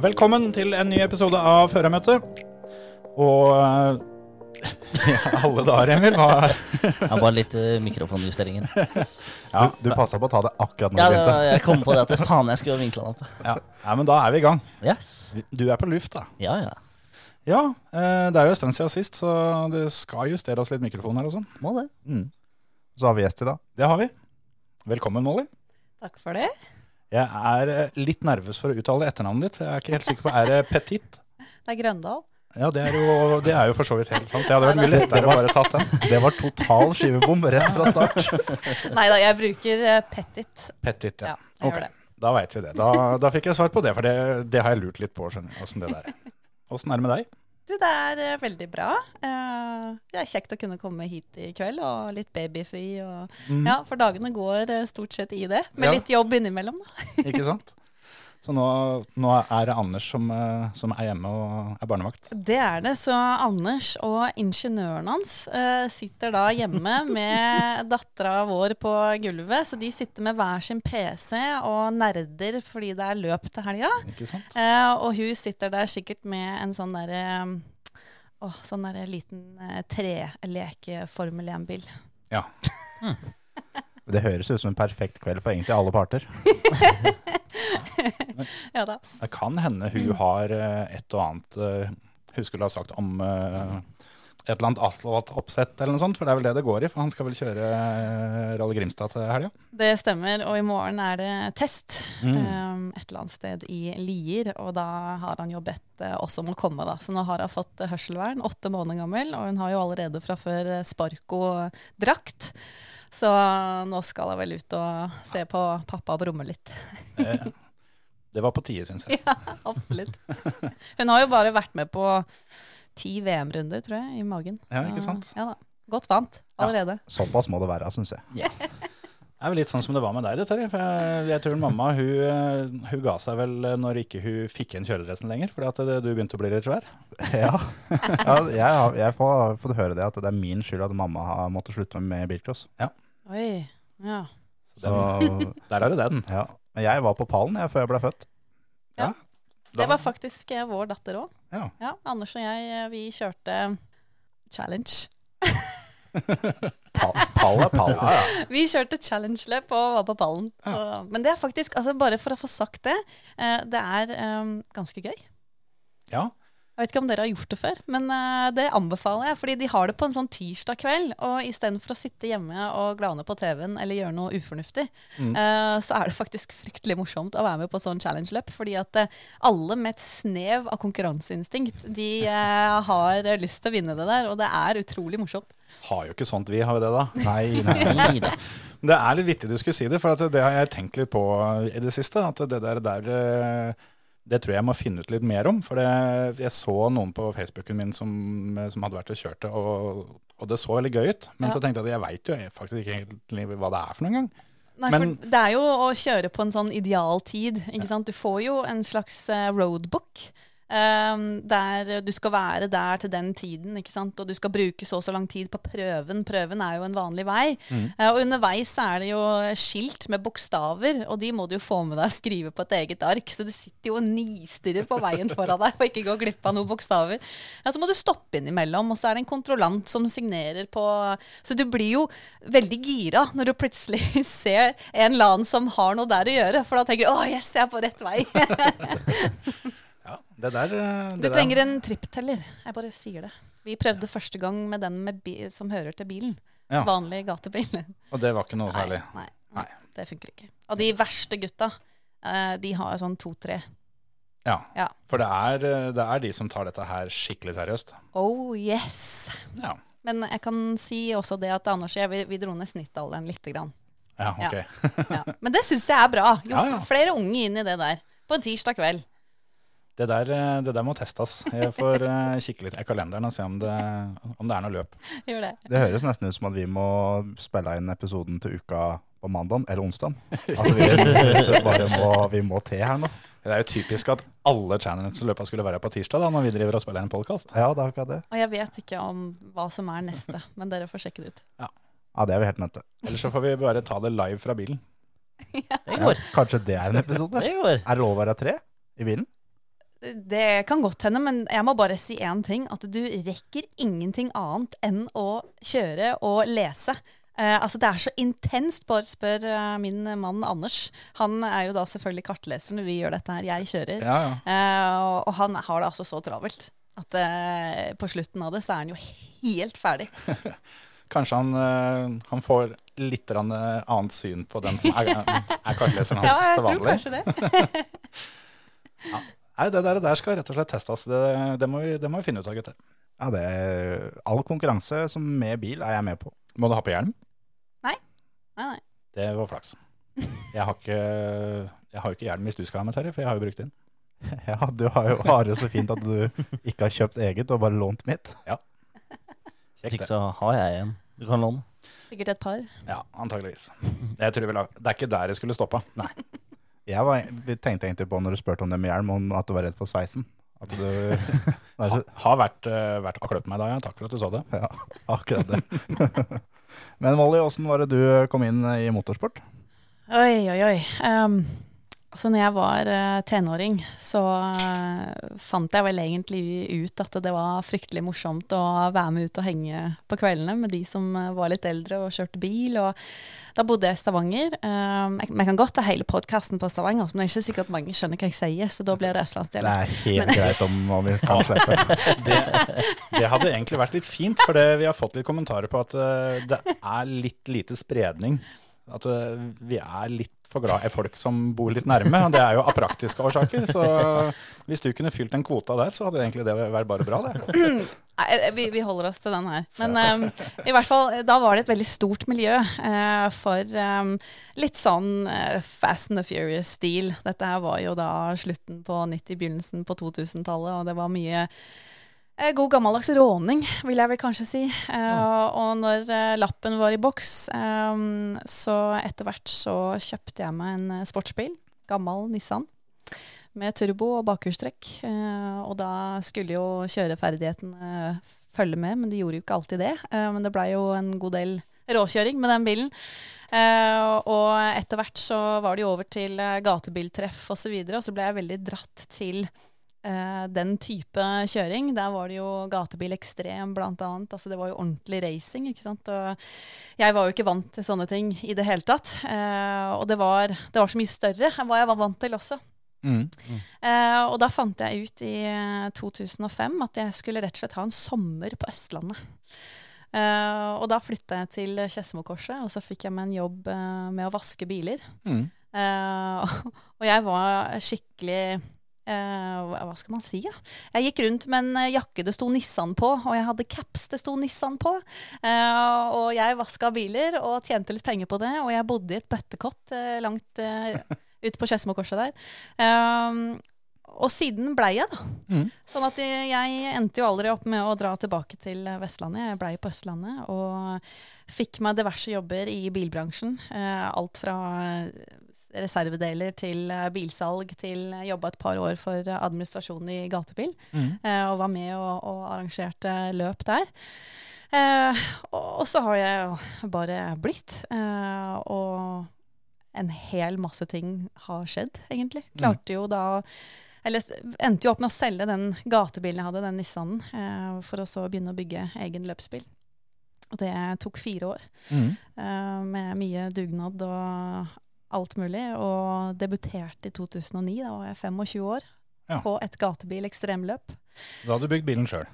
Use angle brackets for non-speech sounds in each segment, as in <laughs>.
Velkommen til en ny episode av Førermøtet. Og eh, <laughs> ja, alle dager, Emil. Hva, <laughs> Ja, bare litt uh, mikrofonjusteringer. <laughs> ja, Du passa på å ta det akkurat når Ja, du det, begynte. jeg kom på det at faen, jeg skulle vinkla den opp. ja. ja, men da er vi i gang. Yes. Du er på luft, da. Ja, ja. Ja, eh, det er jo en stund siden sist, så det skal justeres litt mikrofoner og sånn. Må det. Så har vi gjest i dag. Det har vi. Velkommen, Molly. Takk for det. Jeg er eh, litt nervøs for å uttale etternavnet ditt. Jeg er ikke helt sikker på, Er det Petit? <laughs> Det er Grøndal. Ja, det er, jo, det er jo for så vidt helt sant. Det hadde vært mye lettere å bare tatt den. Det var total skivebom rett fra start. <laughs> Nei da, jeg bruker eh, Petit. Petit, ja. Ja, jeg Ok. gjør det. Da veit vi det. Da, da fikk jeg svar på det, for det, det har jeg lurt litt på. skjønner Åssen det der er. <laughs> Åssen er det med deg? Du, det er eh, veldig bra. Eh, det er kjekt å kunne komme hit i kveld, og litt babyfri. Og, Ja, for dagene går eh, stort sett i det. Med Ja. litt jobb innimellom, da. Ikke sant? Så nå, nå er det Anders som, eh, som er hjemme og er barnevakt. Det er det. Så Anders og ingeniøren hans uh, sitter da hjemme <laughs> med dattera vår på gulvet. Så de sitter med hver sin PC og nerder fordi det er løp til helga. Eh, og hun sitter der sikkert med en sånn derre Åh, sånn der liten eh, treleke-Formel 1-bil. Ja. <laughs> Det høres ut som en perfekt kveld for egentlig alle parter. <laughs> <laughs> Ja da. Det kan hende hun har eh, et og annet eh, hun skulle ha sagt om eh, et eller annet asfaltoppsett eller noe sånt, for det er vel det det går i. For han skal vel kjøre Rally Grimstad til helga? Det stemmer. Og i morgen er det test Mm. eh, et eller annet sted i Lier. Og da har han jo bedt oss om å komme, da. Så nå har hun fått hørselvern, åtte måneder gammel. Og hun har jo allerede fra før Sparko-drakt. Så nå skal jeg vel ut og se på pappa brumme litt. Eh, det var på tide, syns jeg. <laughs> Ja, absolutt. Hun har jo bare vært med på ti VM-runder, tror jeg, i magen. Ja, ikke sant? Ja da. Godt vant allerede. Såpass må det være, syns jeg. <laughs> Det er vel litt sånn som det var med deg, dette. For jeg, jeg tror mamma hun, eh, hun ga seg vel eh, når ikke hun fikk igjen kjøledressen lenger, fordi at det, du begynte å bli litt svær. <laughs> Ja, ja jeg, har- jeg får fått høre det, at det er min skyld at mamma har måttet slutte med bilcross. Oi. Ja. Så, <laughs> Der er det den. ja. Men jeg var på pallen jeg, før jeg ble født. Ja. Det var faktisk eh, vår datter òg. Ja. Ja, Anders og jeg, vi kjørte challenge. <laughs> Pall, pall Ja, ja. <laughs> Vi kjørte challenge-løp og var på pallen. Ja. men det er faktisk, altså bare for å få sagt det, eh, det er um, ganske gøy. ja. Jeg vet ikke om dere har gjort det før, men eh, det anbefaler jeg. Fordi de har det på en sånn tirsdag kveld, og istedenfor å sitte hjemme og glane på TV-en eller gjøre noe ufornuftig, eh, så er det faktisk fryktelig morsomt å være med på sånn challenge-løp. Fordi at eh, alle med et snev av konkurranseinstinkt, de har lyst til å vinne det der, og det er utrolig morsomt. Har jo ikke sånt vi, har vi det da? <laughs> Nei, nei, nei. Da. Det er litt vittig du skulle si det, for at det har jeg tenkt litt på i det siste. At det der, der det tror jeg jeg må finne ut litt mer om. For det, jeg så noen på Facebooken min som, som hadde vært og kjørt det, og, og det så veldig gøy ut. Men Ja. så tenkte jeg at jeg veit jo faktisk ikke egentlig hva det er for noen gang. Nei, Men- for det er jo å kjøre på en sånn ideal tid. Ikke sant? Du får jo en slags eh, roadbook. Ehm, der du skal være der til den tiden, ikke sant? og du skal bruke så og så lang tid på prøven. Prøven er jo en vanlig vei. Eh, og underveis er det jo skilt med bokstaver, og de må du jo få med deg og skrive på et eget ark. Så du sitter jo og nistirrer på veien foran deg for ikke å gå glipp av noen bokstaver. Ja, så må du stoppe innimellom, og så er det en kontrollant som signerer på Så du blir jo veldig gira når du plutselig <laughs> ser en eller annen som har noe der å gjøre, for da tenker du å yes, jeg er på rett vei. <laughs> Det der, det Du trenger en trippteller. Jeg bare sier det. Vi prøvde første gang med den med som hører til bilen. Ja. Vanlig gatebil. Og det var ikke noe særlig. Nei, Nei. nei, det funker ikke. Og de verste gutta, eh, de har sånn to-tre. Ja. Ja. For det er, eh, det er de som tar dette her skikkelig seriøst. Oh yes! Ja. Men jeg kan si også det at Anders og jeg, vi, vi dro ned snittalderen lite grann. Ja, ok. Ja. Men det syns jeg er bra. Jo flere unge inn i det der. På en tirsdag kveld. Det der, eh, det der må testes. Jeg får eh, kikke litt i kalenderen og se om det, om det er noe løp. Gjør det. Det høres nesten ut som at vi må spille inn episoden til uka på mandag eller onsdag. <laughs> Altså, vi bare må, vi må til her nå. Det er jo typisk at alle Challenge-løpa skulle være på tirsdag, da, når vi driver og spiller en podkast. Ja, det er akkurat det. Og jeg vet ikke om hva som er neste, <laughs> men dere får sjekke det ut. Ja, det er vi helt nødt til. Ellers så får vi bare ta det live fra bilen. <laughs> Ja. Det Ja, går. kanskje det er en episode? Det går. Er det lov å være tre i bilen? Det kan godt hende, men jeg må bare si én ting. At du rekker ingenting annet enn å kjøre og lese. Eh, altså Det er så intenst. Bare spør eh, min mann Anders. Han er jo da selvfølgelig kartleser når vi gjør dette her. Jeg kjører. Ja, ja. Eh, og, og han har det altså så travelt at eh, på slutten av det så er han jo helt ferdig. <laughs> Kanskje han, eh, han får litt eh, annet syn på den som er, <laughs> er kartleseren Ja, hans jeg til tror kanskje det. <laughs> Nei, det der, der skal rett og slett testes. Det, det, må vi, det må vi finne ut av, gutter. Ja, det er, all konkurranse som med bil er jeg med på. Må du ha på hjelm? Nei, nei. Det var flaks. Jeg har ikke, jeg har ikke hjelm hvis du skal ha med, Terje, for jeg har jo brukt din. <laughs> Ja, du har jo har det så fint at du ikke har kjøpt eget og bare lånt mitt. Hvis ikke så har jeg en. Du kan låne. Sikkert et par. Ja, antageligvis. Jeg tror vel, det er ikke der det skulle stoppa. Nei. Jeg var, vi tenkte egentlig på når du spurte om det med hjelm, om at du var redd for sveisen. At du, <laughs> Ha, har vært, uh, vært akkurat meg da, ja. Takk for at du sa det. ja, <laughs> akkurat det. <laughs> Men Molly, åssen var det du kom inn i motorsport? Oi, oi, oi. Um, altså når jeg var eh, tenåring, så eh, fant jeg vel egentlig ut at det var fryktelig morsomt å være med ut og henge på kveldene med de som eh, var litt eldre og kjørte bil. Og da bodde jeg i Stavanger. Um, jeg, men kan godt ta hele podkasten på Stavanger, men det er ikke sikkert mange skjønner hva jeg sier, så da blir det Det østlandsdialekt. er helt greit om, om vi <laughs> kan slippe. Det, det hadde egentlig vært litt fint, for vi har fått litt kommentarer på at det er litt lite spredning. At eh, vi er litt for glad i folk som bor litt nærme, og det er jo av praktiske årsaker. Så hvis du kunne fylt den kvota der, så hadde egentlig det vært bare bra, det. <clears throat> Vi, vi holder oss til den her. Men um, i hvert fall, da var det et veldig stort miljø uh, for um, litt sånn uh, Fast and the Furious-stil. Dette her var jo da slutten på 90, begynnelsen på 2000-tallet, og det var mye god gammeldags råning, vil jeg vel kanskje si. Eh, og når eh, lappen var i boks, eh, så etter hvert så kjøpte jeg meg en eh, sportsbil. Gammel Nissan med turbo og bakhjulstrekk. Eh, og da skulle jo kjøreferdighetene eh, følge med, men de gjorde jo ikke alltid det. Eh, men det blei jo en god del råkjøring med den bilen. Uh, og etter hvert så var det jo over til eh, gatebiltreff osv., og, så videre, og så ble jeg veldig dratt til eh, den type kjøring. Der var det jo gatebil ekstrem, blant annet. Altså, det var jo ordentlig racing, ikke sant. Og jeg var jo ikke vant til sånne ting i det hele tatt. Eh, og det var, det var så mye større enn hva jeg var vant til også. Eh, og da fant jeg ut i eh, 2005 at jeg skulle rett og slett ha en sommer på Østlandet. Eh, og da flytta jeg til Skedsmokorset, og så fikk jeg meg en jobb med å vaske biler. Mm. Eh, <laughs> og jeg var skikkelig hva hva skal man si, ja? Jeg gikk rundt med en eh, jakke det sto Nissan på, og jeg hadde caps det sto Nissan på. Eh, og jeg vaska biler og tjente litt penger på det, og jeg bodde i et bøttekott eh, langt ute på Skedsmokorset der. Og siden blei jeg, da. Mm. Sånn at jeg, endte jo aldri opp med å dra tilbake til Vestlandet. Jeg blei på Østlandet og fikk meg diverse jobber i bilbransjen. Eh, alt fra reservedeler til eh, bilsalg til jeg jobba et par år for administrasjonen administrasjon i gatebil. Mm. eh, og var med og, og arrangerte løp der. Eh, og, og så har jeg jo bare blitt. eh, og en hel masse ting har skjedd, egentlig. Klarte jo da Eller endte jo opp med å selge den gatebilen jeg hadde, den Nissanen, eh, for å så begynne å bygge egen løpsbil. Og det tok fire år, Mm. eh, med mye dugnad og alt mulig. Og debuterte i 2009, da var jeg 25 år, Ja. på et gatebil ekstremløp. Da hadde du bygd bilen sjøl.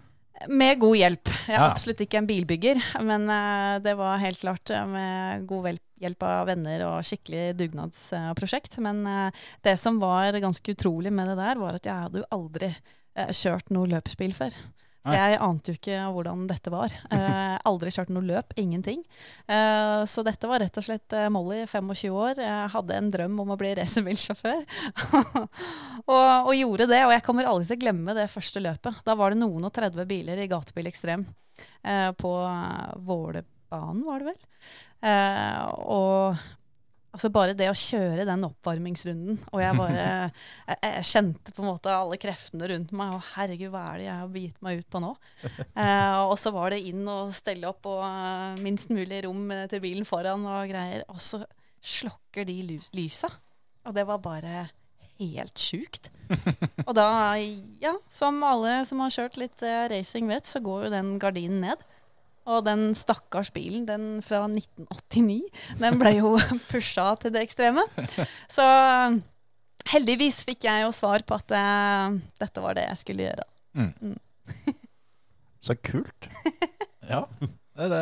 Med god hjelp. Jeg er Ja. absolutt ikke en bilbygger, men eh, det var helt klart eh, med god hjelp av venner og skikkelig dugnadsprosjekt. Men eh, det som var ganske utrolig med det der, var at jeg hadde jo aldri kjørt noe løpsbil før. Så jeg ante jo ikke hvordan dette var. <laughs> Eh, aldri kjørt noe løp, ingenting. Eh, så dette var rett og slett eh, Molly, 25 år. Jeg hadde en drøm om å bli racerbilsjåfør. <laughs> og, og gjorde det. Og jeg kommer aldri til å glemme det første løpet. Da var det noen og 30 biler i Gatebil Ekstrem eh, på Vålebanen, var det vel. Eh, og altså bare det å kjøre den oppvarmingsrunden, og jeg bare <laughs> jeg, jeg kjente på en måte alle kreftene rundt meg, og herregud, hva er det jeg har begitt meg ut på nå? Eh, og så var det inn og stelle opp og eh, minst mulig rom eh, til bilen foran og greier, og så slokker de lys, lysa. Og det var bare helt sjukt. Og da, ja, som alle som har kjørt litt eh, racing vet, så går jo den gardinen ned. Og den stakkars bilen, den fra 1989, den ble jo <laughs> pusha til det ekstreme. Så heldigvis fikk jeg jo svar på at eh, dette var det jeg skulle gjøre. <laughs> Så kult. <laughs> Ja. Det, det,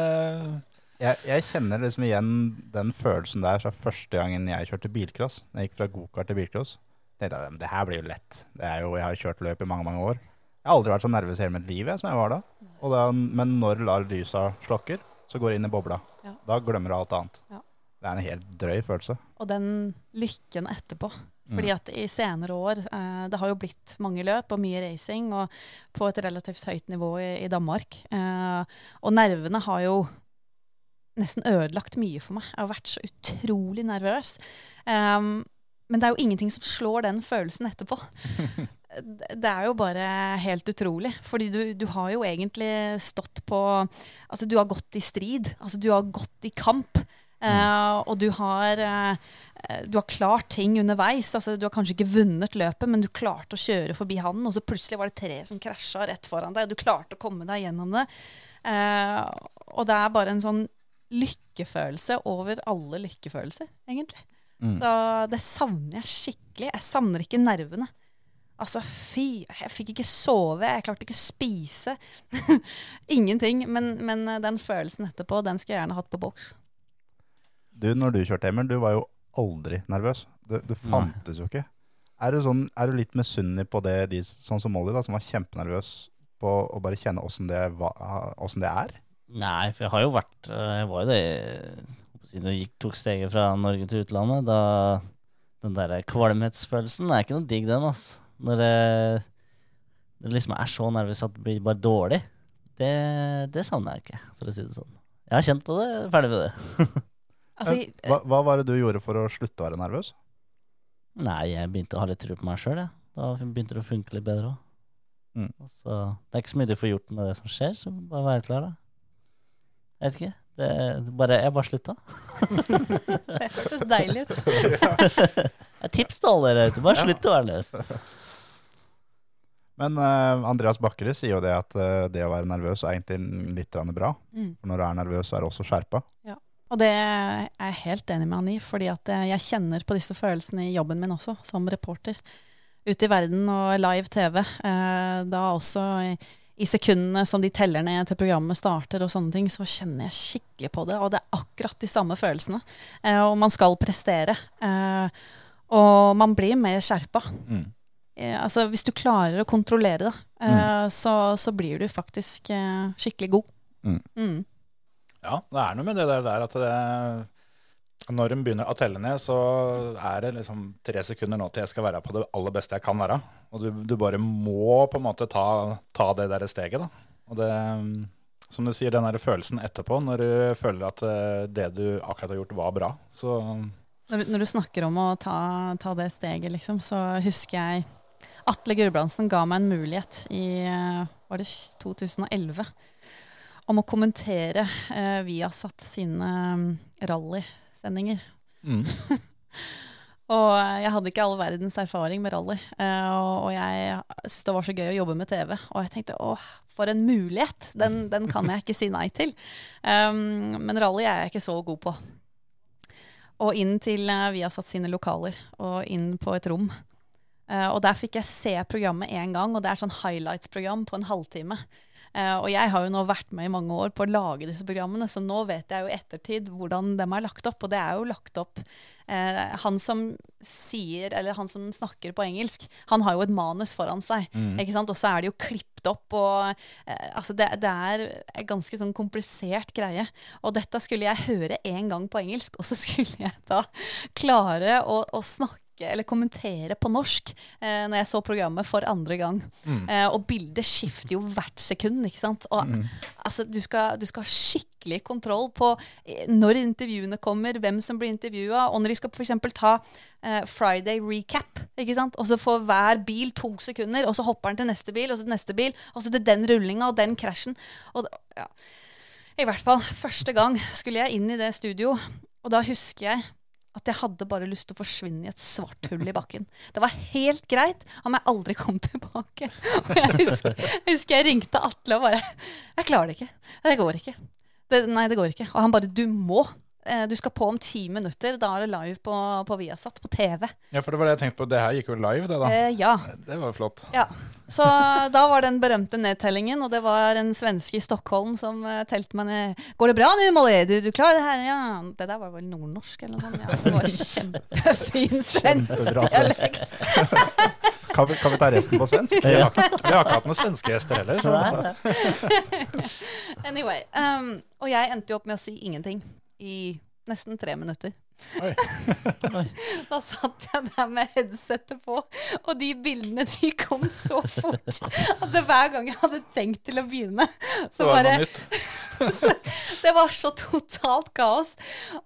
Jeg, jeg kjenner liksom igjen den følelsen der fra første gangen jeg kjørte bilcross. Jeg gikk fra gokart til bilcross. tenkte jeg det her blir jo lett. Det er jo, jeg har jo kjørt løp i mange mange år. Jeg har aldri vært så nervøs i hele mitt liv jeg, som jeg var da. Da. Men når lar lysa slokker, så går det inn i bobla. Ja. Da glemmer du alt annet. Ja. Det er en helt drøy følelse. Og den lykken etterpå. Fordi at i senere år eh, Det har jo blitt mange løp og mye racing, og på et relativt høyt nivå i, i Danmark. Eh, og nervene har jo nesten ødelagt mye for meg. Jeg har vært så utrolig nervøs. Eh, men det er jo ingenting som slår den følelsen etterpå. <laughs> Det er jo bare helt utrolig. Fordi du, du har jo egentlig stått på Altså, du har gått i strid. Altså, du har gått i kamp. Uh, og du har, uh, du har klart ting underveis. Altså, du har kanskje ikke vunnet løpet, men du klarte å kjøre forbi han, og så plutselig var det tre som krasja rett foran deg, og du klarte å komme deg gjennom det. Uh, og det er bare en sånn lykkefølelse over alle lykkefølelser, egentlig. Mm. Så det savner jeg skikkelig. Jeg savner ikke nervene. Altså, fy, jeg fikk ikke sove, jeg klarte ikke å spise. <laughs> Ingenting. Men, men den følelsen etterpå, den skulle jeg gjerne hatt på boks. Du, når du kjørte, Emil, du var jo aldri nervøs. Du, du fantes jo ikke. Er du, sånn, er du litt misunnelig på det, de, sånn som Molly, da, som var kjempenervøs på å bare kjenne åssen det, det er? Nei, for jeg har jo vært eh, Jeg var jo det Siden du gikk, tok steget fra Norge til utlandet, da Den der kvalmhetsfølelsen er ikke noe digg, den, ass. Når det, det liksom er så nervøs at det blir bare dårlig. Det, det savner jeg ikke, for å si det sånn. Jeg har kjent på det, ferdig med det. <laughs> Altså, Eh, hva, hva var det du gjorde for å slutte å være nervøs? Nei, jeg begynte å ha litt tro på meg sjøl, jeg. Da begynte det å funke litt bedre òg. Mm. Så det er ikke så mye du får gjort med det som skjer, så bare være klar, da. Jeg vet ikke. Det, det bare, jeg bare slutta. <laughs> det hørtes deilig ut. <laughs> Et tips til alle dere ute. Bare slutt å være nervøs. Men uh, Andreas Bakkerud sier jo det at uh, det å være nervøs er egentlig litt bra. Mm. For når du er nervøs, så er du også skjerpa. Og det er jeg helt enig med han i, fordi at eh, jeg kjenner på disse følelsene i jobben min også, som reporter. Ute i verden og live TV. Uh, da også i, i sekundene som de teller ned til programmet starter og sånne ting, så kjenner jeg skikkelig på det. Og det er akkurat de samme følelsene. Eh, og man skal prestere. Eh, og man blir mer skjerpa. Mm. Eh, altså, hvis du klarer å kontrollere det, mm. så, så blir du faktisk eh, skikkelig god. Mm. Mm. Ja, det er noe med det der at det, når en begynner å telle ned, så er det liksom tre sekunder nå til jeg skal være på det aller beste jeg kan være. Og du, du bare må på en måte ta, ta det der steget, da. Og det, som du sier, den der følelsen etterpå, når du føler at eh, det du akkurat har gjort var bra, så Når, du- når du snakker om å ta, ta det steget, liksom, så husker jeg Atle Gulbrandsen ga meg en mulighet i eh, var det 2011 om å kommentere eh, Viasat sine mm, rallysendinger. mm. <laughs> Og eh, jeg hadde ikke all verdens erfaring med rally. eh, og, og jeg syntes det var så gøy å jobbe med TV. Og jeg tenkte å, for en mulighet! Den, den kan jeg ikke si nei til. Um, men rally er jeg ikke så god på. Og inn til uh, Viasat sine lokaler, og inn på et rom. Eh, og der fikk jeg se programmet én gang, og det er sånn highlights-program på en halvtime. Eh, og jeg har jo nå vært med i mange år på å lage disse programmene, så nå vet jeg jo i ettertid hvordan de er lagt opp. Og det er jo lagt opp eh, Han som sier, eller han som snakker på engelsk, han har jo et manus foran seg. Mm. Ikke sant? Og så er det jo klippet opp. Og, eh, altså det, det er en ganske sånn komplisert greie. Og dette skulle jeg høre én gang på engelsk, og så skulle jeg da klare å, å snakke eller kommentere på norsk eh, når jeg så programmet for andre gang. Eh, og bildet skifter jo hvert sekund, ikke sant. Og altså, du skal, du skal ha skikkelig kontroll på eh, når intervjuene kommer, hvem som blir intervjua, og når de skal f.eks. ta eh, Friday recap. ikke sant? Og så får hver bil to sekunder, og så hopper den til neste bil, og så til neste bil, og så til den rullinga og den krasjen. Og, ja. I hvert fall, første gang skulle jeg inn i det studio, og da husker jeg at jeg hadde bare lyst til å forsvinne i et svart hull i bakken. Det var helt greit om jeg aldri kom tilbake. Og jeg husker jeg, husker jeg ringte Atle og bare Jeg klarer det ikke. Det går ikke. Det, nei, det går ikke. Og han bare Du må. Eh, Du skal på om ti minutter. Da er det live på, på Viasat, på TV. Ja, for det var det jeg tenkte på. Det her gikk jo live, det da. Eh, ja. Det var jo flott. Ja. Så da var den berømte nedtellingen, og det var en svenske i Stockholm som uh, telte meg ned. 'Går det bra nå, Molly? Du, du klarer det her?' Ja. Det der var vel nordnorsk eller noe sånt. Ja, det var kjempefin <laughs> svensk dialekt. <laughs> Kan vi, kan vi ta resten på svensk? Vi har, ikke- vi har ikke hatt noen svenske gjester heller. Så. <laughs> Anyway. Um, og jeg endte jo opp med å si ingenting i nesten tre minutter. <laughs> Da satt jeg der med headsetet på, og de bildene de kom så fort at det hver gang jeg hadde tenkt til å begynne, Det så var bare noe. <laughs> Det var så totalt kaos.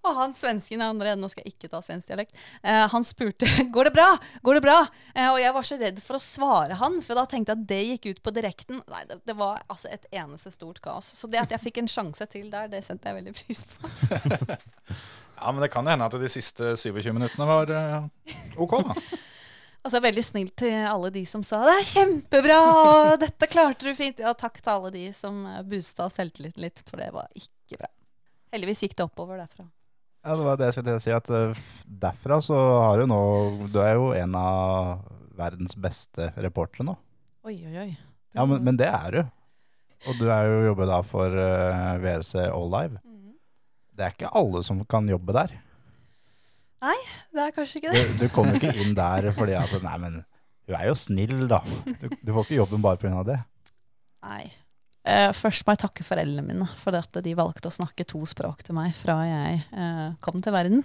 Og han svensken i andre nå skal jeg ikke ta svensk dialekt, eh, han spurte <laughs> går det bra. Går det bra? Eh, og jeg var så redd for å svare han, for da tenkte jeg at det gikk ut på direkten. Nei, det, det var altså et eneste stort kaos. Så det at jeg fikk en sjanse til der, det sendte jeg veldig pris på. Ja, men det kan jo hende at de siste 27 minuttene var eh, OK, da. <laughs> Altså Veldig snilt til alle de som sa 'det er kjempebra', og 'dette klarte du fint'. Ja, takk til alle de som eh, boosta selvtilliten litt, for det var ikke bra. Heldigvis gikk det oppover derfra. Ja, det var det jeg skulle si. At eh, derfra så har du nå Du er jo en av verdens beste reportere nå. Oi, oi, oi. Ja, men, men det er du. Og du er jo jobber da for uh, VRC All Live. Det er ikke alle som kan jobbe der. Nei, Det er kanskje ikke Du, det. du kommer ikke <laughs> inn der fordi at Nei, men hun er jo snill, da. Du, du får ikke jobben bare pga. det. Nei. Eh, først må jeg takke foreldrene mine for at de valgte å snakke to språk til meg fra jeg eh, kom til verden.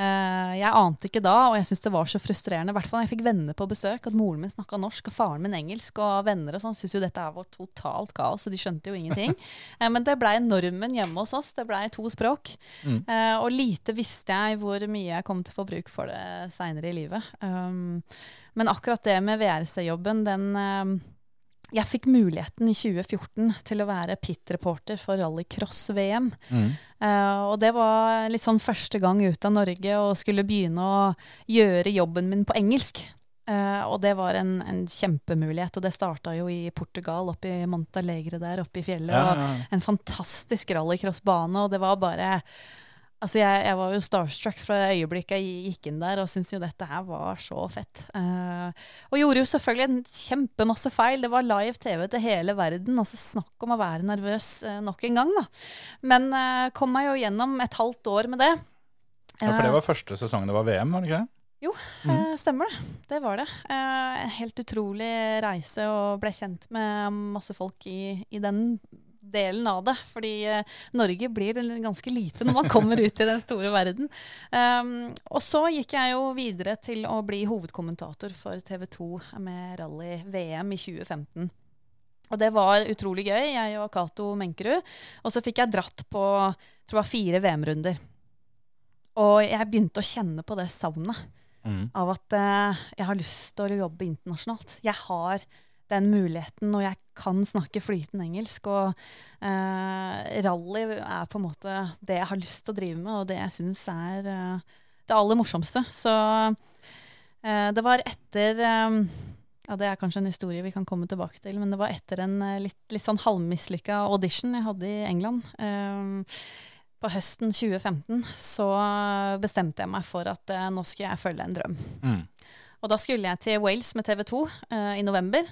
Eh, jeg ante ikke da, og jeg syntes det var så frustrerende, i hvert fall når jeg fikk venner på besøk, at moren min snakka norsk og faren min engelsk, og venner og sånn syntes jo dette var totalt kaos, og de skjønte jo ingenting. <laughs> Eh, men det blei normen hjemme hos oss. Det blei to språk. Mm. Eh, og lite visste jeg hvor mye jeg kom til å få bruk for det seinere i livet. Um, men akkurat det med VRC-jobben, den Jeg fikk muligheten i 2014 til å være pit-reporter for rallycross-VM. Eh, og det var litt sånn første gang ut av Norge og skulle begynne å gjøre jobben min på engelsk. Uh, og det var en, en kjempemulighet, og det starta jo i Portugal, oppe i Montalegre der oppe i fjellet. Ja, ja, Og en fantastisk rallycrossbane, og det var bare Altså, jeg, jeg var jo starstruck fra øyeblikket jeg gikk inn der, og syntes jo dette her var så fett. Uh, og gjorde jo selvfølgelig en kjempemasse feil. Det var live TV til hele verden. Altså, snakk om å være nervøs uh, nok en gang, da. Men uh, kom meg jo gjennom et halvt år med det. Ja, for det var første sesongen det var VM, var det ikke det? Eh, stemmer det. Det var det. En helt utrolig reise og ble kjent med masse folk i, i den delen av det. Fordi eh, Norge blir ganske lite når man kommer ut i den store verden. Um, og så gikk jeg jo videre til å bli hovedkommentator for TV 2 med rally-VM i 2015. Og det var utrolig gøy, jeg og Cato Menkerud. Og så fikk jeg dratt på tror jeg, fire VM-runder. Og jeg begynte å kjenne på det savnet av at uh, jeg har lyst til å jobbe internasjonalt. Jeg har den muligheten, når jeg kan snakke flytende engelsk. Og eh, rally er på en måte det jeg har lyst til å drive med, og det jeg syns er eh, det aller morsomste. Så eh, det var etter eh, ja, Det er kanskje en historie vi kan komme tilbake til, men det var etter en eh, litt, litt sånn halvmislykka audition jeg hadde i England. eh, på høsten 2015 så bestemte jeg meg for at nå skulle jeg følge en drøm. Mm. Og da skulle jeg til Wales med TV 2 eh, i november.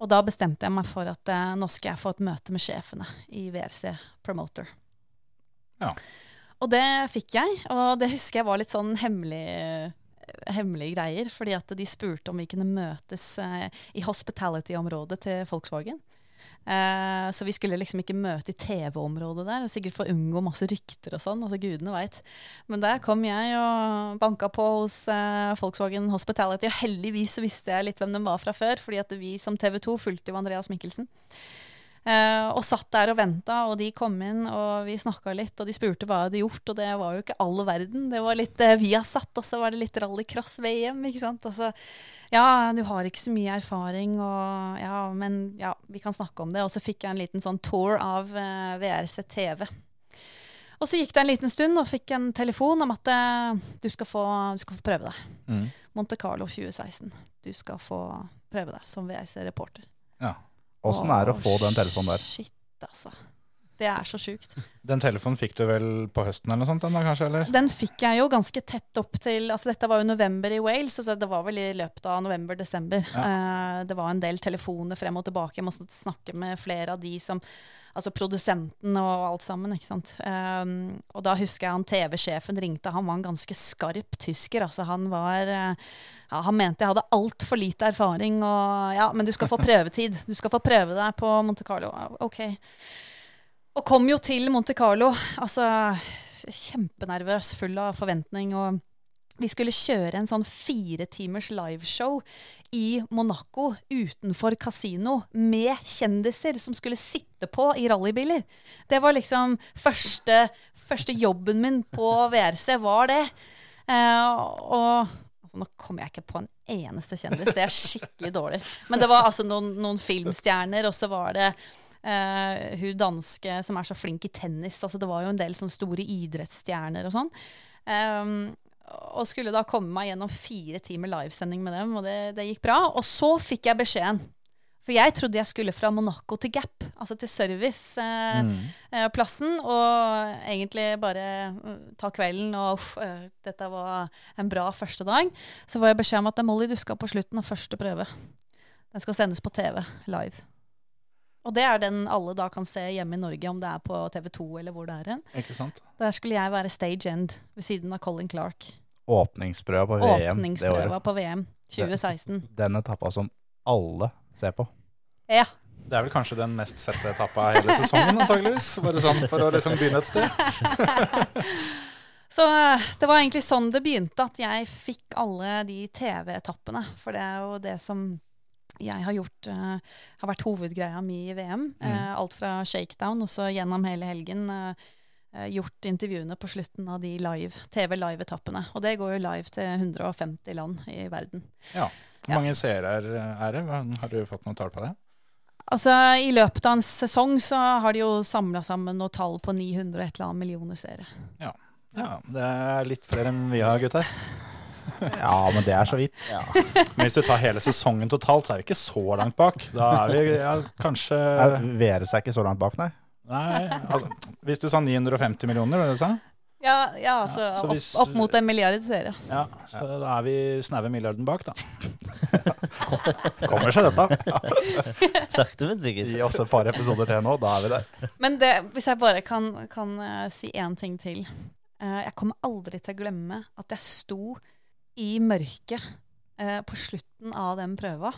Og da bestemte jeg meg for at eh, nå skal jeg få et møte med sjefene i VRC Promoter. Ja. Og det fikk jeg, og det husker jeg var litt sånn hemmelig, hemmelige greier. Fordi at de spurte om vi kunne møtes eh, i hospitality-området til Volkswagen. Eh, så vi skulle liksom ikke møte i TV-området der, sikkert for å unngå masse rykter og sånn. altså Gudene vet. Men der kom jeg og banka på hos eh, Volkswagen Hospitality, og heldigvis visste jeg litt hvem de var fra før, fordi at vi som TV 2 fulgte jo Andreas Mikkelsen. Eh, og satt der og venta, og de kom inn, og vi snakka litt, og de spurte hva jeg hadde gjort, og det var jo ikke all verden. Det var litt eh, vi har satt, og så var det litt rallycross-VM, ikke sant. Altså, ja, du har ikke så mye erfaring, og ja, men ja, vi kan snakke om det. Og så fikk jeg en liten sånn tour av eh, VRC TV. Og så gikk det en liten stund, og fikk en telefon om at eh, du, skal få, du skal få prøve deg. Mm. Monte Carlo 2016. Du skal få prøve deg som VRC-reporter. Ja. Åssen er det å få den telefonen der? Shit, altså. Det er så sjukt. Den telefonen fikk du vel på høsten eller noe sånt? Den da, kanskje, eller? Den fikk jeg jo ganske tett opp til altså Dette var jo november i Wales, så det var vel i løpet av november-desember. Eh, det var en del telefoner frem og tilbake. Jeg måtte snakke med flere av de som Altså produsenten og alt sammen, ikke sant. Um, og da husker jeg han TV-sjefen ringte. Han var en ganske skarp tysker. Altså han var eh, ja, Han mente jeg hadde altfor lite erfaring. Og ja, men du skal få <laughs> prøvetid. Du skal få prøve deg på Monte Carlo. OK. Og kom jo til Monte Carlo. Altså kjempenervøs, full av forventning. og vi skulle kjøre en sånn fire timers liveshow i Monaco utenfor kasino med kjendiser som skulle sitte på i rallybiler. Det var liksom første, første jobben min på VRC, var det. Eh, og altså, nå kommer jeg ikke på en eneste kjendis, det er skikkelig dårlig. Men det var altså noen, noen filmstjerner, og så var det eh, hun danske som er så flink i tennis. Altså, det var jo en del sånne store idrettsstjerner og sånn. Um, og skulle da komme meg gjennom fire timer livesending med dem, og det, det, gikk bra. Og så fikk jeg beskjeden. For jeg trodde jeg skulle fra Monaco til Gap, altså til serviceplassen, eh, mm. og egentlig bare uh, ta kvelden og uff, uh, dette var en bra første dag. Så får jeg beskjed om at det er Molly, du skal på slutten av første prøve. Den skal sendes på TV live. Og det er den alle da kan se hjemme i Norge, om det er på TV2 eller hvor det er hen. Ikke sant? Der skulle jeg være stage end ved siden av Colin Clark. Åpningsprøva på VM det Åpningsprøva året. på VM 2016. Den etappa som alle ser på. Ja. Det er vel kanskje den mest sette etappa hele sesongen, antageligvis. Bare sånn for å liksom begynne et sted. <laughs> Så eh, det var egentlig sånn det begynte, at jeg fikk alle de TV-etappene. For det er jo det som jeg har gjort uh, har vært hovedgreia mi i VM. Mm. Uh, alt fra shakedown og så gjennom hele helgen. Uh, gjort intervjuene på slutten av de live, TV Live-etappene. Og det går jo live til 150 land i verden. Ja. Hvor mange seere er det? Har du fått noe tall på det? Altså, I løpet av en sesong så har de jo samla sammen noe tall på 900 og et eller annet millioner seere. Ja. ja. Det er litt flere enn vi har, gutter. <laughs> Ja, men det er så vidt. Ja. Men hvis du tar hele sesongen totalt, så er vi ikke så langt bak. Da er vi ja, kanskje Veres er ikke så langt bak, nei. Nei, altså, Hvis du sa 950 millioner, var det du sa? Ja, ja altså ja, hvis, opp, opp, mot en milliard seere. Ja, så da er vi snaue milliarden bak, da. <laughs> Kommer seg dette. <laughs> Sakte, men sikkert. Gi oss et par episoder til nå, da er vi der. Men det, hvis jeg bare kan, kan uh, si én ting til. Uh, jeg kommer aldri til å glemme at jeg sto i mørket eh, på slutten av den prøva.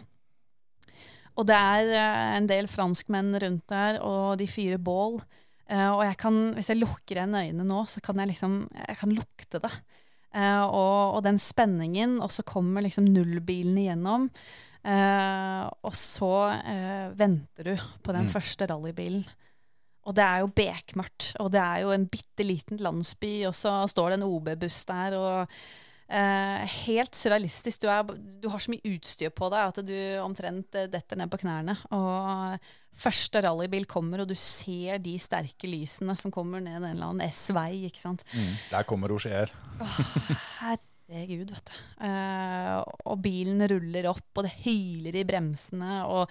Og det er eh, en del franskmenn rundt der, og de fyrer bål. Eh, og jeg kan, hvis jeg lukker igjen øynene nå, så kan jeg liksom Jeg kan lukte det. Og, og, den spenningen, og så kommer liksom nullbilen igjennom. og så venter du på den mm. første rallybilen. Og det er jo bekmørkt, og det er jo en bitte liten landsby, og så står det en OB-buss der, og Uh, helt surrealistisk. Du, er, du, har så mye utstyr på deg at du omtrent uh, detter ned på knærne. Og første rallybil kommer, og du ser de sterke lysene som kommer ned en eller annen S-vei. ikke sant? Mm, der kommer Roger. oh, herregud, vet du. Uh, og bilen ruller opp, og det hyler i bremsene. Og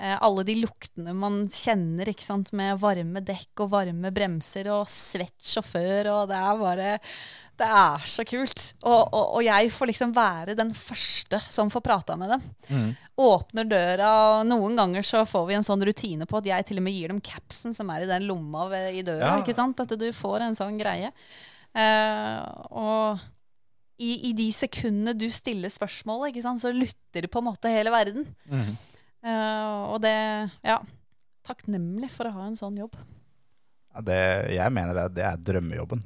alle de luktene man kjenner, ikke sant, med varme dekk og varme bremser og svett sjåfør, og det er bare det er så kult. Og, og, og, jeg får liksom være den første som får prata med dem. Mm. Åpner døra, og noen ganger så får vi en sånn rutine på at jeg til og med gir dem capsen som er i den lomma ved, i døra. Ja. ikke sant? At du får en sånn greie. Uh, og i, i de sekundene du stiller spørsmålet, ikke sant, så lytter på en måte hele verden. Mm. Uh, og det Ja. Takknemlig for å ha en sånn jobb. Ja, Det, jeg mener det, det er drømmejobben,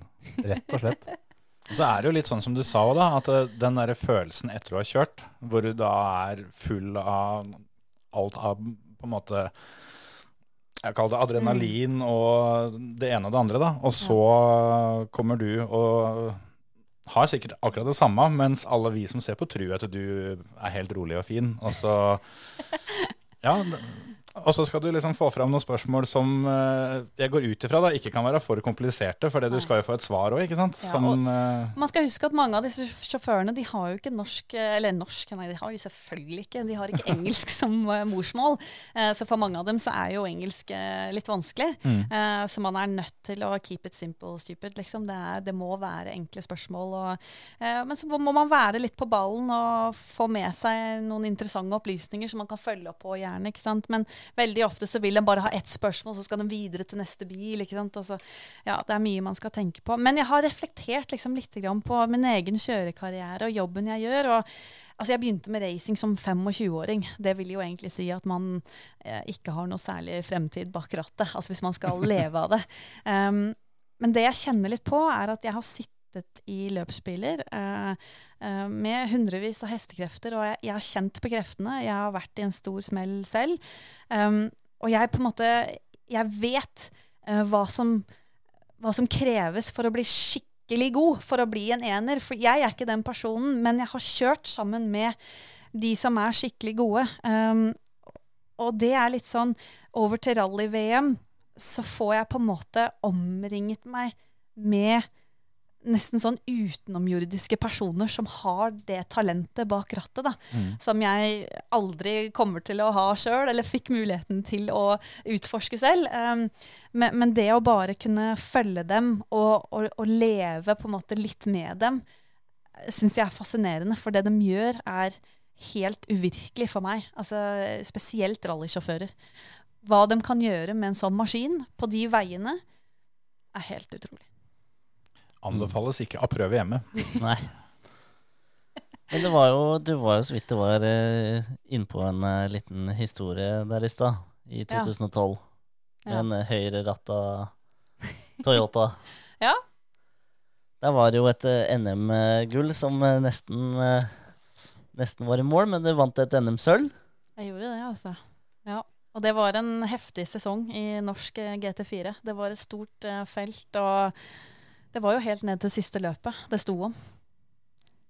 rett og slett. <laughs> Så er det jo litt sånn som du sa òg, da. At eh, den derre følelsen etter du har kjørt, hvor du da er full av alt av på en måte Jeg kaller det adrenalin og det ene og det andre, da. Og så kommer du og har sikkert akkurat det samme, mens alle vi som ser på, tror at du er helt rolig og fin. Og så <laughs> Ja. Og så skal du liksom få fram noen spørsmål som eh, jeg går ut ifra da, ikke kan være for kompliserte, for du skal jo få et svar òg, ikke sant? Ja, Som, og- eh, Man skal huske at mange av disse sjåførene de har jo ikke norsk eh, Eller norsk, nei, de har de selvfølgelig ikke. De har ikke engelsk <laughs> som morsmål. Så for mange av dem så er jo engelsk litt vanskelig. Mm. Så man er nødt til å keep it simple, stupid. Liksom. Det, er, det må være enkle spørsmål. Og, men så må man være litt på ballen og få med seg noen interessante opplysninger som man kan følge opp på gjerne. ikke sant? Men veldig ofte så vil en bare ha ett spørsmål, så skal den videre til neste bil. ikke sant? Altså, ja, det er mye man skal tenke på. Men jeg har reflektert liksom litt grann på min egen kjørekarriere og jobben jeg gjør. og Altså, jeg begynte med racing som 25-åring. Det vil jo egentlig si at man eh, ikke har noe særlig fremtid bak rattet. Altså hvis man skal leve av det. Um, <laughs> men det jeg kjenner litt på, er at jeg har sittet i løpsbiler eh, eh, med hundrevis av hestekrefter, og jeg, jeg har kjent på kreftene. Jeg har vært i en stor smell selv. Um, og jeg på en måte Jeg vet eh, hva, som, hva som kreves for å bli skikkelig god, for å bli en ener. For jeg er ikke den personen, men jeg har kjørt sammen med de som er skikkelig gode. Um, og det er litt sånn Over til rally-VM så får jeg på en måte omringet meg med nesten sånn utenomjordiske personer som har det talentet bak rattet, da. Som jeg aldri kommer til å ha sjøl, eller fikk muligheten til å utforske selv. Um, men, men det å bare kunne følge dem og, og, og leve på en måte litt med dem, syns jeg er fascinerende. For det de gjør, er helt uvirkelig for meg. Altså, spesielt rallysjåfører. Hva de kan gjøre med en sånn maskin på de veiene, er helt utrolig. Anbefales ikke å prøve hjemme. <laughs> Nei. Men det var jo, du var jo så vidt det var eh, innpå en eh, liten historie der i stad, i Ja. 2012. Med Ja. en eh, høyreratta Toyota. <laughs> Ja. Der var det jo et eh, NM-gull som eh, nesten, eh, nesten var i mål, men det vant et NM-sølv. Jeg gjorde det, altså. Ja. Og det var en heftig sesong i norsk eh, GT4. Det var et stort eh, felt, og det var jo helt ned til siste løpet det sto om.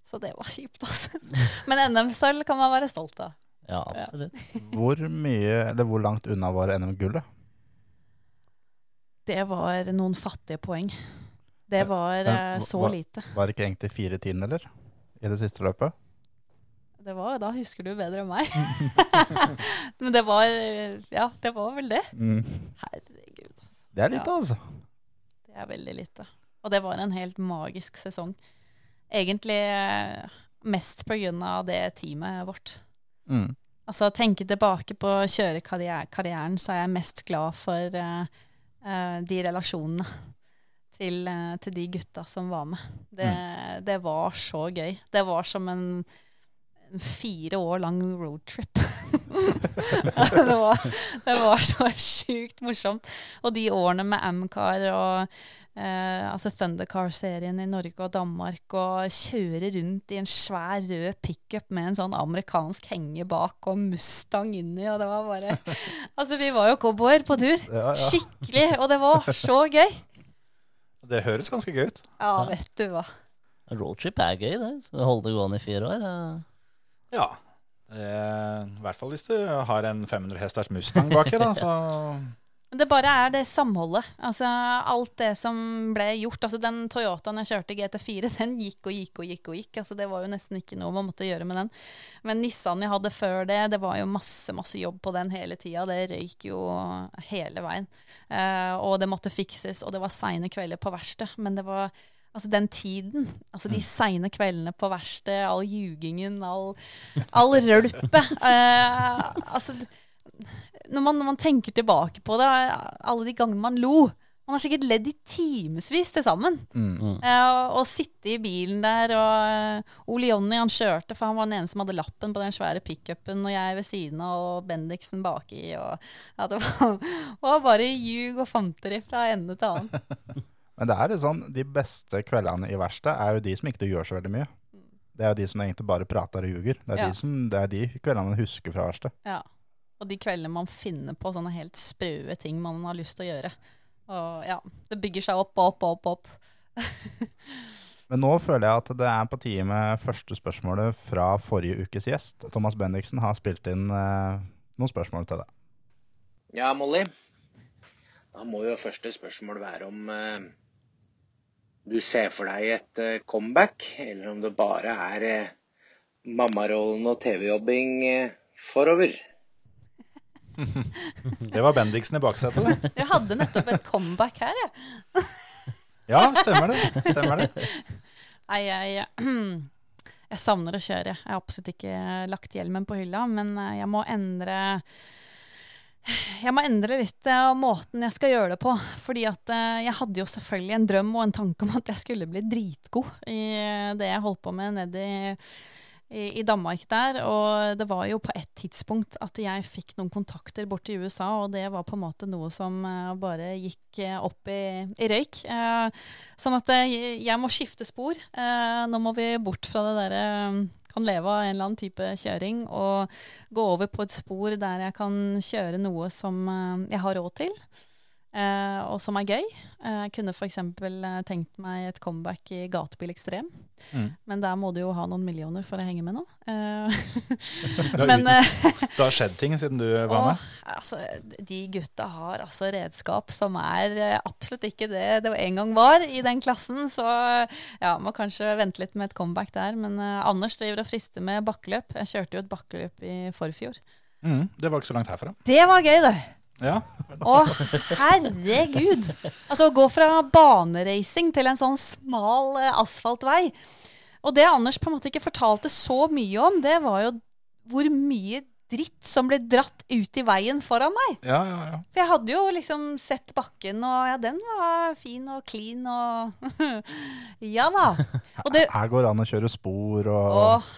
Så det var kjipt, altså. <laughs> Men NM-sølv kan man være stolt av. Ja, absolutt. Hvor mye, eller hvor langt unna var NM-gullet? Det var noen fattige poeng. Det var men eh, så var, lite. Var det ikke egentlig fire tiendeler i det siste løpet? Det var, da husker du bedre enn meg. <laughs> <laughs> Men det var Ja, det var vel det. Herregud. Det er litt, Ja. altså. Det er veldig lite. Og det var en helt magisk sesong. Egentlig eh, mest av det teamet vårt. Mm. Altså tenke tilbake på kjørekarrieren, så er jeg mest glad for uh, de relasjonene til, uh, til de gutta som var med. Det, det var så gøy. Det var som en, en fire år lang roadtrip. <laughs> det, var, det var så sjukt morsomt. Og de årene med Amcar og eh, altså Thundercar-serien i Norge og Danmark, og kjøre rundt i en svær rød pickup med en sånn amerikansk henge bak og Mustang inni, og det var bare <laughs> Altså, vi var jo cowboyer på tur. Ja, ja. Skikkelig. Og det var så gøy. Det høres ganske gøy ut. Ja, vet du hva. Roadtrip er gøy, det. Så holde det gående i fire år. Ja. Ja. I hvert fall hvis du har en 500 hesters Mustang baki, da. Så Men Det bare er det samholdet. Altså Alt det som ble gjort. Altså Den Toyotaen jeg kjørte i GT4, den gikk og gikk og gikk. og gikk. Altså Det var jo nesten ikke noe man måtte gjøre med den. Men Nissan jeg hadde før det, det var jo masse masse jobb på den hele tida. Det røyk jo hele veien. Eh, og det måtte fikses, og det var seine kvelder på verkstedet. Men det var Altså den tiden, altså de seine kveldene på verkstedet, all ljugingen, all, all rølpet eh, Altså når man, når man tenker tilbake på det, alle de gangene man lo Man har sikkert ledd i timevis til sammen. Mm. mm. Uh, og sitte i bilen der, og uh, Ole Jonny han kjørte, for han var den ene som hadde lappen på den svære pickupen, og jeg ved siden av, og Bendiksen baki. Og, ja, det var, <laughs> var bare ljug og fanteri fra ende til annen. <laughs> Men det er litt sånn, de beste kveldene i verkstedet er jo de som ikke du gjør så veldig mye. Det er jo de som egentlig bare prater og ljuger. Det er, Ja. de, som, det er de kveldene man husker fra verkstedet. Ja. Og de kveldene man finner på sånne helt sprøe ting man har lyst til å gjøre. Og ja, det bygger seg opp og opp og opp. opp. <laughs> Men nå føler jeg at det er på tide med første spørsmålet fra forrige ukes gjest. Thomas Bendiksen har spilt inn eh, noen spørsmål til deg. Ja, Molly. Da må jo første spørsmål være om eh, du ser for deg et eh, comeback, eller om det bare er eh, mammarollen og TV-jobbing eh, forover. Det var Bendiksen i baksetet, det. Jeg hadde nettopp et comeback her, jeg. Ja, stemmer det. Stemmer det. Nei, jeg, <clears throat> jeg savner å kjøre. Jeg har absolutt ikke lagt hjelmen på hylla, men eh, jeg må endre jeg må endre litt eh, måten jeg skal gjøre det på. Fordi at eh, jeg hadde jo selvfølgelig en drøm og en tanke om at jeg skulle bli dritgod i det jeg holdt på med nede i, i, Danmark der. Og det var jo på et tidspunkt at jeg fikk noen kontakter bort til USA, og det var på en måte noe som eh, bare gikk eh, opp i, i røyk. Eh, sånn at jeg må skifte spor. Nå må vi bort fra det derre kan leve av en eller annen type kjøring og gå over på et spor der jeg kan kjøre noe som jeg har råd til, og som er gøy. Eh, Jeg kunne f.eks. tenkt meg et comeback i Gatebil Ekstrem, Mm. men der må du jo ha noen millioner for å henge med nå. Eh, <laughs> <laughs> Men eh, det har skjedd ting siden du var og, med. altså, de gutta har altså redskap som er eh, absolutt ikke det det en gang var i den klassen. Så ja, må kanskje vente litt med et comeback der. Men uh, Anders driver og frister med bakkeløp. Jeg kjørte jo et bakkeløp i forfjor. Mm, det var ikke så langt herfra. Det var gøy, det. Ja, Å, herregud! Altså, å gå fra baneracing til en sånn smal eh, asfaltvei. Og det Anders på en måte ikke fortalte så mye om, det var jo hvor mye dritt som ble dratt ut i veien foran meg. ja, ja. ja. For jeg hadde jo liksom sett bakken, og ja, den var fin og clean og <laughs> Ja da. Og det, Her går det an å kjøre spor og og,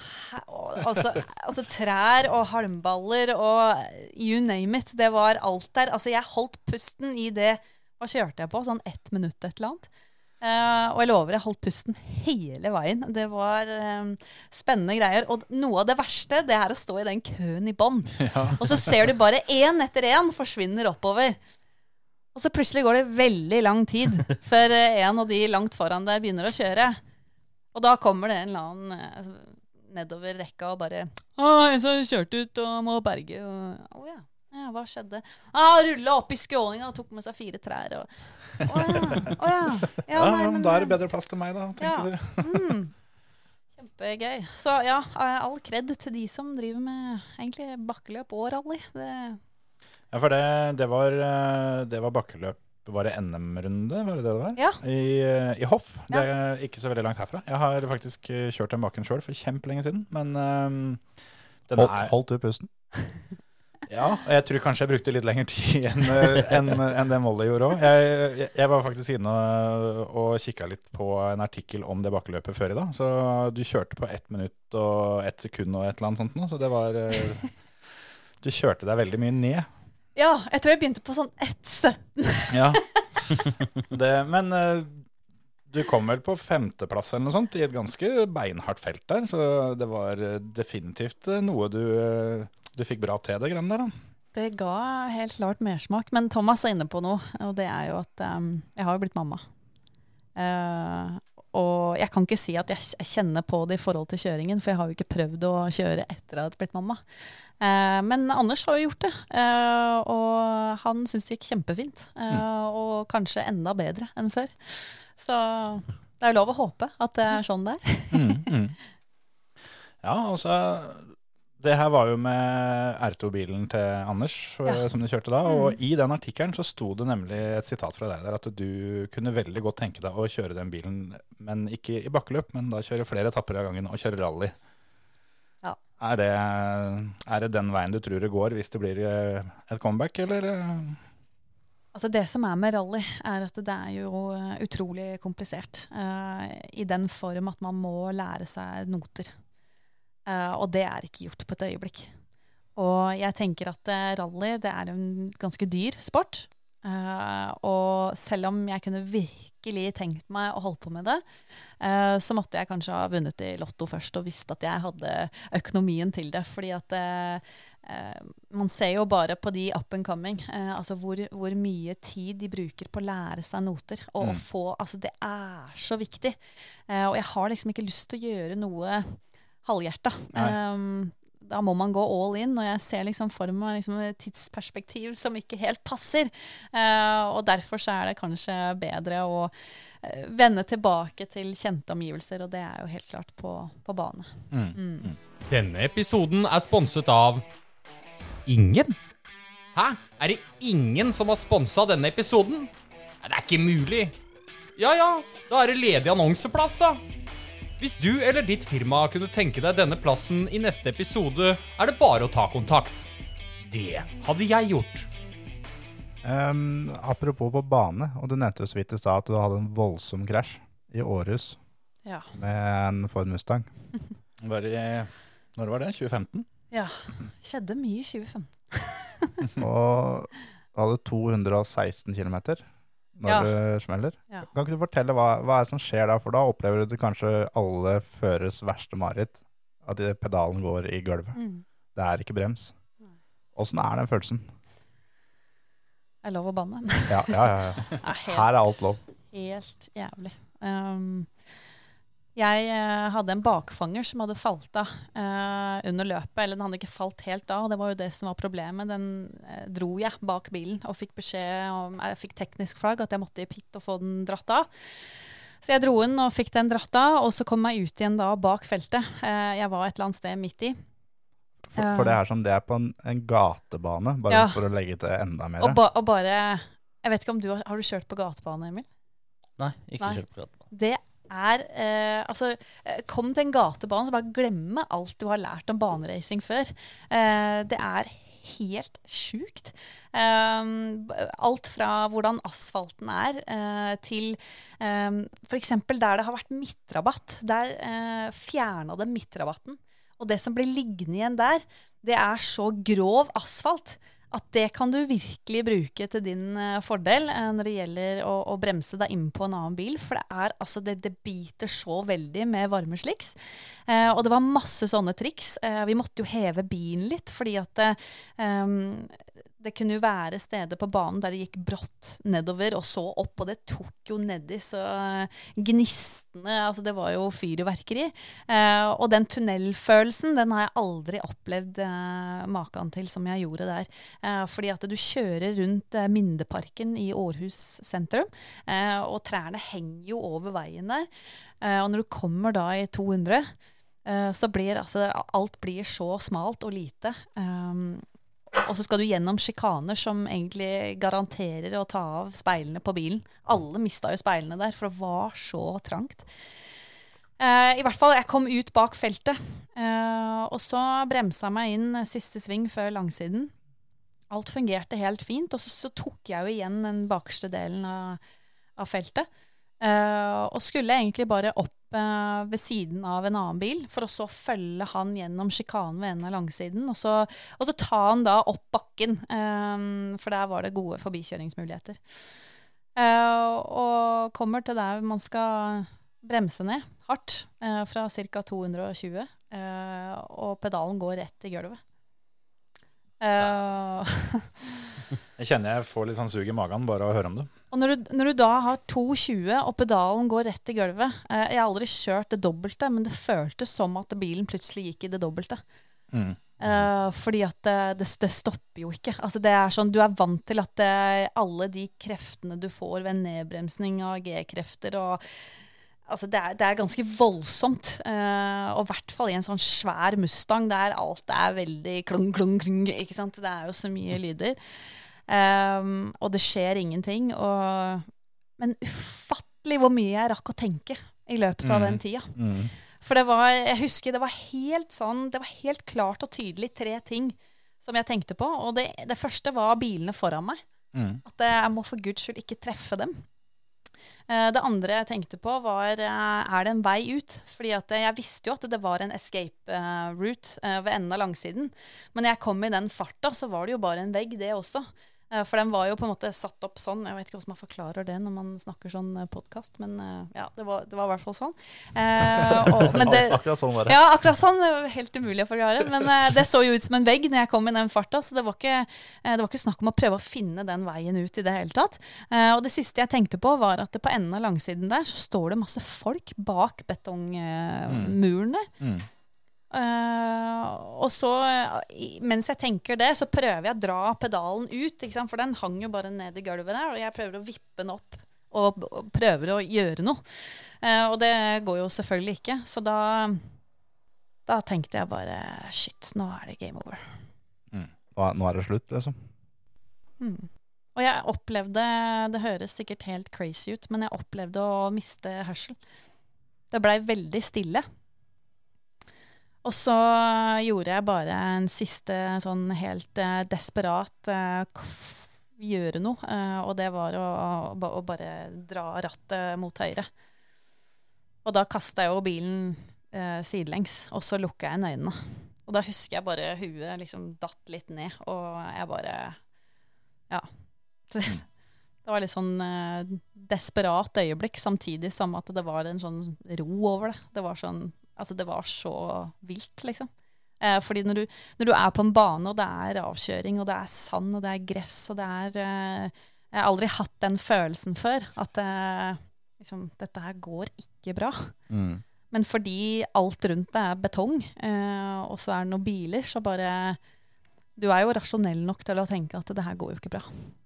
og altså, altså trær og halmballer og you name it. Det var alt der. Altså jeg holdt pusten i det Hva kjørte jeg på? Sånn ett minutt et eller annet. Uh, og jeg lover, jeg holdt pusten hele veien. Det var eh, spennende greier. Og noe av det verste, det er å stå i den køen i bånn. <laughs> Og så ser du bare én etter én forsvinner oppover. Og så plutselig går det veldig lang tid <laughs> før eh, en av de langt foran der begynner å kjøre. Og da kommer det en eller annen nedover rekka og bare Å, en som kjørte ut og må berge. Og, å ja. ja. Hva skjedde? Ah, Rulla opp i skråninga og tok med seg fire trær. Og, å ja. Å ja. <laughs> Ja, Ja, nei, men da er det bedre plass til meg, da, tenkte Ja. du. <laughs> Mm. Kjempegøy. Så ja, eh, all kred til de som driver med egentlig bakkeløp og rally. Det, Ja, for det, det, var, eh, det var bakkeløp Var det NM-runde, var det det det var? Ja. I, eh, I Hoff. Det er ikke så veldig langt herfra. Jeg har faktisk eh, kjørt den baken sjøl for kjempelenge siden, men um, den holdt, er holdt du pusten? <laughs> Ja, og jeg tror kanskje jeg brukte litt lengre tid enn en, enn det Molly gjorde òg. Jeg, jeg, var faktisk inne og, kikka litt på en artikkel om det bakkeløpet før i dag. Så du kjørte på ett minutt og ett sekund og et eller annet sånt nå, så det var <laughs> Du kjørte deg veldig mye ned. Ja, jeg tror jeg begynte på sånn 1,17. Ja. <laughs> Det, men eh, du kom vel på femteplass eller noe sånt i et ganske beinhardt felt der, så det var eh, definitivt eh, noe du, du fikk bra til, det greiene der. da. Det ga helt klart mersmak. Men Thomas er inne på noe, og det er jo at um, jeg har jo blitt mamma. Uh, og jeg kan ikke si at jeg, jeg kjenner på det i forhold til kjøringen, for jeg har jo ikke prøvd å kjøre etter at jeg har blitt mamma. Eh, men Anders har jo gjort det, eh, og han syns det gikk kjempefint. eh, Og kanskje enda bedre enn før. Så det er jo lov å håpe at det er sånn det er. Mm, <laughs> mm. Ja, altså Det her var jo med R2-bilen til Anders Ja. som du kjørte da. Og i den artikkelen så sto det nemlig et sitat fra deg der at du kunne veldig godt tenke deg å kjøre den bilen, men ikke i bakkeløp, men da kjøre flere etapper av gangen og kjøre rally. Er det, er det den veien du tror det går hvis det blir eh, et comeback, eller? Altså Det som er med rally, er at det er jo eh, utrolig komplisert. Uh, I den form at man må lære seg noter. Uh, og det er ikke gjort på et øyeblikk. Og jeg tenker at rally det er en ganske dyr sport. Uh, og selv om jeg kunne virkelig tenkt meg å holde på med det, eh, så måtte jeg kanskje ha vunnet i Lotto først og visst at jeg hadde økonomien til det. Fordi at eh, eh, man ser jo bare på de up and coming, altså hvor, hvor mye tid de bruker på å lære seg noter. Og å Mm. få Altså, det er så viktig. Og jeg har liksom ikke lyst til å gjøre noe halvhjerta. Um, da må man gå all in, og jeg ser liksom for meg liksom et tidsperspektiv som ikke helt passer. Uh, og derfor så er det kanskje bedre å eh, vende tilbake til kjente omgivelser, og det er jo helt klart på, på bane. Mm. Mm. Denne episoden er sponset av Ingen? Hæ? Er det ingen som har sponsa denne episoden? Det er ikke mulig. Ja ja, da er det ledig annonseplass, da. Hvis du eller ditt firma kunne tenke deg denne plassen i neste episode, er det bare å ta kontakt. Det hadde jeg gjort. Um, apropos på bane, og du nevnte jo så vidt i stad at du hadde en voldsom krasj i Århus Ja. med en Ford Mustang. <laughs> Var i, når var det? 2015? ja. Skjedde mye i 2015. <laughs> Og du hadde 216 km når Ja. du smeller. Ja. Kan ikke du fortelle hva, hva er det som skjer da? For da opplever du kanskje alle føres verste mareritt. At pedalen går i gulvet. Mm. Det er ikke brems. Åssen er den følelsen? Er lov å banne? Ja, ja, ja. ja. <laughs> Helt Her er alt lov. Helt jævlig. Um, jeg eh, hadde en bakfanger som hadde falt av eh, under løpet. Eller den hadde ikke falt helt av, og det var jo det som var problemet. Den eh, dro jeg bak bilen og fikk beskjed om Jeg fikk teknisk flagg at jeg måtte i pit og få den dratt av. Så jeg dro den og fikk den dratt av, og så kom jeg ut igjen da bak feltet. Eh, jeg var et eller annet sted midt i. For, for det er som det er på en, en gatebane, bare Ja. for å legge til enda mer. Og, ba, og bare Jeg vet ikke om du har, har du kjørt på gatebane, Emil? Nei, ikke Nei. kjørt på gatebane. Det er eh, Altså, eh, kom til en gatebane, så bare glemme alt du har lært om baneracing før. Eh, det er helt sjukt. Um, alt fra hvordan asfalten er, eh, til um, f.eks. der det har vært midtrabatt. Der uh, fjerna de midtrabatten. Og det som blir liggende igjen der, det er så grov asfalt at det kan du virkelig bruke til din eh, fordel eh, når det gjelder å, å bremse deg inn på en annen bil. For det er altså det, det biter så veldig med varmesliks. Eh, og det var masse sånne triks. Eh, vi måtte jo heve bilen litt, fordi at eh, det kunne jo være steder på banen der det gikk brått nedover og så opp, og det tok jo nedi så gnistene gnistende Altså, det var jo fyrverkeri. Eh, og den tunnelfølelsen, den har jeg aldri opplevd eh, maken til som jeg gjorde der. Eh, fordi at du kjører rundt eh, Mindeparken i Århus sentrum, eh, og trærne henger jo over veien der. Eh, og når du kommer da i 200, eh, så blir altså Alt blir så smalt og lite. Um, og så skal du gjennom sjikaner som egentlig garanterer å ta av speilene på bilen. Alle mista jo speilene der, for det var så trangt. Uh, I hvert fall, jeg kom ut bak feltet, Uh, og så bremsa meg inn siste sving før langsiden. Alt fungerte helt fint, og så, så tok jeg jo igjen den bakerste delen av, av feltet. Eh, og skulle egentlig bare opp uh, ved siden av en annen bil, for å så følge han gjennom sjikanen ved enden av langsiden. Og så, og så ta han da opp bakken, um, for der var det gode forbikjøringsmuligheter. Uh, og kommer til der man skal bremse ned hardt, fra ca. 220, eh, og pedalen går rett i gulvet. <laughs> Jeg kjenner jeg får litt sånn sug i magen bare av å høre om det. Og når du, når du da har 2,20 og pedalen går rett i gulvet eh, Jeg har aldri kjørt det dobbelte, men det føltes som at bilen plutselig gikk i det dobbelte. Mm. Eh, fordi at det, det, det stopper jo ikke. Altså det er sånn, Du er vant til at det, alle de kreftene du får ved nedbremsning av G-krefter og Altså det, er, det er ganske voldsomt. Uh, og i hvert fall i en sånn svær Mustang der alt er veldig klung, klung, klung. ikke sant? Det er jo så mye lyder. Um, og det skjer ingenting. Og, men ufattelig hvor mye jeg rakk å tenke i løpet av den tida. Mm. For det var, jeg husker det var helt sånn, det var helt klart og tydelig tre ting som jeg tenkte på. Og det, det første var bilene foran meg. Mm. At jeg må for guds skyld ikke treffe dem. Eh, Det andre jeg tenkte på, var eh, er det en vei ut? Fordi jeg visste jo at det var en escape eh, route ved enden av langsiden. Men når jeg kom i den farta, så var det jo bare en vegg, det også. Eh, For den var jo på en måte satt opp sånn. Jeg vet ikke hvordan man forklarer det når man snakker sånn podkast, men eh, ja, det var, det var i hvert fall sånn. Eh, og, men <laughs> det, Akkurat sånn var det. ja, akkurat sånn. Det var helt umulig å forklare. Men eh, det så jo ut som en vegg når jeg kom i den farta, så det var ikke, eh, det var ikke snakk om å prøve å finne den veien ut i det hele tatt. Eh, og det siste jeg tenkte på, var at det på enden av langsiden der så står det masse folk bak betongmurene. Mm. Mm. Eh, og så, eh, mens jeg tenker det, så prøver jeg å dra pedalen ut, for den hang jo bare ned i gulvet der, og jeg prøver å vippe den opp og, og prøver å gjøre noe. Uh, og det går jo selvfølgelig ikke, så da, da tenkte jeg bare shit, nå er det game over. Nå, nå er det slutt, liksom. Mm. Og jeg opplevde, det høres sikkert helt crazy ut, men jeg opplevde å miste hørsel. Det blei veldig stille. Og så gjorde jeg bare en siste sånn helt eh, desperat eh, gjøre noe, eh, og det var å, å, å bare dra rattet mot høyre. Og da kasta jeg jo bilen eh, sidelengs, og så lukka jeg øynene. Og da husker jeg bare huet liksom datt litt ned, og jeg bare Ja. Det, <laughs> det var litt sånn eh, desperat øyeblikk, samtidig som at det var en sånn ro over det. Det var sånn Altså, det var så vilt, liksom. Eh, fordi når du, når du er på en bane, og det er avkjøring, og det er sand, og det er gress, og det er eh, Jeg har aldri hatt den følelsen før. At eh, liksom, dette her går ikke bra. Mm. Men fordi alt rundt deg er betong, eh, og så er det noen biler, så bare Du er jo rasjonell nok til å tenke at det her går jo ikke bra.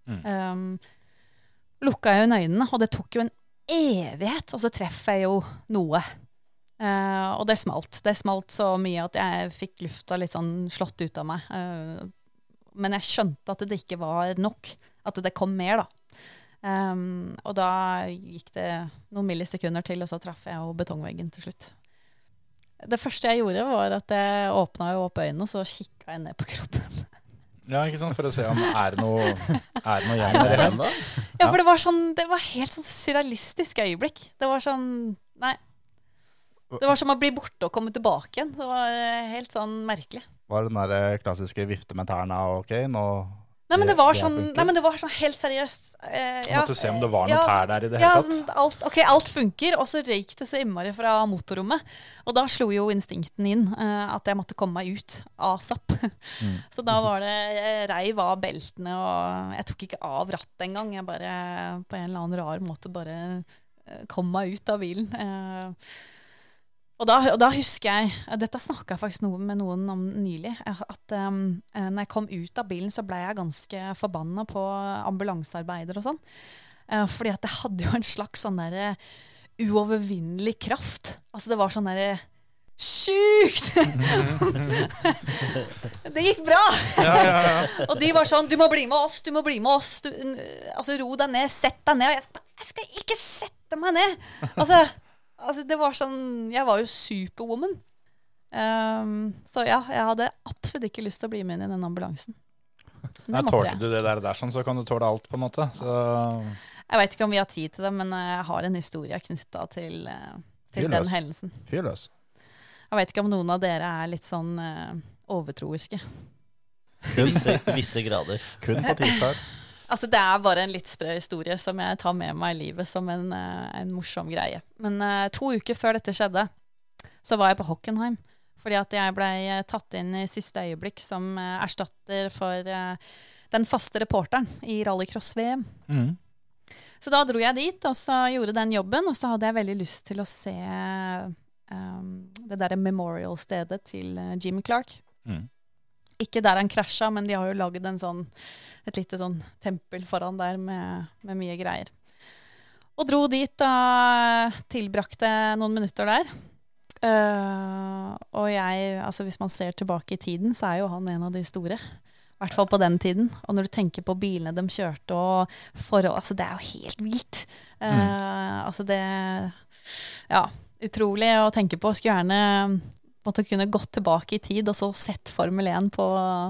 Mm. Um, lukka jeg øynene, og det tok jo en evighet, og så treffer jeg jo noe. Eh, og det smalt. Det smalt så mye at jeg fikk lufta litt sånn slått ut av meg. Uh, men jeg skjønte at det ikke var nok. At det kom mer, da. Um, og da gikk det noen millisekunder til, og så traff jeg jo betongveggen til slutt. Det første jeg gjorde, var at jeg åpna jo opp øynene, og så kikka jeg ned på kroppen. Ja, ikke sant? For å se om <laughs> er det noe, er det noe igjen der ennå. Ja, for det var sånn Det var helt sånn surrealistisk øyeblikk. Det var sånn Nei. Det var som å bli borte og komme tilbake igjen. Det var eh, helt sånn merkelig. Var det den der eh, klassiske vifte med tærne ok, nå Nei, men det var sånn, nei, men det var sånn helt seriøst. Eh, Du måtte se om det var noen ja, tær der i det ja, hele sånn, tatt. alt, ok, alt funker, og så røyk det så innmari fra motorrommet. Og da slo jo instinkten inn eh, at jeg måtte komme meg ut asap. Mm. <laughs> så da var det Jeg reiv av beltene, og jeg tok ikke av rattet engang. Jeg bare på en eller annen rar måte bare eh, kom meg ut av bilen. Eh, og da, og da husker jeg Dette snakka jeg faktisk noe med noen om nylig. eh, At um, eh, når jeg kom ut av bilen, så ble jeg ganske forbanna på ambulansearbeider og sånn. Uh, fordi at det hadde jo en slags sånn derre uovervinnelig kraft. Altså det var sånn derre Sjukt! <laughs> det gikk bra! <laughs> og de var sånn Du må bli med oss, du må bli med oss. Du, altså Ro deg ned, sett deg ned. Og jeg skal, jeg skal ikke sette meg ned! Altså, altså det var sånn Jeg var jo superwoman. Um, så ja, jeg hadde absolutt ikke lyst til å bli med inn i den ambulansen. <laughs> Men Ja, tålte jeg. du det der, der sånn, så kan du tåle alt, på en måte. Så Jeg vet ikke om vi har tid til det, men eh, jeg har en historie knytta til, eh, til den hendelsen. Fyrløs. Jeg vet ikke om noen av dere er litt sånn uh, overtroiske. Visse, visse grader. Kun på tirsdag. Altså, det er bare en litt sprø historie som jeg tar med meg i livet som en, eh, en morsom greie. Men uh, to uker før dette skjedde, så var jeg på Hockenheim. Fordi at jeg blei tatt inn i siste øyeblikk som uh, erstatter for uh, den faste reporteren i rallycross-VM. mm. Så da dro jeg dit og så gjorde den jobben, og så hadde jeg veldig lyst til å se um, det derre memorial-stedet til Jim Clark. Mm. Ikke der han krasja, men de har jo lagd sånn, et lite sånn tempel foran der med, med mye greier. Og dro dit og tilbrakte noen minutter der. Uh, og jeg, altså hvis man ser tilbake i tiden, så er jo han en av de store. I hvert fall på den tiden. Og når du tenker på bilene de kjørte og forhold Altså, det er jo helt vilt. Eh, Altså, det Ja, utrolig å tenke på. Skulle gjerne måtte kunne gått tilbake i tid og så sett Formel 1 på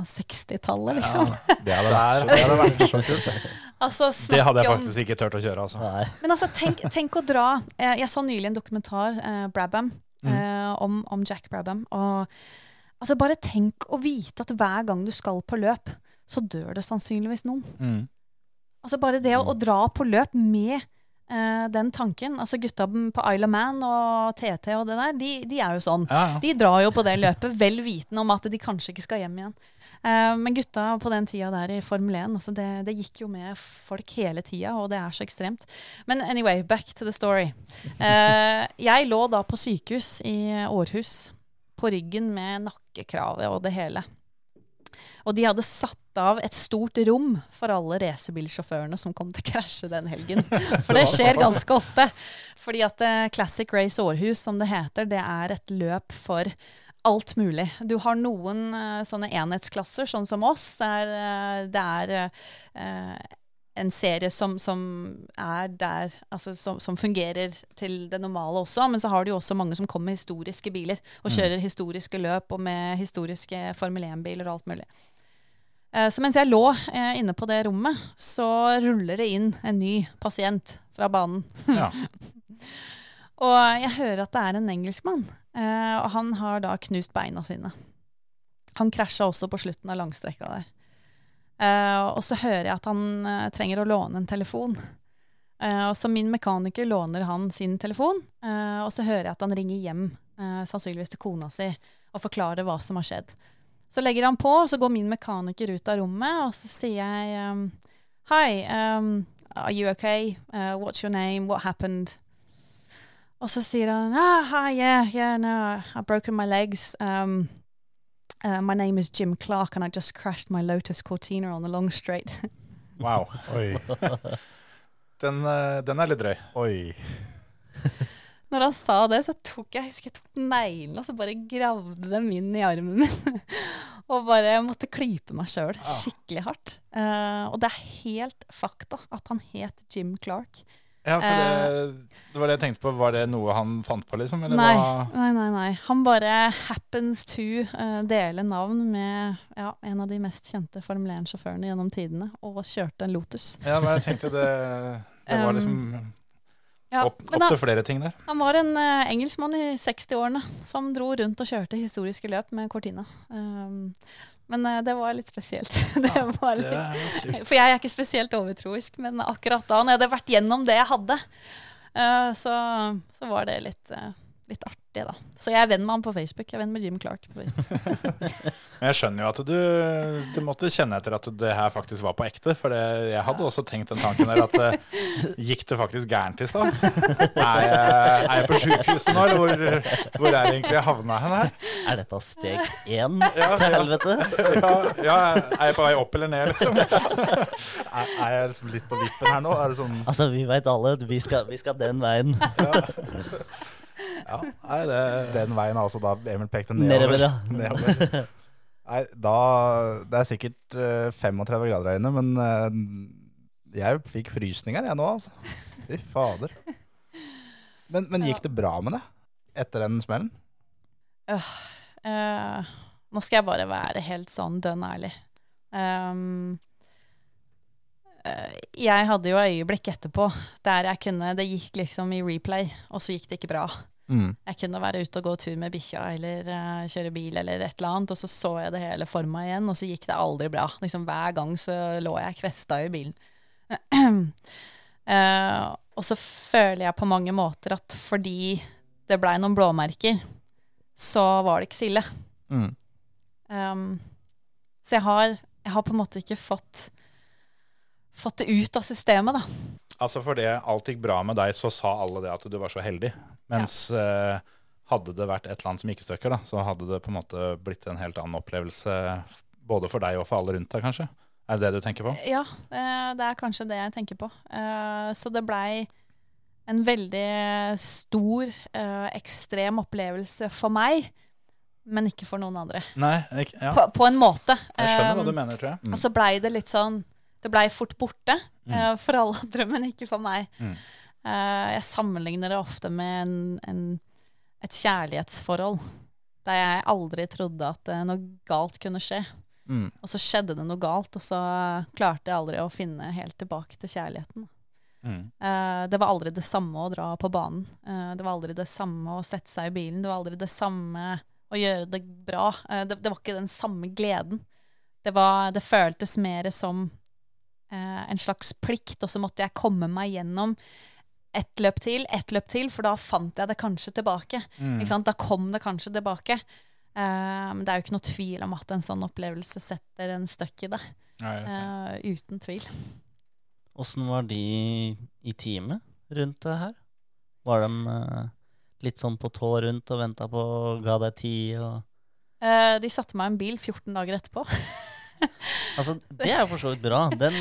60-tallet, liksom. Det hadde vært, det hadde vært så kult. <laughs> Altså, Det hadde jeg om- faktisk ikke turt å kjøre, altså. Nei. Men altså, tenk, tenk å dra eh, Jeg så nylig en dokumentar, eh, Brabham, Mm. eh, om, om Jack Brabham. Og altså, bare tenk å vite at hver gang du skal på løp, så dør det sannsynligvis noen. Mm. Altså Bare det å, å dra på løp med den tanken Altså Gutta på Isle of Man og TT og det der, de, de er jo sånn. Ja, ja. De drar jo på det løpet vel vitende om at de kanskje ikke skal hjem igjen. Uh, men gutta på den tida der i Formel 1, altså det, det gikk jo med folk hele tida, og det er så ekstremt. Men anyway, back to the story. Uh, jeg lå da på sykehus i Århus, på ryggen med nakkekravet og det hele. Og de hadde satt av et stort rom for alle racerbilsjåførene som kom til å krasje den helgen. For det skjer ganske ofte. Fordi at eh, Classic Race Århus, som det heter, det er et løp for alt mulig. Du har noen eh, sånne enhetsklasser, sånn som oss. Der, det er eh, en serie som, som er der, altså som, som fungerer til det normale også. Men så har du jo også mange som kommer med historiske biler og kjører historiske løp og med historiske Formel 1-biler og alt mulig. Eh, Så mens jeg lå eh, inne på det rommet, så ruller det inn en ny pasient fra banen. Ja. <laughs> Og jeg hører at det er en engelskmann, eh, og han har da knust beina sine. Han krasja også på slutten av langstrekka der. Og så hører jeg at han trenger å låne en telefon. Og så min mekaniker låner han sin telefon, og så hører jeg at han ringer hjem, sannsynligvis til kona si, og forklarer hva som har skjedd. Så legger han på, og så går min mekaniker ut av rommet, og så sier jeg um, Hi, um, are you okay? Uh, what's your name? What happened? Og så sier han ah, Hi, yeah, yeah, no, I've broken my legs. Um, uh, my name is Jim Clark, and I just crashed my Lotus Cortina on the long straight. <laughs> Wow. Oi, <laughs> Den, eh, den er litt drøy. oi. <laughs> Når han sa det, så tok jeg, jeg husker jeg tok neglene og så bare gravde dem inn i armen min. <laughs> og bare måtte klype meg sjøl skikkelig hardt. Uh, og det er helt fakta at han het Jim Clark. Ja, for det, det var det jeg tenkte på. Var det noe han fant på, liksom? Eller Nei, nei, nei, nei. Han bare happens to uh, dele navn med ja, en av de mest kjente Formel 1-sjåførene gjennom tidene, og kjørte en Lotus. Ja, men jeg tenkte det, det var <laughs> liksom Ja, opp, opp han, til flere ting der. han var en uh, engelskmann i 60-årene som dro rundt og kjørte historiske løp med Cortina. Um, men uh, det var litt spesielt. <laughs> det var litt, det for jeg er ikke spesielt overtroisk, men akkurat da når jeg hadde vært gjennom det jeg hadde, uh, så, så var det litt, litt artig, da. Så jeg er venn med han på Facebook. Jeg er venn med Jim Clark på Facebook. <laughs> Men jeg skjønner jo at du, du måtte kjenne etter at det her faktisk var på ekte. For det, jeg hadde også tenkt den tanken der at eh, gikk det faktisk gærent i stad? Er, jeg- er jeg på sjukehuset nå, eller hvor, hvor er det egentlig jeg havna hen her? Er dette steg én Ja, til helvete? Ja, ja, er jeg på vei opp eller ned, liksom? Er, er jeg liksom litt på vippen her nå? Er det sånn Altså, vi veit alle at vi skal, vi skal den veien. Ja, nei, det, Den veien altså da Emil pekte Nedover, nedover. <laughs> Nedover. Nei, da Det er sikkert eh, 35 grader her inne, men eh, jeg fikk frysninger jeg nå, altså. Fy fader. Men, men gikk det bra med det etter den smellen? Eh, nå skal jeg bare være helt sånn dønn ærlig. Um, eh, jeg hadde jo øyeblikk etterpå der jeg kunne Det gikk liksom i replay, og så gikk det ikke bra. Mm. Jeg kunne være ute og gå tur med bikkja eller uh, kjøre bil eller et eller annet, og så så jeg det hele for meg igjen, og så gikk det aldri bra. Liksom Hver gang så lå jeg kvesta i bilen. Uh, <clears throat> og så føler jeg på mange måter at fordi det blei noen blåmerker, så var det ikke så ille. Mm. Um, så jeg har, jeg har på en måte ikke fått fått det ut av systemet, da. altså fordi alt gikk bra med deg, så sa alle det at du var så heldig. Mens eh, hadde det vært et eller annet som gikk i stykker, da, så hadde det på en måte blitt en helt annen opplevelse både for deg og for alle rundt deg, kanskje. Er det det du tenker på? Ja, eh, det er kanskje det jeg tenker på. Eh, Så det blei en veldig stor, ekstrem opplevelse for meg, men ikke for noen andre. Nei, ikke, ja. På, på en måte. Jeg skjønner hva du mener, tror jeg. Og så blei det litt sånn Det blei fort borte eh, for alle andre, men ikke for meg. Mm. Uh, jeg sammenligner det ofte med en, en, et kjærlighetsforhold. der jeg aldri trodde at uh, noe galt kunne skje. Mm. Og så skjedde det noe galt, og så klarte jeg aldri å finne helt tilbake til kjærligheten. Mm. Det var aldri det samme å dra på banen. Det var aldri det samme å sette seg i bilen. Det var aldri det samme å gjøre det bra. Det, det var ikke den samme gleden. Det, var, det føltes mer som en slags plikt, og så måtte jeg komme meg gjennom ett løp til, ett løp til, for da fant jeg det kanskje tilbake. Mm. Ikke sant? Da kom det kanskje tilbake. Men Men det er jo ikke noe tvil om at en sånn opplevelse setter en støkk i det. Ja. Eh, uten tvil. Åssen var de i teamet rundt det her? Var de uh, litt sånn på tå rundt og venta på ga deg tid og uh, De satte meg i en bil 14 dager etterpå. <laughs> <laughs> Altså, det er jo for så vidt bra. Den,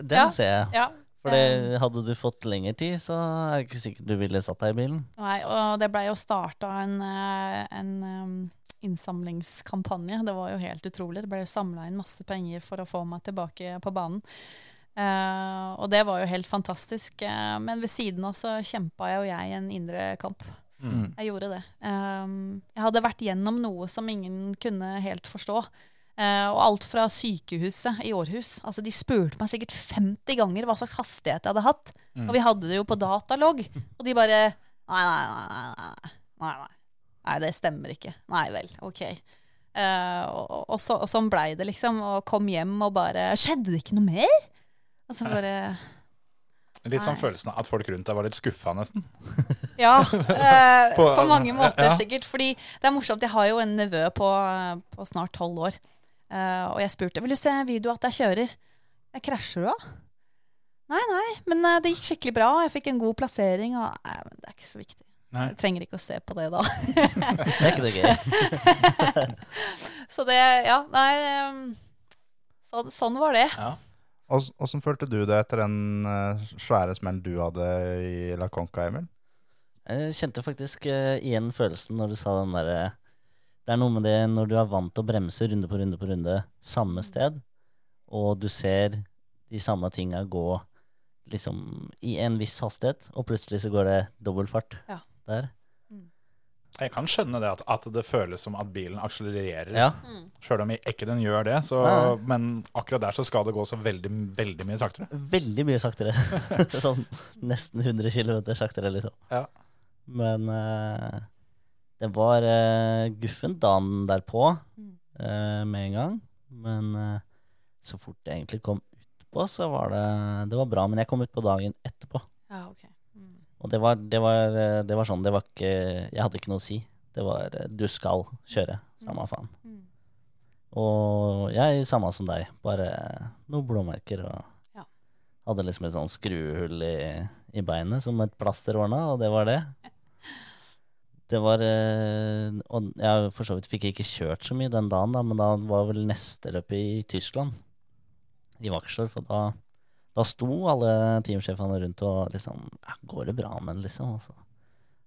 den Ja. ser jeg. ja. For det, hadde du fått lengre tid, så er det ikke sikkert du ville satt deg i bilen. Nei, og det blei jo starta en, eh, en um, innsamlingskampanje. Det var jo helt utrolig. Det ble jo samla inn masse penger for å få meg tilbake på banen. Uh, og det var jo helt fantastisk. Uh, men ved siden av så kjempa jeg og jeg en indre kamp. Mm. Jeg gjorde det. Um, jeg hadde vært gjennom noe som ingen kunne helt forstå. Eh, og alt fra sykehuset i Århus. Altså, de spurte meg sikkert 50 ganger hva slags hastighet jeg hadde hatt. Mm. Og vi hadde det jo på datalogg. Og de bare Nei, nei, nei. Nei, nei, nei, nei. det stemmer ikke. Nei vel, OK. Eh, og, og, så, og sånn blei det, liksom. Og kom hjem og bare Skjedde det ikke noe mer? Og så bare Litt sånn Nei. følelsen av at folk rundt deg var litt skuffa, nesten. <laughs> Ja, eh, På- på, mange <laughs> måter ja. sikkert. Fordi det er morsomt. Jeg har jo en nevø på, på snart tolv år. Eh, og jeg spurte vil du se video at jeg kjører. Jeg krasjer du da? Nei, nei, men uh, det gikk skikkelig bra. Jeg fikk en god plassering. Og, nei, men det er ikke så viktig. Nei. Jeg trenger ikke å se på det da. <laughs> Det er ikke det gøy. <laughs> så det, ja, nei um, så, Sånn var det. Åssen følte du det etter den uh, svære smellen du hadde i La Conca, Emil? Jeg kjente faktisk igjen følelsen når du sa den derre Det er noe med det når du er vant til å bremse runde på runde på runde samme sted, og du ser de samme tinga gå liksom i en viss hastighet, og plutselig så går det dobbel fart Ja. der. Jeg kan skjønne det at, at det føles som at bilen akselererer. Ja. Sjøl om ikke den gjør det, så, men akkurat der så skal det gå så veldig, veldig mye saktere. Veldig mye saktere. <laughs> sånn nesten 100 km saktere, liksom. Ja. Men eh, det var uh, guffen dagen derpå Mm. eh, med en gang. Men uh, så fort jeg egentlig kom utpå, så var det Det var bra. Men jeg kom utpå dagen etterpå. Ja, ok. Mm. Og det var, det var, det var sånn Det var ikke Jeg hadde ikke noe å si. Det var Du skal kjøre. Samme faen. Mm. Og jeg samme som deg. Bare noen blåmerker og Ja. Hadde liksom et sånn skruehull i, i beinet som et plaster ordna, og det var det. Det var eh, Og jeg for så vidt fikk ikke kjørt så mye den dagen, da, men da var vel neste løp i Tyskland. I Vaksdorf. Og da, da sto alle teamsjefene rundt og liksom ja, Går det bra med den, liksom? Og så,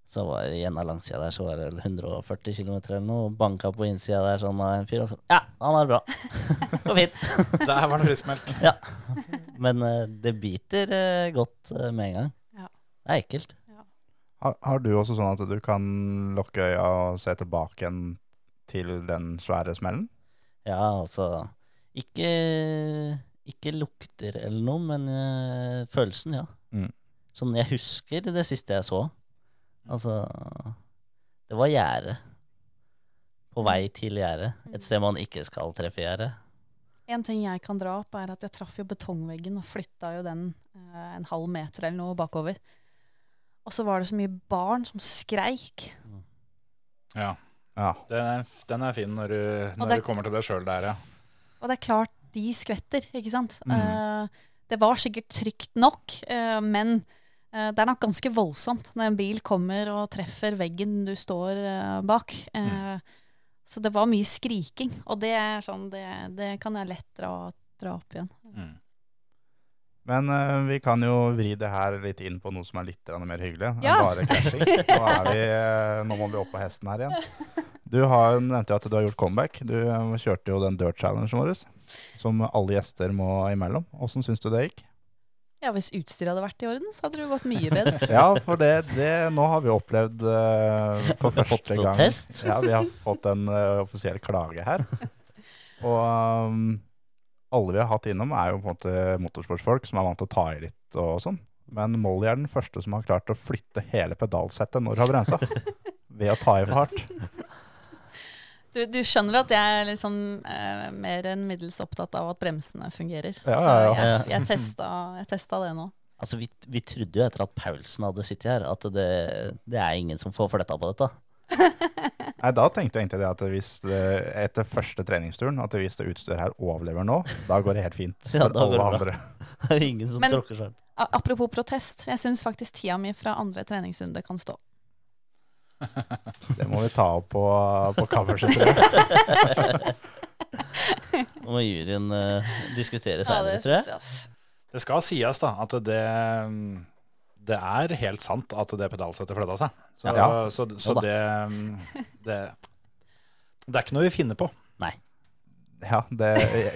så var det igjen av langsida der så var det 140 km eller noe. Banka på innsida der sånn av en fyr. Og så, ja, han er bra. <laughs> Går fint. Der var det friskmeldt. Ja. Men eh, det biter eh, godt med en gang. Ja. Det er ekkelt. Har, har du også sånn at du kan lukke øya og se tilbake igjen til den svære smellen? Ja, altså Ikke, ikke lukter eller noe, men øh, følelsen, ja. Mm. Sånn jeg husker det siste jeg så. Altså Det var gjerdet. På vei til gjerdet. Et sted man ikke skal treffe gjerdet. En ting jeg kan dra opp, er at jeg traff jo betongveggen og flytta jo den eh, en halv meter eller noe bakover. Og så var det så mye barn som skreik. Ja. Ja. Den er, den er fin når du, når det- du kommer til deg sjøl der, ja. Og det er klart, de skvetter, ikke sant? Mm. Uh, det var sikkert trygt nok, uh, men uh, det er nok ganske voldsomt når en bil kommer og treffer veggen du står bak. Mm. Så det var mye skriking, og det er sånn, det, det kan jeg lett dra, dra opp igjen. Mm. Men uh, vi kan jo vri det her litt inn på noe som er litt mer hyggelig Ja. enn bare krasjing. Nå, er vi, uh, nå må vi opp på hesten her igjen. Du har, nevnte jo at du har gjort comeback. Du eh, kjørte jo den dirt challengen vår, som alle gjester må imellom. Åssen syns du det gikk? Ja, Hvis utstyret hadde vært i orden, så hadde det jo gått mye bedre. <laughs> Ja, for det, det nå har vi opplevd uh, for første gang. Ja, vi har fått en uh, offisiell klage her. Og um, alle vi har hatt innom, er jo på en måte motorsportsfolk som er vant til å ta i litt og sånn. Men Molly er den første som har klart å flytte hele pedalsettet når hun har bremsa. Ved å ta i for hardt. Du, du skjønner at jeg er sånn, eh, mer enn middels opptatt av at bremsene fungerer. Ja, Så ja, Så jeg, jeg, testa, jeg testa det nå. Altså, vi, vi trodde jo etter at Paulsen hadde sittet her, at det, det er ingen som får flytta på dette. <laughs> Nei, Da tenkte jeg egentlig det at hvis det, etter første treningsturen at hvis det utstyret her overlever nå, da går det helt fint <laughs> for Ja, da går alle det bra. andre. <laughs> Det er ingen som Men- tråkker selv. A- Apropos protest, jeg syns faktisk tida mi fra andre treningsrunde kan stå. <laughs> Det må vi ta opp på, på coverset. tror jeg. Nå må juryen uh, diskutere seinere, ja, tror jeg. Det skal sies da at det, det er helt sant at det pedalsettet flytta seg. Så, Ja. så, så Jo det, det Det er ikke noe vi finner på. Nei. Ja, det,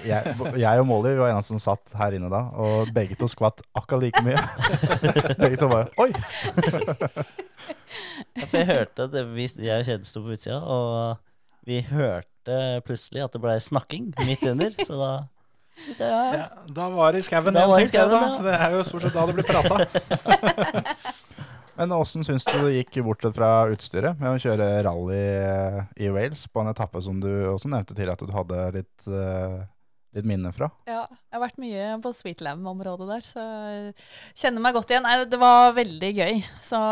jeg, jeg og Molly var eneste som satt her inne da, og begge to skvatt akkurat like mye. <laughs> Begge to bare Oi! Ja, for jeg hørte det, vi, Jeg og Kjetil sto på utsida, og vi hørte plutselig at det blei snakking midt under. Så da ja, ja. Ja, da var det i skauen igjen, det tenkte jeg da. Det er jo stort sett da det blir prata. <laughs> Men åssen syns du det gikk, bortsett fra utstyret, med å kjøre rally i Wales på en etappe som du også nevnte tidligere at du hadde litt, eh, litt minne fra? Ja, jeg har vært mye på Sweetlam-området der, så jeg kjenner meg godt igjen. Det var veldig gøy. Så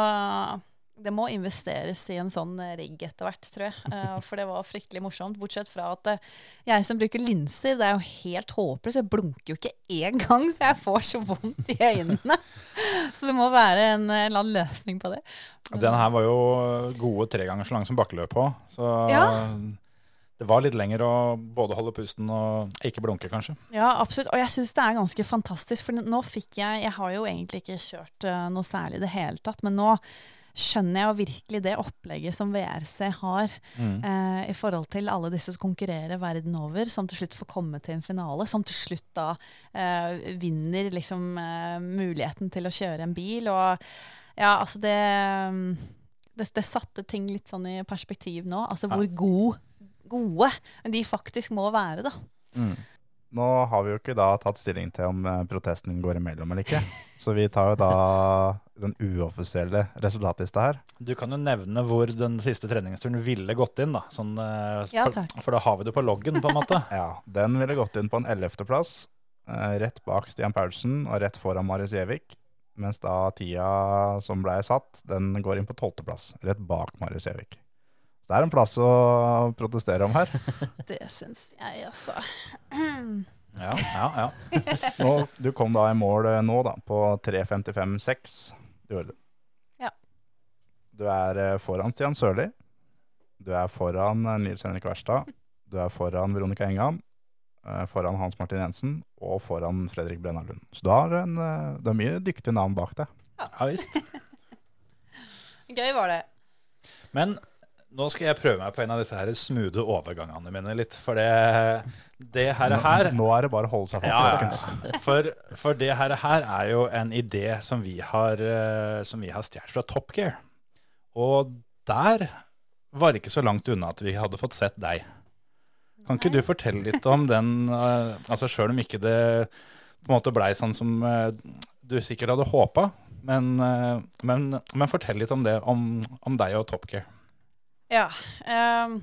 det må investeres i en sånn rigg etter hvert, tror jeg. Uh, <laughs> For det var fryktelig morsomt. Bortsett fra at uh, jeg som bruker linser, det er jo helt håpløst. Jeg blunker jo ikke én gang, så jeg får så vondt i øynene. <laughs> Så det må være en, en eller annen løsning på det. Den her var jo gode tre ganger så lang som bakkeløpet òg, så Ja. det var litt lenger å både holde pusten og ikke blunke, kanskje. Ja, absolutt. Og jeg syns det er ganske fantastisk. For nå fikk jeg Jeg har jo egentlig ikke kjørt uh, noe særlig i det hele tatt, men nå skjønner jeg jo virkelig det opplegget som VRC har eh, i forhold til alle disse som konkurrerer verden over, som til slutt får komme til en finale, som til slutt da eh, vinner liksom eh, muligheten til å kjøre en bil. Og ja, altså det det, det satte ting litt sånn i perspektiv nå. Altså hvor god, gode de faktisk må være, da. Nå har vi jo ikke da tatt stilling til om eh, protesten går imellom eller ikke, <laughs> så vi tar jo da den uoffisielle resultatlista her. Du kan jo nevne hvor den siste treningsturen ville gått inn, da. Sånn, eh, Ja, for, takk. for da har vi det på loggen, på en måte. <laughs> Ja, Den ville gått inn på en 11. plass, eh, rett bak Stian Paulsen og rett foran Marius Gjevik. Mens da tida som ble satt, den går inn på 12. plass, rett bak Marius Gjevik. Så det er en plass å protestere om her. <laughs> Det syns jeg, altså. <clears throat> Ja, ja, ja. Nå, du kom da i mål eh, nå da, på 3.55,6. Du gjorde det. Ja. Du er eh, foran Stian Sørli. Du er foran eh, Nils Henrik Verstad. Du er foran Veronica Engan. eh, Foran Hans Martin Jensen og foran Fredrik Brenna Lund. Så du har, en, det har mye dyktige navn bak deg. ja visst. <laughs> Gøy var det. Men nå skal jeg prøve meg på en av disse her smoothe overgangene mine litt. For det, det her, her Nå er det bare å holde seg fast. Ja, folkens. ja. For, for det her, her er jo en idé som vi har, eh, som vi har stjålet fra Top Gear. Og der var det ikke så langt unna at vi hadde fått sett deg. Kan ikke du fortelle litt om den, eh, altså sjøl om ikke det på en måte blei sånn som eh, du sikkert hadde håpa, men, men, men fortell litt om det, om, om deg og Top Gear. Ja. Um,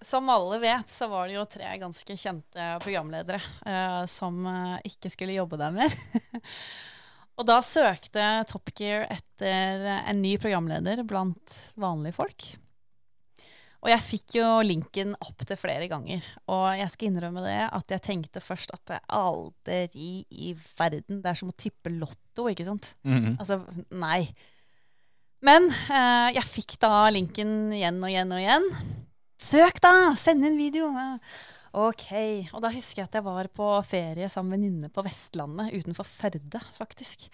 som alle vet, så var det jo tre ganske kjente programledere uh, som eh, ikke skulle jobbe der mer. <laughs> og da søkte Top Gear etter en ny programleder blant vanlige folk. Og jeg fikk jo linken opp til flere ganger. Og jeg skal innrømme det at jeg tenkte først at det aldri i verden Det er som å tippe lotto, ikke sant? Altså, nei. Men eh, jeg fikk da linken igjen og igjen og igjen. Søk, da! Send inn video! Ok. Og da husker jeg at jeg var på ferie sammen med venninne på Vestlandet, utenfor Førde, faktisk.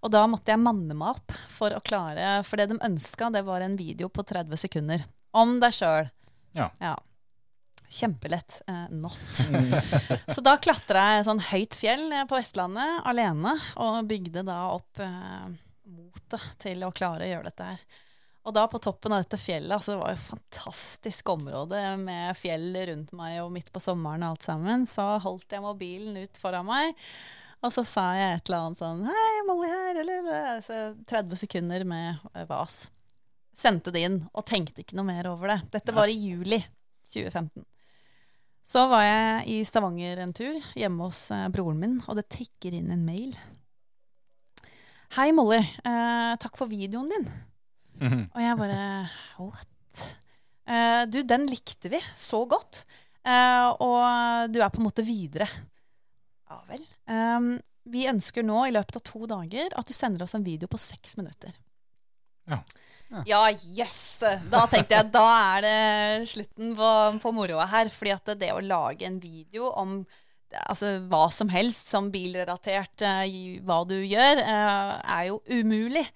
Og da måtte jeg manne meg opp for å klare For det de ønska, det var en video på 30 sekunder. Om deg sjøl. Ja. Kjempelett. Eh, not. <laughs> så da klatra jeg sånn høyt fjell eh, på Vestlandet alene, og bygde da opp eh, motet til å klare å gjøre dette her. Og da på toppen av dette fjellet, altså det var jo et fantastisk område med fjell rundt meg og midt på sommeren og alt sammen, så holdt jeg mobilen ut foran meg. Og så sa jeg et eller annet sånn Hei, Molly her, eller, Så 30 sekunder med eh, vas. Sendte det inn og tenkte ikke noe mer over det. Dette var i juli 2015. Så var jeg i Stavanger en tur, hjemme hos eh, broren min, og det tikker inn en mail. Hei, Molly. Eh, takk for videoen din. Mhm. Og jeg bare What? Eh, du, den likte vi så godt. Eh, og du er på en måte videre. Ja vel. Ehm, vi ønsker nå i løpet av to dager at du sender oss en video på seks minutter. Ja. Ja, yes! Da tenkte jeg da er det slutten på, på moroa her. fordi at det å lage en video om altså, hva som helst som bilrelatert, eh, hva du gjør, eh, er jo umulig.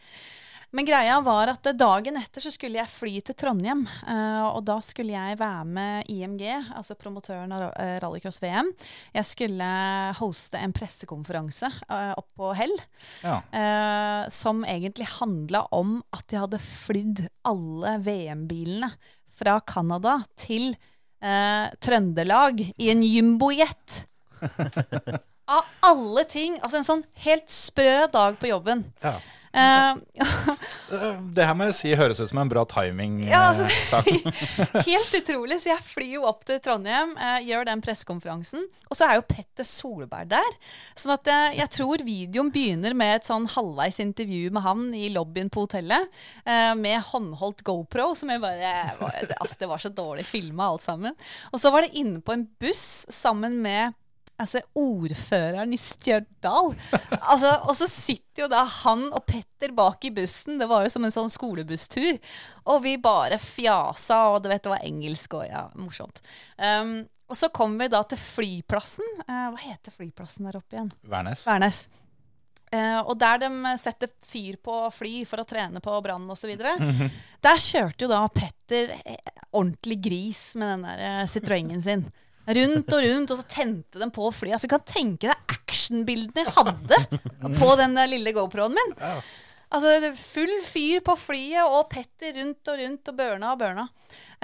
Men greia var at dagen etter så skulle jeg fly til Trondheim. eh, og da skulle jeg være med IMG, altså promotøren av eh, rallycross-VM. Jeg skulle hoste en pressekonferanse eh, opp på Hell. Ja. eh, som egentlig handla om at jeg hadde flydd alle VM-bilene fra Canada til eh, Trøndelag i en jumbojet. <laughs> Av alle ting! Altså en sånn helt sprø dag på jobben. Ja. Eh, Eh, <laughs> Det her må jeg si høres ut som en bra timing. Ja, altså. <laughs> Helt utrolig. Så jeg flyr jo opp til Trondheim, uh, gjør den pressekonferansen. Og så er jo Petter Solberg der. Sånn at jeg, jeg tror videoen begynner med et sånn halvveis intervju med han i lobbyen på hotellet. Uh, med håndholdt GoPro, som jeg bare var, det, altså, det var så dårlig filma alt sammen. Og så var det inne på en buss sammen med Altså ordføreren i Stjørdal. Altså, og så sitter jo da han og Petter bak i bussen. Det var jo som en sånn skolebusstur. Og vi bare fjasa, og du vet, det var engelsk og ja, morsomt. Um, og så kom vi da til flyplassen. Uh, hva heter flyplassen der oppe igjen? Værnes. Værnes. Uh, og der de setter fyr på fly for å trene på brann osv. Der kjørte jo da Petter eh, ordentlig gris med den der Citroënen sin. Rundt og rundt, og så tente de på flyet. Altså, du kan tenke deg actionbildene jeg hadde på den lille GoPro-en min. Altså, Full fyr på flyet, og Petter rundt og rundt og børna og børna.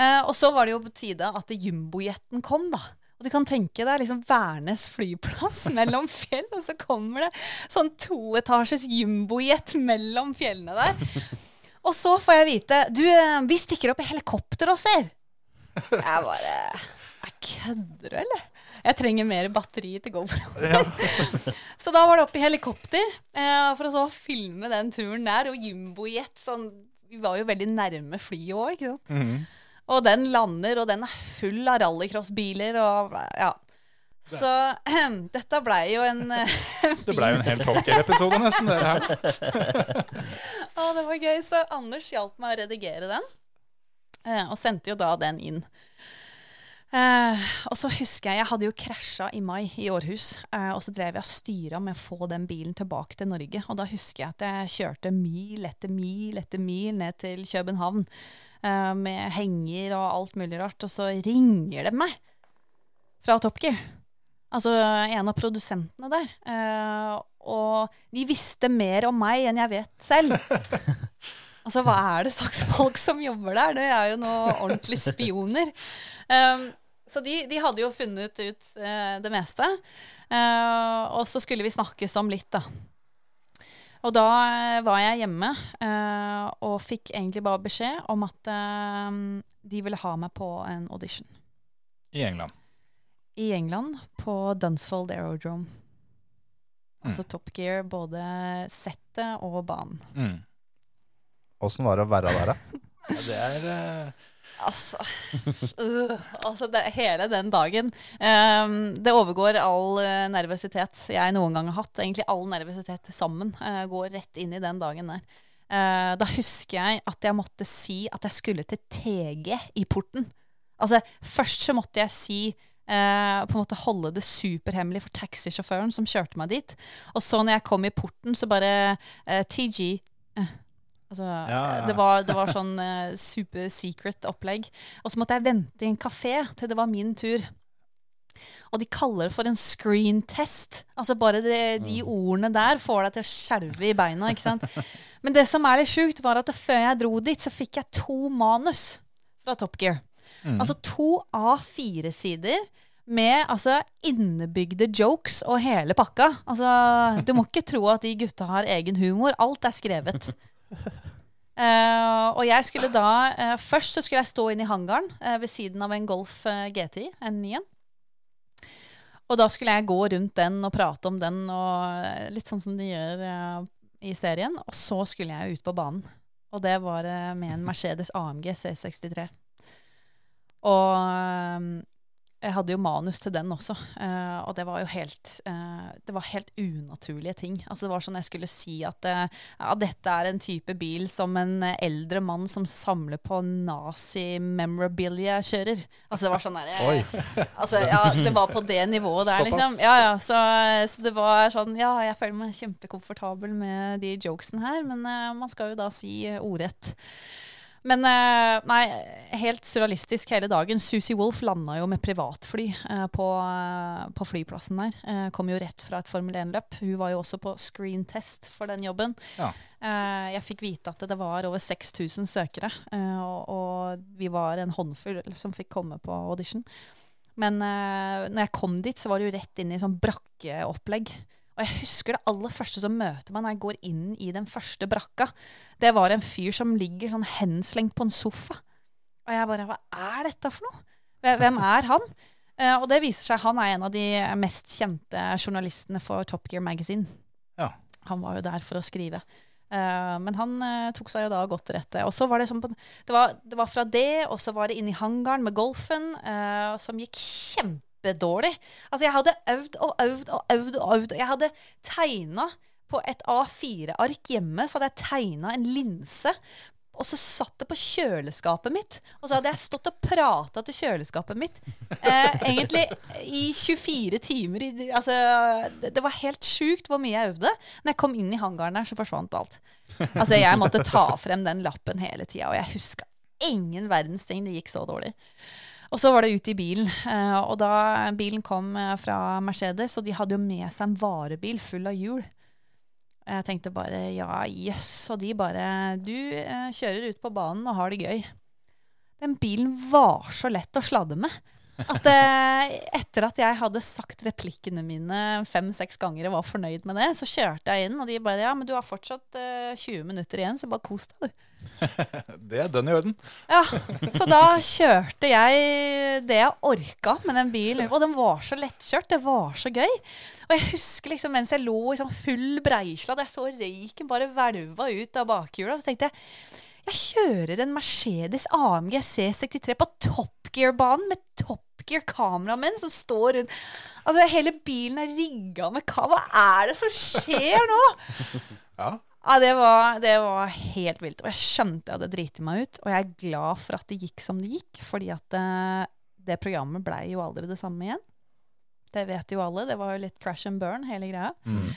Eh, og så var det jo på tide at jumbojeten kom, da. Og du kan tenke deg liksom Værnes flyplass <laughs> mellom fjell, og så kommer det sånn toetasjes jumbojet mellom fjellene der. Og så får jeg vite Du, eh, vi stikker opp i helikopter og ser. Jeg bare Jeg kødder du, eller? Jeg trenger mer batteri til GoPro. <laughs> så da var det opp i helikopter eh, for å så filme den turen der. Og jumbojet sånn Vi var jo veldig nærme flyet òg, ikke sant. Mhm. Og den lander, og den er full av rallycrossbiler og ja. Så <clears throat> dette blei jo en eh, <laughs> Det blei jo en helt hockey-episode, nesten. Det her. <laughs> Å, det var gøy. Så Anders hjalp meg å redigere den, eh, og sendte jo da den inn. Eh, og så husker jeg jeg hadde jo krasja i mai i Århus, eh, og så drev jeg og styra med å få den bilen tilbake til Norge. Og da husker jeg at jeg kjørte mil etter mil etter mil ned til København eh, med henger og alt mulig rart, og så ringer de meg fra Top Gear. Altså en av produsentene der. Eh, og de visste mer om meg enn jeg vet selv. <laughs> Altså, hva er det slags folk som jobber der? Det er jo noe ordentlig spioner. Um, så de, de hadde jo funnet ut eh, det meste. Eh, og så skulle vi snakkes om litt, da. Og da eh, var jeg hjemme eh, og fikk egentlig bare beskjed om at eh, de ville ha meg på en audition I England. i England, på Dunsfold Aerodrome. Altså Top Gear, både settet og banen. Mm. Åssen var det å være der, da? <laughs> Ja, det er eh, Altså, øh, altså det, hele den dagen Um, Det overgår all uh, nervøsitet jeg noen gang har hatt. Egentlig all nervøsitet sammen uh, går rett inn i den dagen der. Uh, da husker jeg at jeg måtte si at jeg skulle til TG i porten. Altså, først så måtte jeg si Uh, på en måte holde det superhemmelig for taxisjåføren som kjørte meg dit. Og så når jeg kom i porten, så bare uh, TG. Eh, Altså, ja. Det, var, det var sånn uh, super secret opplegg. Og så måtte jeg vente i en kafé til det var min tur. Og de kaller det for en screen test. Altså bare det, de ordene der får deg til å skjelve i beina. ikke sant? Men det som er litt sjukt, var at før jeg dro dit, så fikk jeg to manus fra Top Gear. Altså to A4-sider med altså, innebygde jokes og hele pakka. Altså, du må ikke tro at de gutta har egen humor. Alt er skrevet. <laughs> Eh, og jeg skulle da uh, Først så skulle jeg stå inn i hangaren uh, ved siden av en Golf GTI, en 9. Og da skulle jeg gå rundt den og prate om den, og litt sånn som de gjør i serien. Og så skulle jeg ut på banen. Og det var med en Mercedes AMG C63. Og jeg hadde jo manus til den også, uh, og det var jo helt uh, Det var helt unaturlige ting. Altså Det var sånn jeg skulle si at uh, ja, dette er en type bil som en eldre mann som samler på nazi-memorabilia kjører. Altså det var sånn der, eh, altså, ja, Det var på det nivået der, liksom. Ja, ja, så, så det var sånn Ja, jeg føler meg kjempekomfortabel med de jokesene her, men man skal jo da si ordrett. Men eh, nei, helt surrealistisk hele dagen. Susie Wolff landa jo med privatfly eh, på, eh, på flyplassen der. Kom jo rett fra et Formel 1-løp. Hun var jo også på screen test for den jobben. Ja. Jeg fikk vite at det var over 6000 søkere, og, og vi var en håndfull som fikk komme på audition. Men når jeg kom dit, så var det jo rett inn i sånn brakkeopplegg. Og jeg husker det aller første som møter meg når jeg går inn i den første brakka. Det var en fyr som ligger sånn henslengt på en sofa. Og jeg bare Hva er dette for noe? Hvem- er han? Eh, og det viser seg han er en av de mest kjente journalistene for Top Gear Magazine. Ja. Han var jo der for å skrive. Eh, men han eh, tok seg jo da godt til rette. Og så var det sånn på, det, var, det var fra det, og så var det inn i hangaren med golfen, som gikk kjempedårlig. Altså, jeg hadde øvd og øvd og øvd og øvd. Jeg hadde tegna på et A4-ark hjemme, så hadde jeg tegna en linse. Og så satt det på kjøleskapet mitt. Og så hadde jeg stått og prata til kjøleskapet mitt eh, egentlig i 24 timer. I, altså, det, det var helt sjukt hvor mye jeg øvde. Når jeg kom inn i hangaren der, så forsvant alt. Altså, jeg måtte ta frem den lappen hele tida, og jeg huska ingen verdens ting. Det gikk så dårlig. Og så var det ut i bilen. eh, og da bilen kom eh, fra Mercedes, og de hadde jo med seg en varebil full av hjul. Jeg tenkte bare ja, jøss. Og de bare Du eh, kjører ut på banen og har det gøy. Den bilen var så lett å sladde med. At eh, etter at jeg hadde sagt replikkene mine fem-seks ganger og var fornøyd med det, så kjørte jeg inn, og de bare Ja, men du har fortsatt eh, 20 minutter igjen, så bare kos deg, du. <laughs> Det er dønn i orden. Ja, så da kjørte jeg det jeg orka med den bilen. Og den var så lettkjørt. Det var så gøy. Og jeg husker liksom mens jeg lå i sånn full breisladd, jeg så røyken bare hvelva ut av bakhjula, så tenkte jeg jeg kjører en Mercedes AMG C63 på Top Gear-banen med Top Gear-kameramenn som står rundt Altså, hele bilen er rigga med kamera. Hva er det som skjer nå? <laughs> Ja. Ja, det var, det var helt vilt. Og jeg skjønte jeg hadde driti meg ut. Og jeg er glad for at det gikk som det gikk, fordi at det, det programmet blei jo aldri det samme igjen. Det vet jo alle. Det var jo litt crash and burn, hele greia. Mm.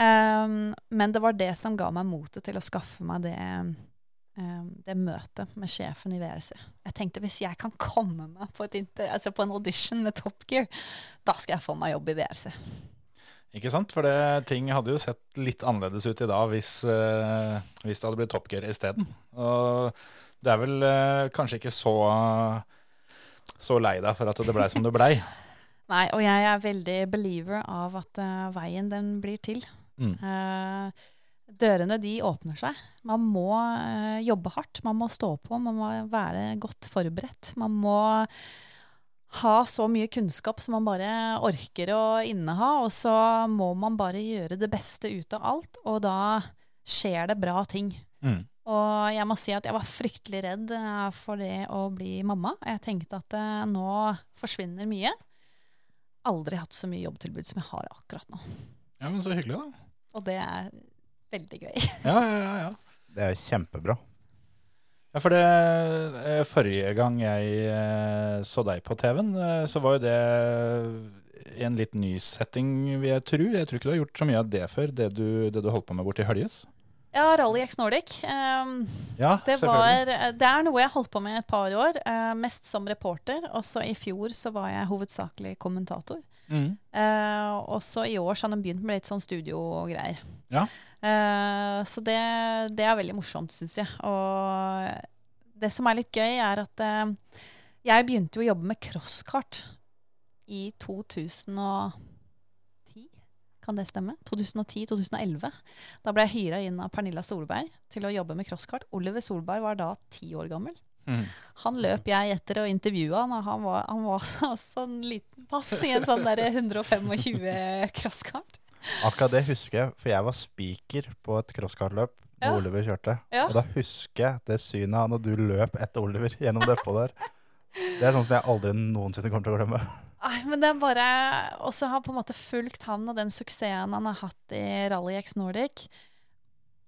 Um, men det var det som ga meg motet til å skaffe meg det, det møtet med sjefen i VRC. Jeg tenkte hvis jeg kan komme meg på, altså på en audition med Top Gear, da skal jeg få meg jobb i VRC. Ikke sant? For det, ting hadde jo sett litt annerledes ut i dag hvis, uh, hvis det hadde blitt Top Gear isteden. Og du er vel uh, kanskje ikke så, så lei deg for at det blei som det blei. <laughs> Nei, og jeg er veldig believer av at uh, veien den blir til. Mm. Eh, dørene de åpner seg. Man må eh, jobbe hardt, man må stå på, man må være godt forberedt. Man må ha så mye kunnskap som man bare orker å inneha, og så må man bare gjøre det beste ut av alt, og da skjer det bra ting. Mm. Og jeg må si at jeg var fryktelig redd eh, for det å bli mamma. Jeg tenkte at eh, nå forsvinner mye. Aldri hatt så mye jobbtilbud som jeg har akkurat nå. Ja, men så hyggelig, da. Og det er veldig gøy. <laughs> Ja, ja, ja. ja. Det er kjempebra. Ja, for det eh, Forrige gang jeg eh, så deg på TV-en, eh, så var jo det i en litt ny setting, vil jeg tro. Jeg tror ikke du har gjort så mye av det før, det du, det du holdt på med borti Høljes. Ja, Rally X Nordic. Um, Ja, det, var, det er noe jeg holdt på med et par år, Uh, mest som reporter. Også i fjor så var jeg hovedsakelig kommentator. Mhm. Eh, også i år så har de begynt med litt sånn studiogreier. Ja. Eh, så det, det er veldig morsomt, syns jeg. Og det som er litt gøy, er at eh, jeg begynte jo å jobbe med crosskart i 2010. Kan det stemme? 2010-2011. Da ble jeg hyra inn av Pernilla Solberg til å jobbe med crosskart. Oliver Solberg var da ti år gammel. Mhm. Han løp jeg etter og intervjua han, og han var, han var <laughs> så, sånn liten pass i en sånn der 125 crosskart. Akkurat det husker jeg, for jeg var spiker på et crosskartløp når Ja. Oliver kjørte. Ja. Og da husker jeg det synet av når du løp etter Oliver gjennom depotet der. Det er sånn som jeg aldri noensinne kommer til å glemme. Nei, men det er bare også har på en måte fulgt han og den suksessen han har hatt i Rally X Nordic,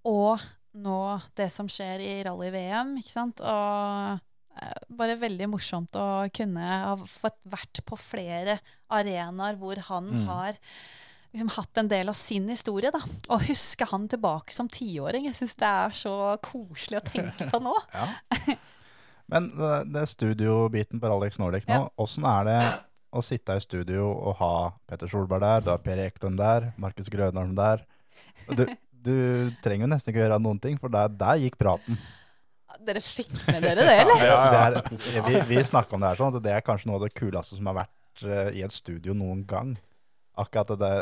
og nå det som skjer i rally-VM, ikke sant. Og eh, bare veldig morsomt å kunne ha fått vært på flere arenaer hvor han Mm. har liksom hatt en del av sin historie, da. Og huske han tilbake som tiåring. Jeg syns det er så koselig å tenke på nå. <laughs> <laughs> Men det, det studiobiten på Alex Nordic nå, Ja. er det å sitte i studio og ha Petter Solberg der, du har Per Eklund der, Markus Grønholm der. Du, <laughs> du trenger jo nesten ikke gjøre noen ting, for der, der gikk praten. Dere fikk med dere det, eller? <laughs> Ja, ja. Det er, vi vi snakka om det her sånn, at det er kanskje noe av det kuleste som har vært uh, i et studio noen gang. Akkurat det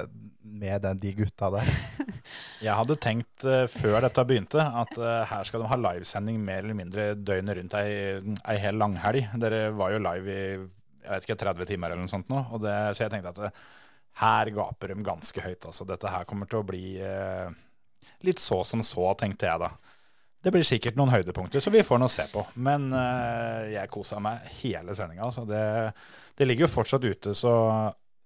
med den, de gutta der. <laughs> Jeg hadde tenkt uh, før dette begynte, at uh, her skal de ha livesending mer eller mindre døgnet rundt ei, ei hel langhelg. Dere var jo live i jeg vet ikke, 30 timer eller noe sånt nå. Og det, så jeg tenkte at det, her gaper de ganske høyt. Altså. Dette her kommer til å bli eh, litt så som så, tenkte jeg da. Det blir sikkert noen høydepunkter, så vi får nå se på. Men uh, jeg kosa meg hele sendinga. Altså. Det, det ligger jo fortsatt ute, så,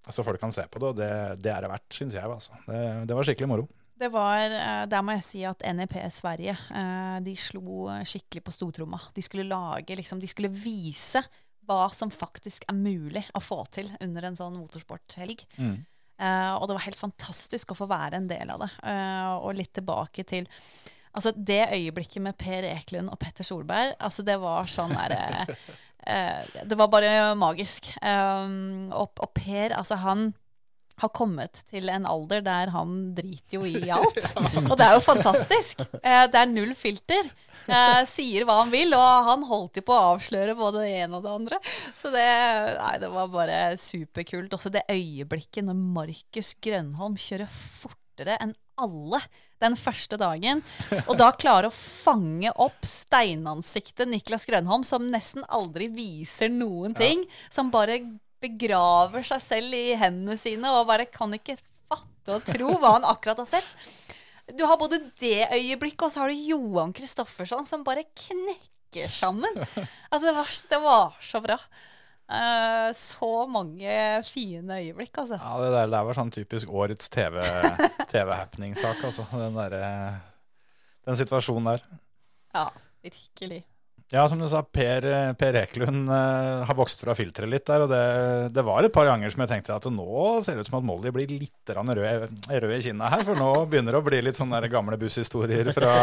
så folk kan se på det. Og det, det er det verdt, syns jeg. Altså. Det, det var skikkelig moro. Det var, eh, Der må jeg si at NEP Sverige uh, de slo skikkelig på stortromma. De skulle lage, liksom, de skulle vise hva som faktisk er mulig å få til under en sånn motorsporthelg. Mm. Eh, og det var helt fantastisk å få være en del av det. Uh, og litt tilbake til Altså, det øyeblikket med Per Eklund og Petter Solberg, altså det var sånn derre uh, Det var bare magisk. Um, og, og Per, altså han har kommet til en alder der han driter jo i <laughs> alt. Og det er jo fantastisk. Eh, det er null filter. Eh, sier hva han vil, og han holdt jo på å avsløre både det ene og det andre. Så det, nei, det var bare superkult. Også det øyeblikket når Markus Grønholm kjører fortere enn alle den første dagen, og da klarer å fange opp steinansiktet Niklas Grønholm, som nesten aldri viser noen ting, som bare begraver seg selv i hendene sine og bare kan ikke fatte og tro hva han akkurat har sett. Du har både det øyeblikket, og så har du Johan Kristoffersson som bare knekker sammen. Altså, det var, det var så bra. Uh, så mange fine øyeblikk, altså. Ja, det der, der var sånn typisk årets TV <laughs> TV-happening-sak, altså. Den, der, den situasjonen der. Ja, virkelig. Ja, som du sa, Per, per Ekelund uh, har vokst fra filteret litt der. Og det, det var et par ganger som jeg tenkte at nå ser det ut som at Molly blir litt rød, rød i kinna her. For nå begynner det å bli litt sånne gamle busshistorier fra,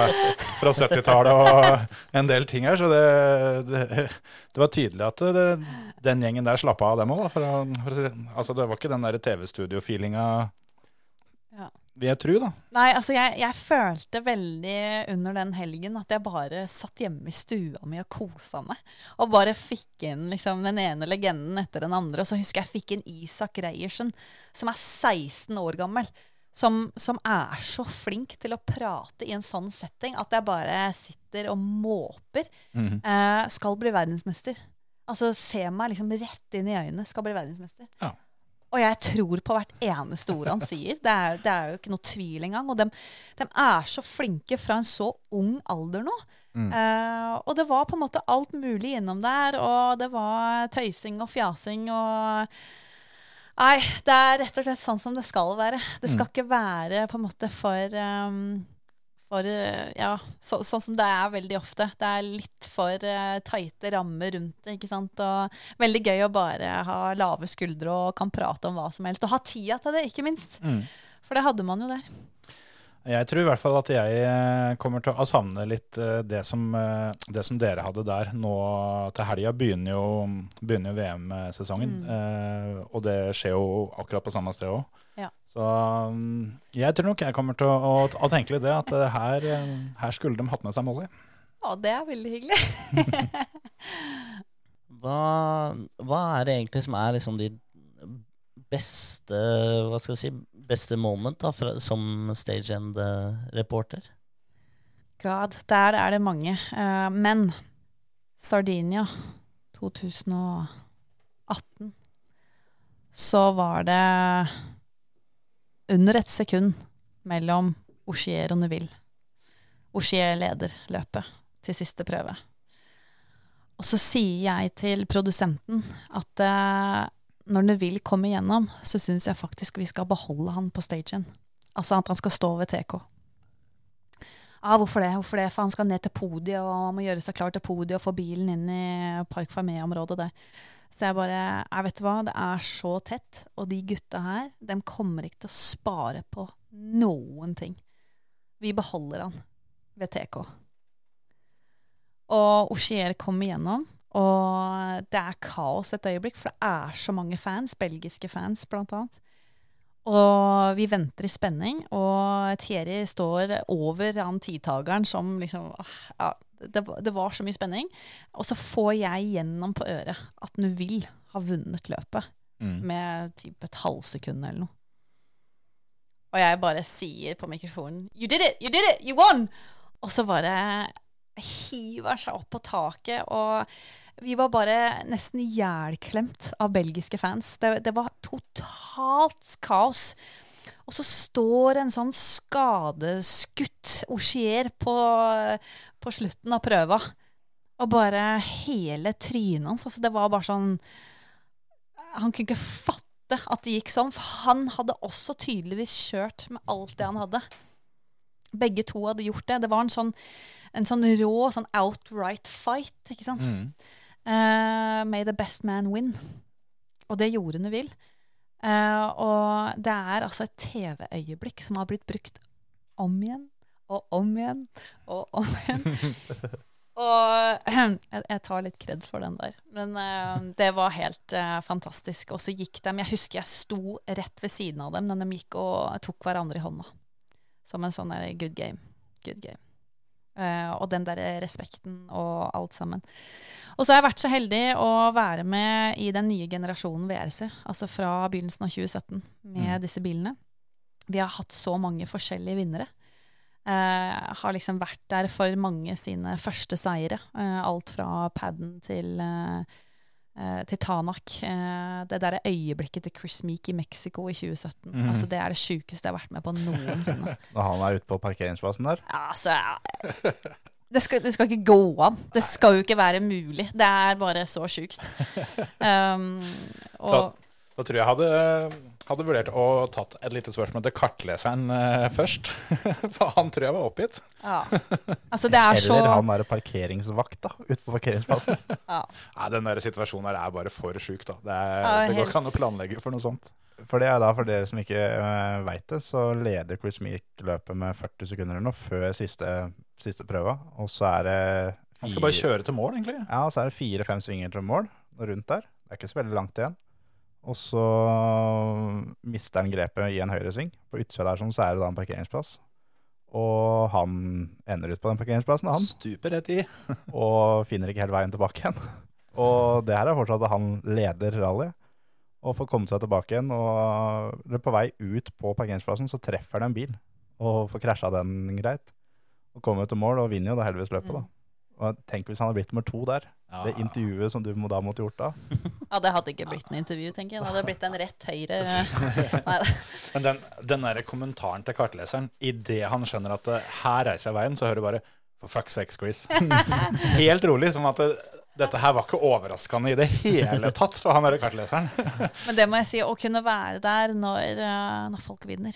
fra 70-tallet og en del ting her. Så det, det, det var tydelig at den gjengen der slapp av, dem òg. Altså, det var ikke den der TV-studio-feelinga. Vil jeg tro, da. Nei, altså jeg, jeg følte veldig under den helgen at jeg bare satt hjemme i stua mi og kosa meg. Og bare fikk inn liksom den ene legenden etter den andre. Og så husker jeg fikk inn Isak Reiersen, som er 16 år gammel. Som, som er så flink til å prate i en sånn setting at jeg bare sitter og måper. Mhm. Eh, skal bli verdensmester. Altså se meg liksom rett inn i øynene. Skal bli verdensmester. Ja. Og jeg tror på hvert eneste ord han sier. Det er, det er jo ikke noe tvil engang. Og de, er så flinke fra en så ung alder nå. Eh, og det var på en måte alt mulig innom der. Og det var tøysing og fjasing og Nei, det er rett og slett sånn som det skal være. Det skal ikke være på en måte for um, for eh, ja, så, sånn som det er veldig ofte. Det er litt for uh, tighte rammer rundt det. ikke sant? Og veldig gøy å bare ha lave skuldre og kan prate om hva som helst. Og ha tida til det, ikke minst. Mm. For det hadde man jo der. Jeg tror i hvert fall at jeg eh, kommer til å savne litt eh, det som, eh, det som dere hadde der. Nå til helga begynner jo, jo VM-sesongen, eh, og det skjer jo akkurat på samme sted òg. Ja. Så mm, jeg tror nok jeg kommer til å, å, å tenke litt det, at her, her skulle de hatt med seg Molly. Å, det er veldig hyggelig. <laughs> Hva, hva er det egentlig som er liksom de beste Hva skal jeg si Beste moment da, fra, som stagehand-reporter? God, der er det mange. Uh, men Sardinia 2018 så var det under et sekund mellom Ogier og Neville. Ogier leder løpet til siste prøve. Og så sier jeg til produsenten at eh, når Neville kommer gjennom, så syns jeg faktisk vi skal beholde han på stagen. Altså at han skal stå ved TK. Ja, hvorfor det? Hvorfor det? For han skal ned til podiet, og må gjøre seg klar til podiet og få bilen inn i Park Fermé-området der. Så jeg bare Jeg vet hva, det er så tett, og de gutta her, de kommer ikke til å spare på noen ting. Vi beholder han ved TK. Og Osier kommer gjennom, og det er kaos et øyeblikk, for det er så mange fans, belgiske fans blant annet. Og vi venter i spenning, og Thierry står over han tidtageren som liksom ah, ja, det, det var så mye spenning. Og så får jeg gjennom på øret at Neuville har vunnet løpet med typ et halvsekund eller noe. Og jeg bare sier på mikrofonen You did it! You did it! You won! Og så bare hiver seg opp på taket, og vi var bare nesten ihjelklemt av belgiske fans. Det, det var totalt kaos. Og så står en sånn skadeskutt Ogier på, på slutten av prøva. Og bare hele trynet hans. Altså det var bare sånn Han kunne ikke fatte at det gikk sånn, for han hadde også tydeligvis kjørt med alt det han hadde. Begge to hadde gjort det. Det var en sånn, en sånn rå sånn outright fight, ikke sant. Eh, may the best man win. Og det gjorde Neville. Uh, og det er altså et TV-øyeblikk som har blitt brukt om igjen og om igjen og om igjen. <laughs> og jeg, jeg tar litt kred for den der. Men uh, det var helt fantastisk. Og så gikk de Jeg husker jeg sto rett ved siden av dem når de gikk og tok hverandre i hånda. Som en sånn good game. Good game. Eh, og den der respekten og alt sammen. Og så har jeg vært så heldig å være med i den nye generasjonen VRC, altså fra begynnelsen av 2017, med disse bilene. Vi har hatt så mange forskjellige vinnere. Uh, har liksom vært der for mange sine første seire. Uh, alt fra padden til, eh, eh, til Tanak. Eh, det der øyeblikket til Chris Meek i Mexico i 2017. altså, det er det sjukeste jeg har vært med på noensinne. <laughs> Når han er ute på parkeringsplassen der. Altså, ja. det, skal, det skal ikke gå an. Det skal jo ikke være mulig. Det er bare så sjukt. <laughs> Um, og Da tror jeg hadde, hadde vurdert å tatt et lite spørsmål til kartleseren eh, først. <laughs> For han tror jeg var oppgitt. ja. Altså, det er så Eller han er parkeringsvakta ute på parkeringsplassen. <laughs> ja. Nei, Den der situasjonen her er bare for sjuk, da. Det, er, Ja, det går helt- ikke an å planlegge for noe sånt. For det er da, for dere som ikke uh, veit det, så leder Chris Meek løpet med 40 sekunder eller noe før siste, siste prøva. Og så er det Han skal bare kjøre til mål, egentlig. Ja, og så er det fire-fem svinger til mål rundt der. Det er ikke så veldig langt igjen. Og så mister han grepet i en høyresving. På utsida der sånn, så er det da en parkeringsplass. Og han ender ut på den parkeringsplassen, han. Stuper rett i. <laughs> og finner ikke helt veien tilbake igjen. <laughs> Og det her er fortsatt at han leder rallyet. Og får komme seg tilbake igjen. Og på vei ut på parkeringsplassen så treffer han en bil. Og får krasja den greit. Og kommer til mål og vinner jo da heldigvis løpet, da. Og tenk hvis han hadde blitt nummer to der. Ja. Det intervjuet som du må, da måtte gjort da. <laughs> ja, det hadde ikke blitt noe intervju, tenker jeg. Det hadde blitt en rett høyre <laughs> Men den, den der kommentaren til kartleseren, idet han skjønner at eh, her reiser jeg veien, så hører du bare For fuck's sake, Chris. <laughs> Helt rolig. Som at det, dette her var ikke overraskende i det hele tatt for han derre kartleseren. Men det må jeg si, å kunne være der når, eh, når folk vinner.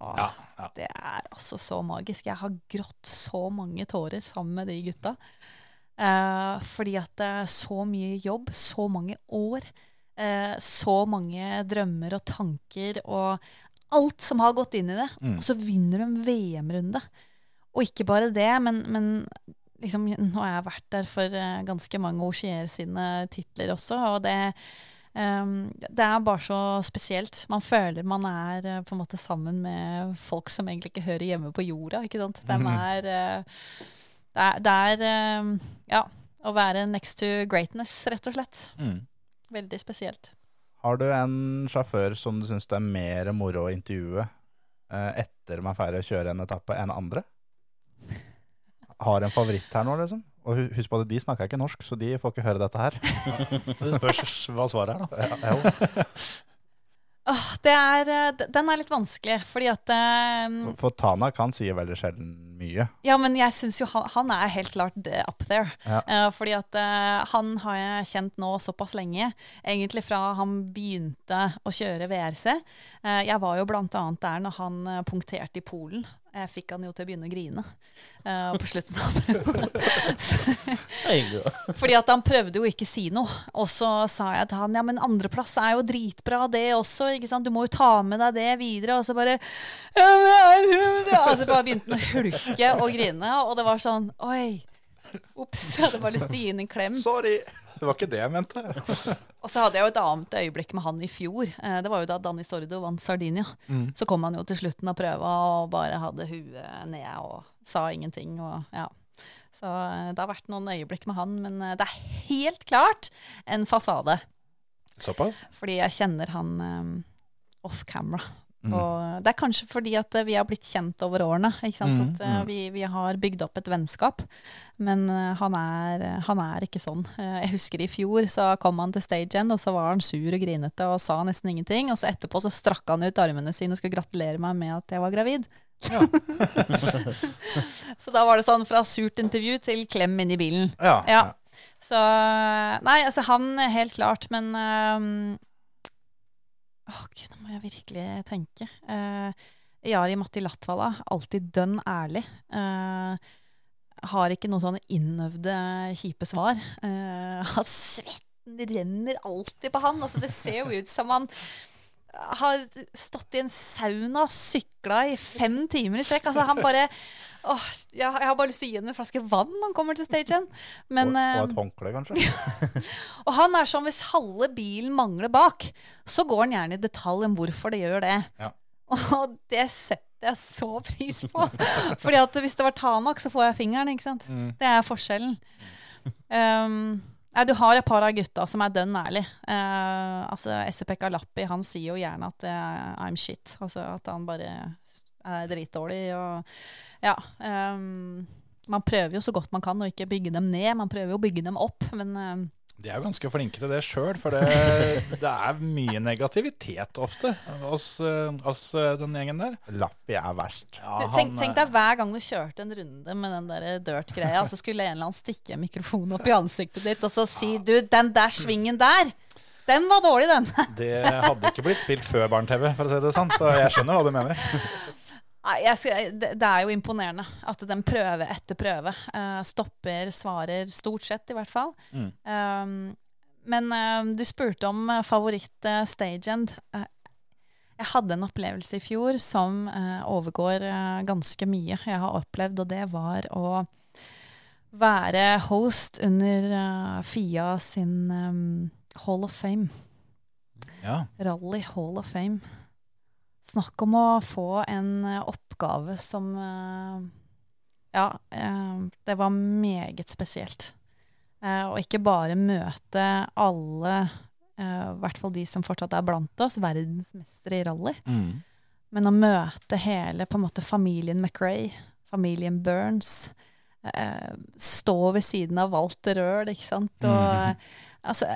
Åh, Ja, ja. Det er altså så magisk. Jeg har grått så mange tårer sammen med de gutta. Eh, fordi at det er så mye jobb, så mange år, eh, så mange drømmer og tanker, og alt som har gått inn i det. Mm. Og så vinner du en VM-runde. Og ikke bare det, men, men liksom, nå har jeg vært der for eh, ganske mange Auxier sine titler også, og det ehm, det er bare så spesielt. Man føler man er uh, på en måte sammen med folk som egentlig ikke hører hjemme på jorda. ikke sant? De Mhm. er, uh, det er, det er eh, ja, å være next to greatness, rett og slett. Mm. Veldig spesielt. Har du en sjåfør som du syns det er mer moro å intervjue uh, etter man er ferdig å kjøre en etappe, enn andre? Har en favoritt her nå, liksom? Og husk på at de snakker ikke norsk, så de får ikke høre dette her. <laughs> Det spørs hva svaret er, da. Ja, jo. <laughs> Åh, det er, eh, den er litt vanskelig, fordi at um, For Tana kan si veldig sjelden mye. Ja, men jeg syns jo han, han er helt klart eh, up there. Ja. Uh, fordi at uh, han har jeg kjent nå såpass lenge. Egentlig fra han begynte å kjøre VRC. Uh, jeg var jo blant annet der når han punkterte i Polen. Jeg fikk han jo til å begynne å grine uh, på slutten av da. <laughs> Fordi at han prøvde jo ikke si noe. Og så sa jeg til han ja, men andreplass er jo dritbra, det også. ikke sant? Du må jo ta med deg det videre. Og så bare ja, men ja, Og så bare begynte han å hulke og grine. Og det var sånn oi. Ops. Jeg hadde bare lyst til å gi ham en klem. Sorry! Det var ikke det jeg mente. Og så hadde jeg jo et annet øyeblikk med han i fjor. Eh, Det var jo da Danny Sordo vant Sardinia. Mm. Så kom han jo til slutten av prøva og bare hadde huet ned og sa ingenting. Og, ja. Så eh, det har vært noen øyeblikk med han, men eh, det er helt klart en fasade. Såpass? Fordi jeg kjenner han um, off camera. Mm. Og det er kanskje fordi at eh, vi har blitt kjent over årene. Ikke sant? Mm, At eh, vi, vi har bygd opp et vennskap. Men eh, han, er, han er ikke sånn. Jeg husker i fjor så kom han til stage end, og så var han sur og grinete og sa nesten ingenting. Og så etterpå så strakk han ut armene sine og skulle gratulere meg med at jeg var gravid. <laughs> så da var det sånn fra surt intervju til klem inn i bilen. Ja. Ja. Så Nei, altså han helt klart, men ehm, Åh, gud, nå må jeg virkelig tenke. Uh, Jari Matti Latvala, alltid dønn ærlig. Eh, har ikke noen sånne innøvde, kjipe svar. <laughs> Han svetten renner alltid på han. Altså, det ser jo ut som han har stått i en sauna og sykla i fem timer i strekk. Altså, han bare åh, jeg, har bare lyst til å gi ham en flaske vann når han kommer til stagen. Men, og, og eh, et håndkle, kanskje. <laughs> og han er sånn hvis halve bilen mangler bak, så går han gjerne i detalj om hvorfor det gjør det. Ja. Og det setter jeg så pris på. <laughs> Fordi at hvis det var Tanak, så får jeg fingeren, ikke sant. Mm. Det er forskjellen. Um, <laughs> nei, du har et par av gutta som er dønn ærlig. Uh, altså, Esepekka Lappi han sier jo gjerne at uh, I'm shit. Altså at han bare er dritdårlig. Og ja. Um, man prøver jo så godt man kan å ikke bygge dem ned. Man prøver jo å bygge dem opp, men um, De er jo ganske flinke til det sjøl, for det, <laughs> det er mye negativitet ofte hos, eh, hos eh, den gjengen der. Lappi er verst. Ja, du, tenk, tenk deg hver gang du kjørte en runde med den der dirt-greia, og så skulle en eller annen stikke en mikrofon opp i ansiktet ditt og så si du, den der svingen der, den var dårlig, den. Det hadde ikke blitt spilt før Barne-TV, for å si det sånn, så jeg skjønner hva du mener. <laughs> Skal, det, det er jo imponerende at den prøve etter prøve uh, stopper, svarer, stort sett i hvert fall. Mm. Um, men uh, du spurte om uh, favoritt-stagend. jeg hadde en opplevelse i fjor som eh, overgår eh, ganske mye jeg har opplevd, og det var å være host under eh, Fia sin um, Hall of Fame. Ja. Rally Hall of Fame. Snakk om å få en eh, oppgave som eh, Ja, eh, det var meget spesielt. Og ikke bare møte alle, i hvert fall de som fortsatt er blant oss, verdensmestere i rally, Mm. men å møte hele på en måte familien McRae, familien Burns, stå ved siden av Walter Røhl, ikke sant, og mm. altså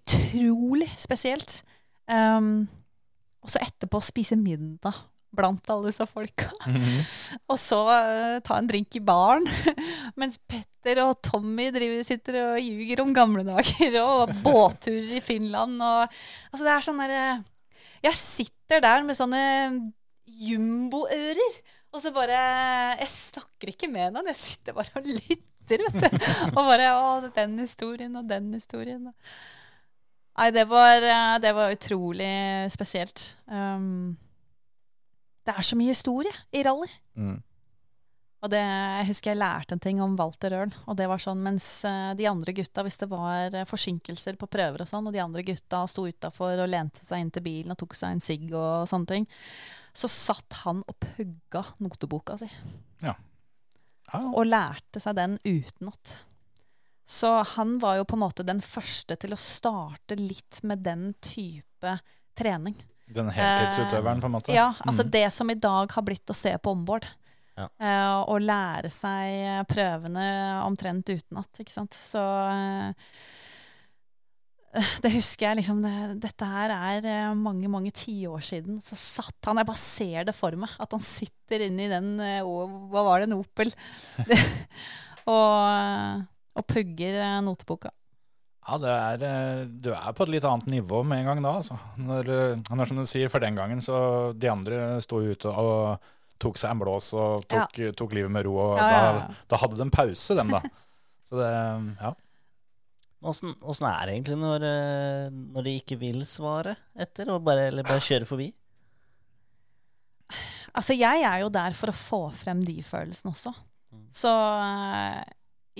Utrolig spesielt. Um, og så etterpå spise middag blant alle disse folka. Mhm. <laughs> Og så uh, ta en drink i baren. <laughs> Mens Petter og Tommy driver, sitter og ljuger om gamle dager og båtturer i Finland. Og, altså det er sånn derre Jeg sitter der med sånne jumboører. Og så bare Jeg snakker ikke med noen, jeg sitter bare og lytter, vet du. <laughs> Og bare Å, den historien og den historien. Nei, det var, eh, det var utrolig spesielt. Um, det er så mye historie i rally. Mm. Og det, jeg husker jeg lærte en ting om Walter Ørn. Og det var sånn mens eh, de andre gutta, hvis det var eh, forsinkelser på prøver og sånn, og de andre gutta sto utafor og lente seg inn til bilen og tok seg en sigg og sånne ting, så satt han og pugga noteboka si. Ja. Ja, Og lærte seg den utenat. Så han var jo på en måte den første til å starte litt med den type trening. Den heltidsutøveren, på en måte. Ja, altså Mm. det som i dag har blitt å se på ombord. Ja. Eh, og lære seg eh, prøvene omtrent utenat, ikke sant. Så eh, <laughs> det husker jeg liksom det, Dette her er eh, mange, mange tiår siden. Så satt han Jeg bare ser det for meg. At han sitter inni den eh, Hva var det? En Opel? <laughs> og, eh, og pugger eh, noteboka. Ja, det er, eh, du er på et litt annet nivå med en gang da, altså. Når, eh, når som du sier, for den gangen så de andre sto ute og tok seg en blås og tok, tok livet med ro, og Ja, ja, ja. Da, da hadde de en pause, dem da. <laughs> Så det, ja. Åssen er det egentlig når, når de ikke vil svare etter, og bare, eller bare kjøre forbi? Altså, jeg er jo der for å få frem de følelsene også. Så eh,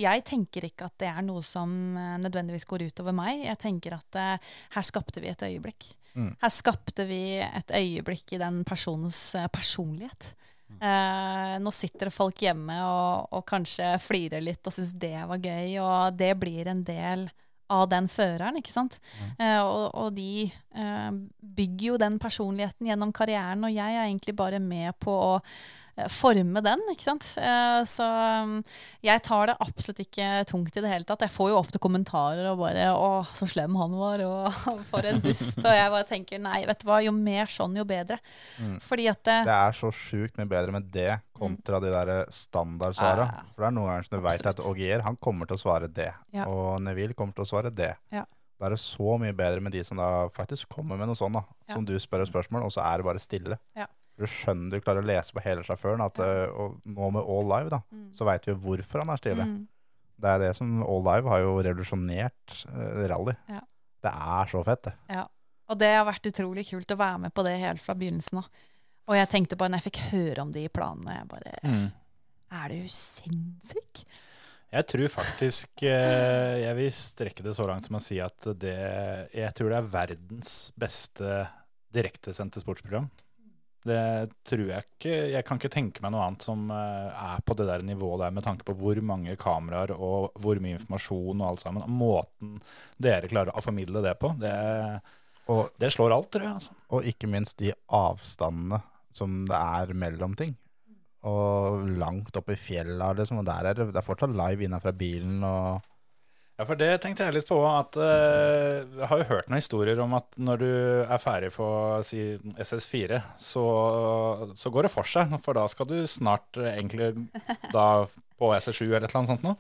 jeg tenker ikke at det er noe som eh, nødvendigvis går utover meg. Jeg tenker at uh, her skapte vi et øyeblikk. Mm. Her skapte vi et øyeblikk i den personens uh, personlighet. Uh, nå sitter det folk hjemme og, og kanskje flirer litt og syns det var gøy, og det blir en del av den føreren, ikke sant. Eh, og, og de uh, bygger jo den personligheten gjennom karrieren, og jeg er egentlig bare med på å forme den, ikke sant. Eh, så um, jeg tar det absolutt ikke tungt i det hele tatt. Jeg får jo ofte kommentarer og bare 'Å, så slem han var', og <laughs> 'for en dust'. Og jeg bare tenker nei, vet du hva, jo mer sånn, jo bedre. Mm. Fordi at det, Det er så sjukt mye bedre med det kontra de der standardsvara. Ja. For det er noen ganger som du vet at. Ogier han kommer til å svare det, Ja. og Neville kommer til å svare det. Ja. Da er det så mye bedre med de som da faktisk kommer med noe sånt, da. Som du spør spørsmål, og så er det bare stille. Ja. Du skjønner du klarer å lese på hele sjåføren, at, eh, og nå med All Live, da, Mm. så veit vi jo hvorfor han er stille. Mm. Det er det som All Live har jo revolusjonert eh, rally. Ja. Det er så fett, det. Ja. Og det har vært utrolig kult å være med på det helt fra begynnelsen av. Og jeg tenkte bare, når jeg fikk høre om de planene, jeg bare Mm. Er du sinnssyk? Jeg tror faktisk eh, Jeg vil strekke det så langt som å si at det Jeg tror det er verdens beste direktesendte sportsprogram. Det tror jeg ikke Jeg kan ikke tenke meg noe annet som eh, er på det der nivået der, med tanke på hvor mange kameraer og hvor mye informasjon og alt sammen. Og måten dere klarer å formidle det på. Det, Og, det slår alt, tror jeg. Altså. og ikke minst de avstandene som det er mellom ting. Og langt oppe i fjella, liksom. Og der er det, det er fortsatt live innenfra bilen og Ja, for det tenkte jeg litt på. At, uh, jeg har jo hørt noen historier om at når du er ferdig på si, SS4, så, så går det for seg. For da skal du snart eh, egentlig da på SS7 eller et eller annet sånt noe.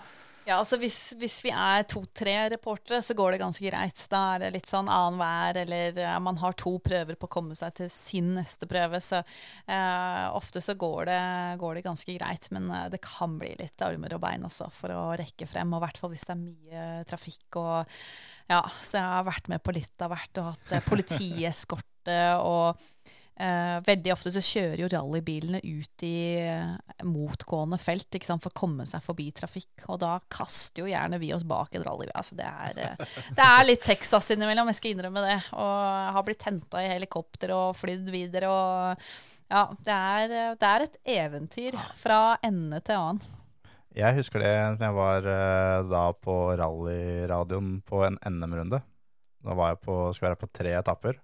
Ja, altså hvis, hvis vi er to-tre reportere, så går det ganske greit. Da er det litt sånn annenhver, eller eh, man har to prøver på å komme seg til sin neste prøve. Så eh, ofte så går det, går det ganske greit. Men eh, det kan bli litt armer og bein også for å rekke frem. Og i hvert fall hvis det er mye trafikk og Ja, så jeg har vært med på litt av hvert og hatt eh, politieskorte og Eh, veldig ofte så kjører jo rallybilene ut i eh, motgående felt sant, for å komme seg forbi trafikk. Og da kaster jo gjerne vi oss bak en rallybil. Altså, det, er, eh, det er litt Texas innimellom, jeg skal innrømme det. Og har blitt henta i helikopter og flydd videre. Og ja, det er, det er et eventyr fra ende til annen. Jeg husker det da jeg var da på rallyradioen på en NM-runde. Da var jeg på, skulle være på tre etapper.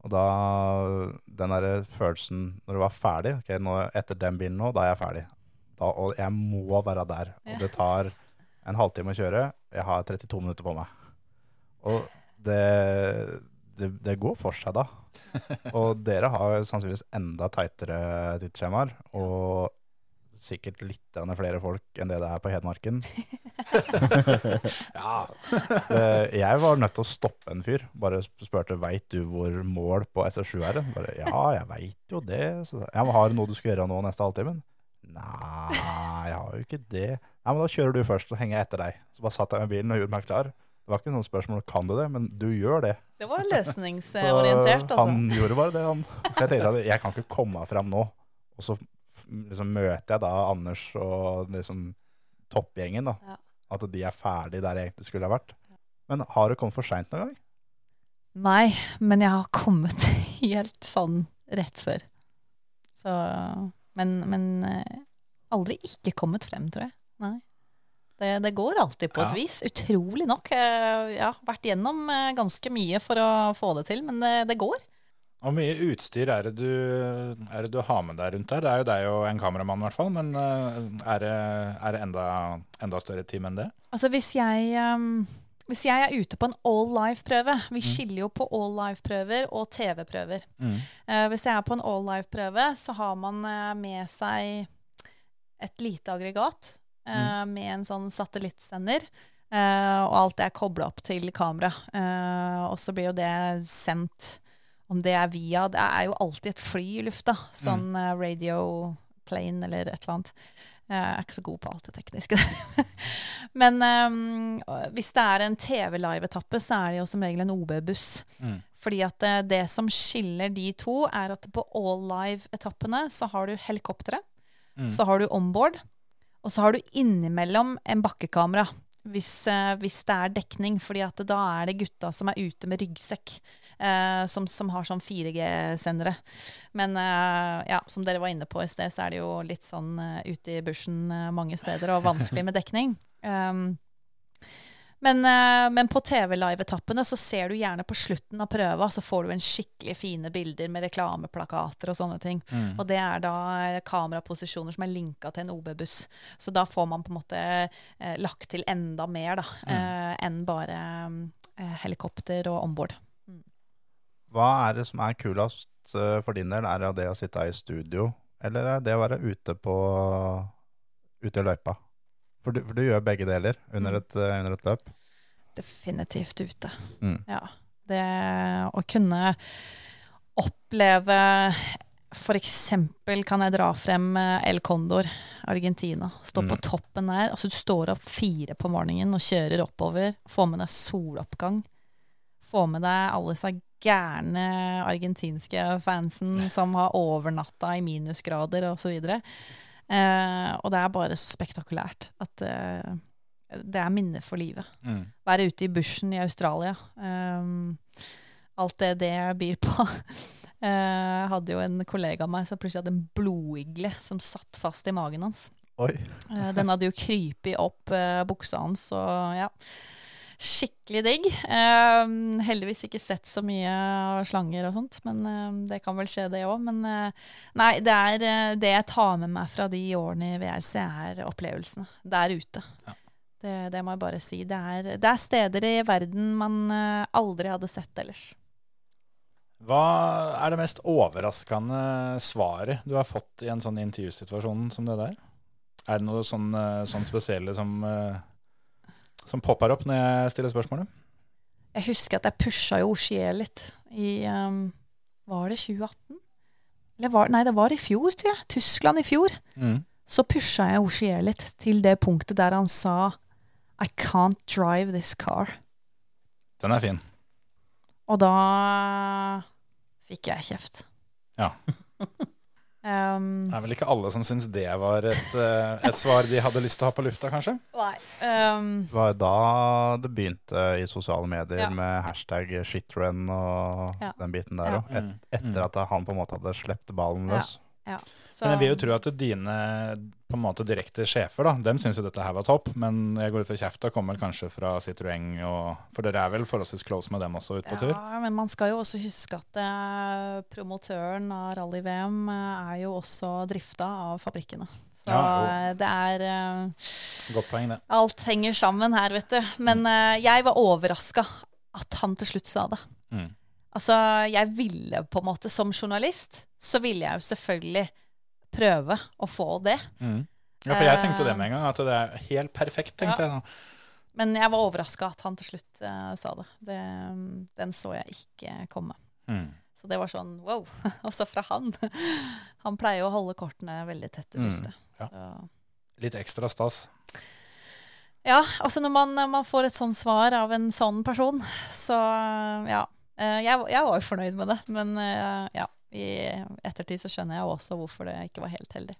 Og da, den der følelsen når du var ferdig, ok, nå, etter den bilen nå, da er jeg ferdig. Da, og jeg må være der. Og det tar en halvtime å kjøre. Jeg har 32 minutter på meg. Og det, det, det går for seg da. <laughs> Og dere har sannsynligvis enda teitere tidsskjemaer. Og sikkert litt flere folk enn det det er på Hedmarken. <laughs> Ja, <laughs> Eh, Jeg var nødt til å stoppe en fyr. Bare sp- spurte veit du hvor mål på SS7 er. hen?» Bare, ja, jeg veit jo det. Så, ja, men Har du noe du skal gjøre nå neste halvtimen? Nei, jeg har jo ikke det. Nei, men Da kjører du først, så henger jeg etter deg. Så bare satt jeg med bilen og gjorde meg klar. Det var ikke noe spørsmål kan du det, men du gjør det. Det var løsningsorientert, <laughs> altså. han gjorde bare det. Han. Jeg tenkte at jeg kan ikke komme meg fram nå. Og så liksom møter jeg da Anders og liksom toppgjengen. da. Ja. At de er ferdig der jeg egentlig skulle ha vært. Men har du kommet for seint noen gang? Nei, men jeg har kommet <laughs> helt sånn rett før. Så Men, men eh, aldri ikke kommet frem, tror jeg. Nei. Det, det går alltid på et Ja. vis. Utrolig nok. Eh, Jeg har vært gjennom eh, ganske mye for å få det til, men det, det går. Hvor mye utstyr er det, du, er det du har med deg rundt der? Det er jo deg og en kameramann, i hvert fall. Men eh, er det, er det enda, enda større team enn det? Altså hvis jeg, um, hvis jeg er ute på en all life-prøve Vi skiller jo på all life-prøver og TV-prøver. Eh, hvis jeg er på en all life-prøve, så har man uh, med seg et lite aggregat eh, med en sånn satellittsender. og alt det er kobla opp til kamera. Og så blir jo det sendt Om det er via Det er jo alltid et fly i lufta. Sånn eh, radio plane eller et eller annet. Jeg er ikke så god på alt det tekniske der. <laughs> Men um, hvis det er en TV-live-etappe, så er det jo som regel en OB-buss. Mm. Fordi at det, det som skiller de to, er at på all live-etappene så har du helikopteret, Mm. så har du onboard, og så har du innimellom en bakkekamera. Hvis, eh, hvis det er dekning, fordi da er det gutta som er ute med ryggsekk, eh, som, som har sånn 4G-sendere. Men eh, ja, som dere var inne på i sted, så er det jo litt sånn eh, ute i bushen eh, mange steder, og vanskelig med dekning. Um, <laughs> men, eh, men på TV-live-etappene så ser du gjerne på slutten av prøva, så får du en skikkelig fine bilder med reklameplakater og sånne ting. Mm. Og det er da eh, kameraposisjoner som er linka til en OB-buss. Så da får man på en måte eh, lagt til enda mer da, eh, enn bare eh, helikopter og onboard. Hva er det som er kulest eh, for din del? Er det det å sitte i studio, eller er det å være ute på ute i løypa? For du, for du gjør begge deler under et, eh, under et løp. Definitivt ute. Mm. Ja. Det å kunne oppleve eksempel kan jeg dra frem eh, El Condor, Argentina. Stå på Mm. toppen der. Altså du står opp fire på morgenen og kjører oppover. Får med deg soloppgang. Får med deg alle disse gærne argentinske fansen som har overnatta i minusgrader osv. Eh, og det er bare så spektakulært at eh, det er minner for livet Mm. være ute i bushen i Australia. Eh, alt det det byr på. <laughs> Eh, Jeg hadde jo en kollega av meg som plutselig hadde en blodigle som satt fast i magen hans. Eh, den hadde jo krypet opp uh, buksa hans, og ja. Skikkelig digg. Eh, heldigvis ikke sett så mye av slanger og sånt, men eh, det kan vel skje, det òg. Men eh, nei, det er eh, det jeg tar med meg fra de årene i VRC, er opplevelsene der ute. Ja. Det, det må jeg bare si. Det er, det er steder i verden man eh, aldri hadde sett ellers. Hva er det mest overraskende svaret du har fått i en sånn intervjusituasjon som det der? Er det noe sånn, sånn spesielle som, eh, som popper opp når jeg stiller spørsmålet? Jeg husker at jeg pusha jo Ogier litt i um, Var det 2018? Eller var, nei, det var i fjor, tror jeg. Tyskland i fjor. Mm. Så pusha jeg Ogier litt til det punktet der han sa I can't drive this car. Den er fin. Og da fikk jeg kjeft. Ja. <laughs> um, Det er vel ikke alle som syns det var et, eh, et svar de hadde lyst til å ha på lufta, kanskje? nei. Um, Det var da det begynte i sosiale medier Ja. med hashtag shitrun og Ja. den biten der Ja. Et, Mm. etter at han på en måte hadde sluppet ballen Ja. løs. Så, Men jeg vil jo tro at dine på en måte direkte sjefer, da, dem syns jo dette her var topp. Men jeg går ut fra kjefta kommer kanskje fra Citroën, og, for dere er vel forholdsvis close med dem også ute på tur? Ja, men man skal jo også huske at eh, promotøren av rally-VM eh, er jo også drifta av fabrikkene. Så Ja, eh, det er eh, Godt poeng, det. Alt henger sammen her, vet du. Men eh, jeg var overraska at han til slutt sa det. Mm. Altså, jeg ville på en måte, som journalist, så ville jeg jo selvfølgelig prøve å få det. Mm. Ja, for jeg tenkte det med en gang, at det er helt perfekt, tenkte Ja. jeg. Men jeg var overraska at han til slutt uh, sa det. det. Den så jeg ikke komme. Mm. Så det var sånn wow. Også <laughs> fra han. Han pleier jo å holde kortene veldig tett i Mm, ja. Litt ekstra stas. Ja, altså når man, man får et sånt svar av en sånn person, så ja. Eh, Jeg, jeg var jo fornøyd med det, men eh, ja. I ettertid så skjønner jeg også hvorfor det ikke var helt heldig.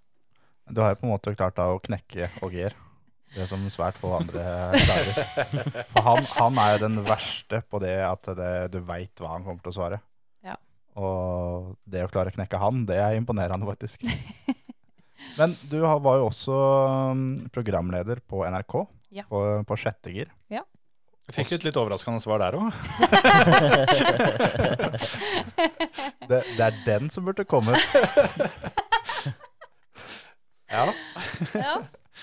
Du har jo på en måte klart da å knekke Ogier. Det som svært få andre klarer. For han, han er jo den verste på det at det, du veit hva han kommer til å svare. Ja. Og det å klare å knekke han, det er imponerende, faktisk. Men du var jo også um, programleder på NRK, Ja. på, på sjette gir. Jeg fikk et litt overraskende svar der òg. <laughs> Det, det er den som burde kommet. <laughs> Ja. Ja,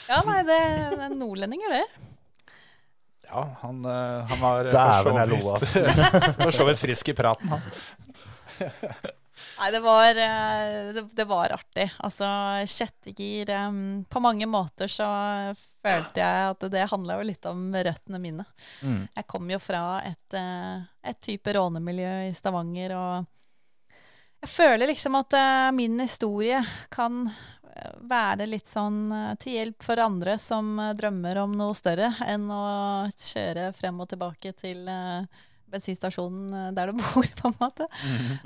ja nei, det, det er nordlendinger, det. ja, han, eh, han var Dæven, jeg lo, for så vidt- <laughs> for så vidt frisk i praten, han. Nei, det var, eh, det, det var artig. Altså, sjette gir um, På mange måter så følte jeg at det handla jo litt om røttene mine. Mm. Jeg kom jo fra et, eh, et type rånemiljø i Stavanger, og jeg føler liksom at uh, min historie kan være litt sånn til hjelp for andre som drømmer om noe større enn å kjøre frem og tilbake til eh, bensinstasjonen eh, der du <laughs> bor, på en måte.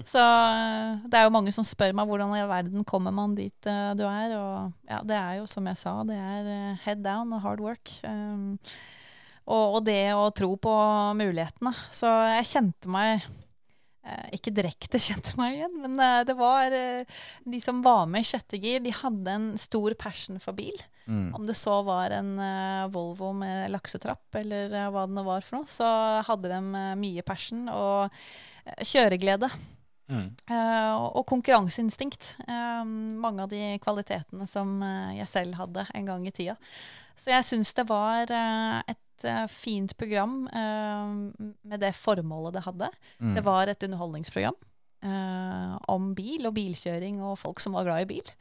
Så eh, det er jo mange som spør meg hvordan i verden kommer man dit eh, du er, og ja, det er jo som jeg sa, det er head down og hard work. Um, og, og det å tro på mulighetene. Så jeg kjente meg Ikke direkte <laughs> kjente meg igjen, men det var De som var med i sjette gir, de hadde en stor passion for bil. Mm. Om det så var en eh, Volvo med laksetrapp, eller eh, hva det nå var for noe, så hadde de eh, mye passion og kjøreglede. Mm. Og konkurranseinstinkt. Mange av de kvalitetene som jeg selv hadde en gang i tida. Så jeg syns det var et fint program uh, med det formålet det hadde. Mm. Det var et underholdningsprogram uh, om bil og bilkjøring og folk som var glad i bil.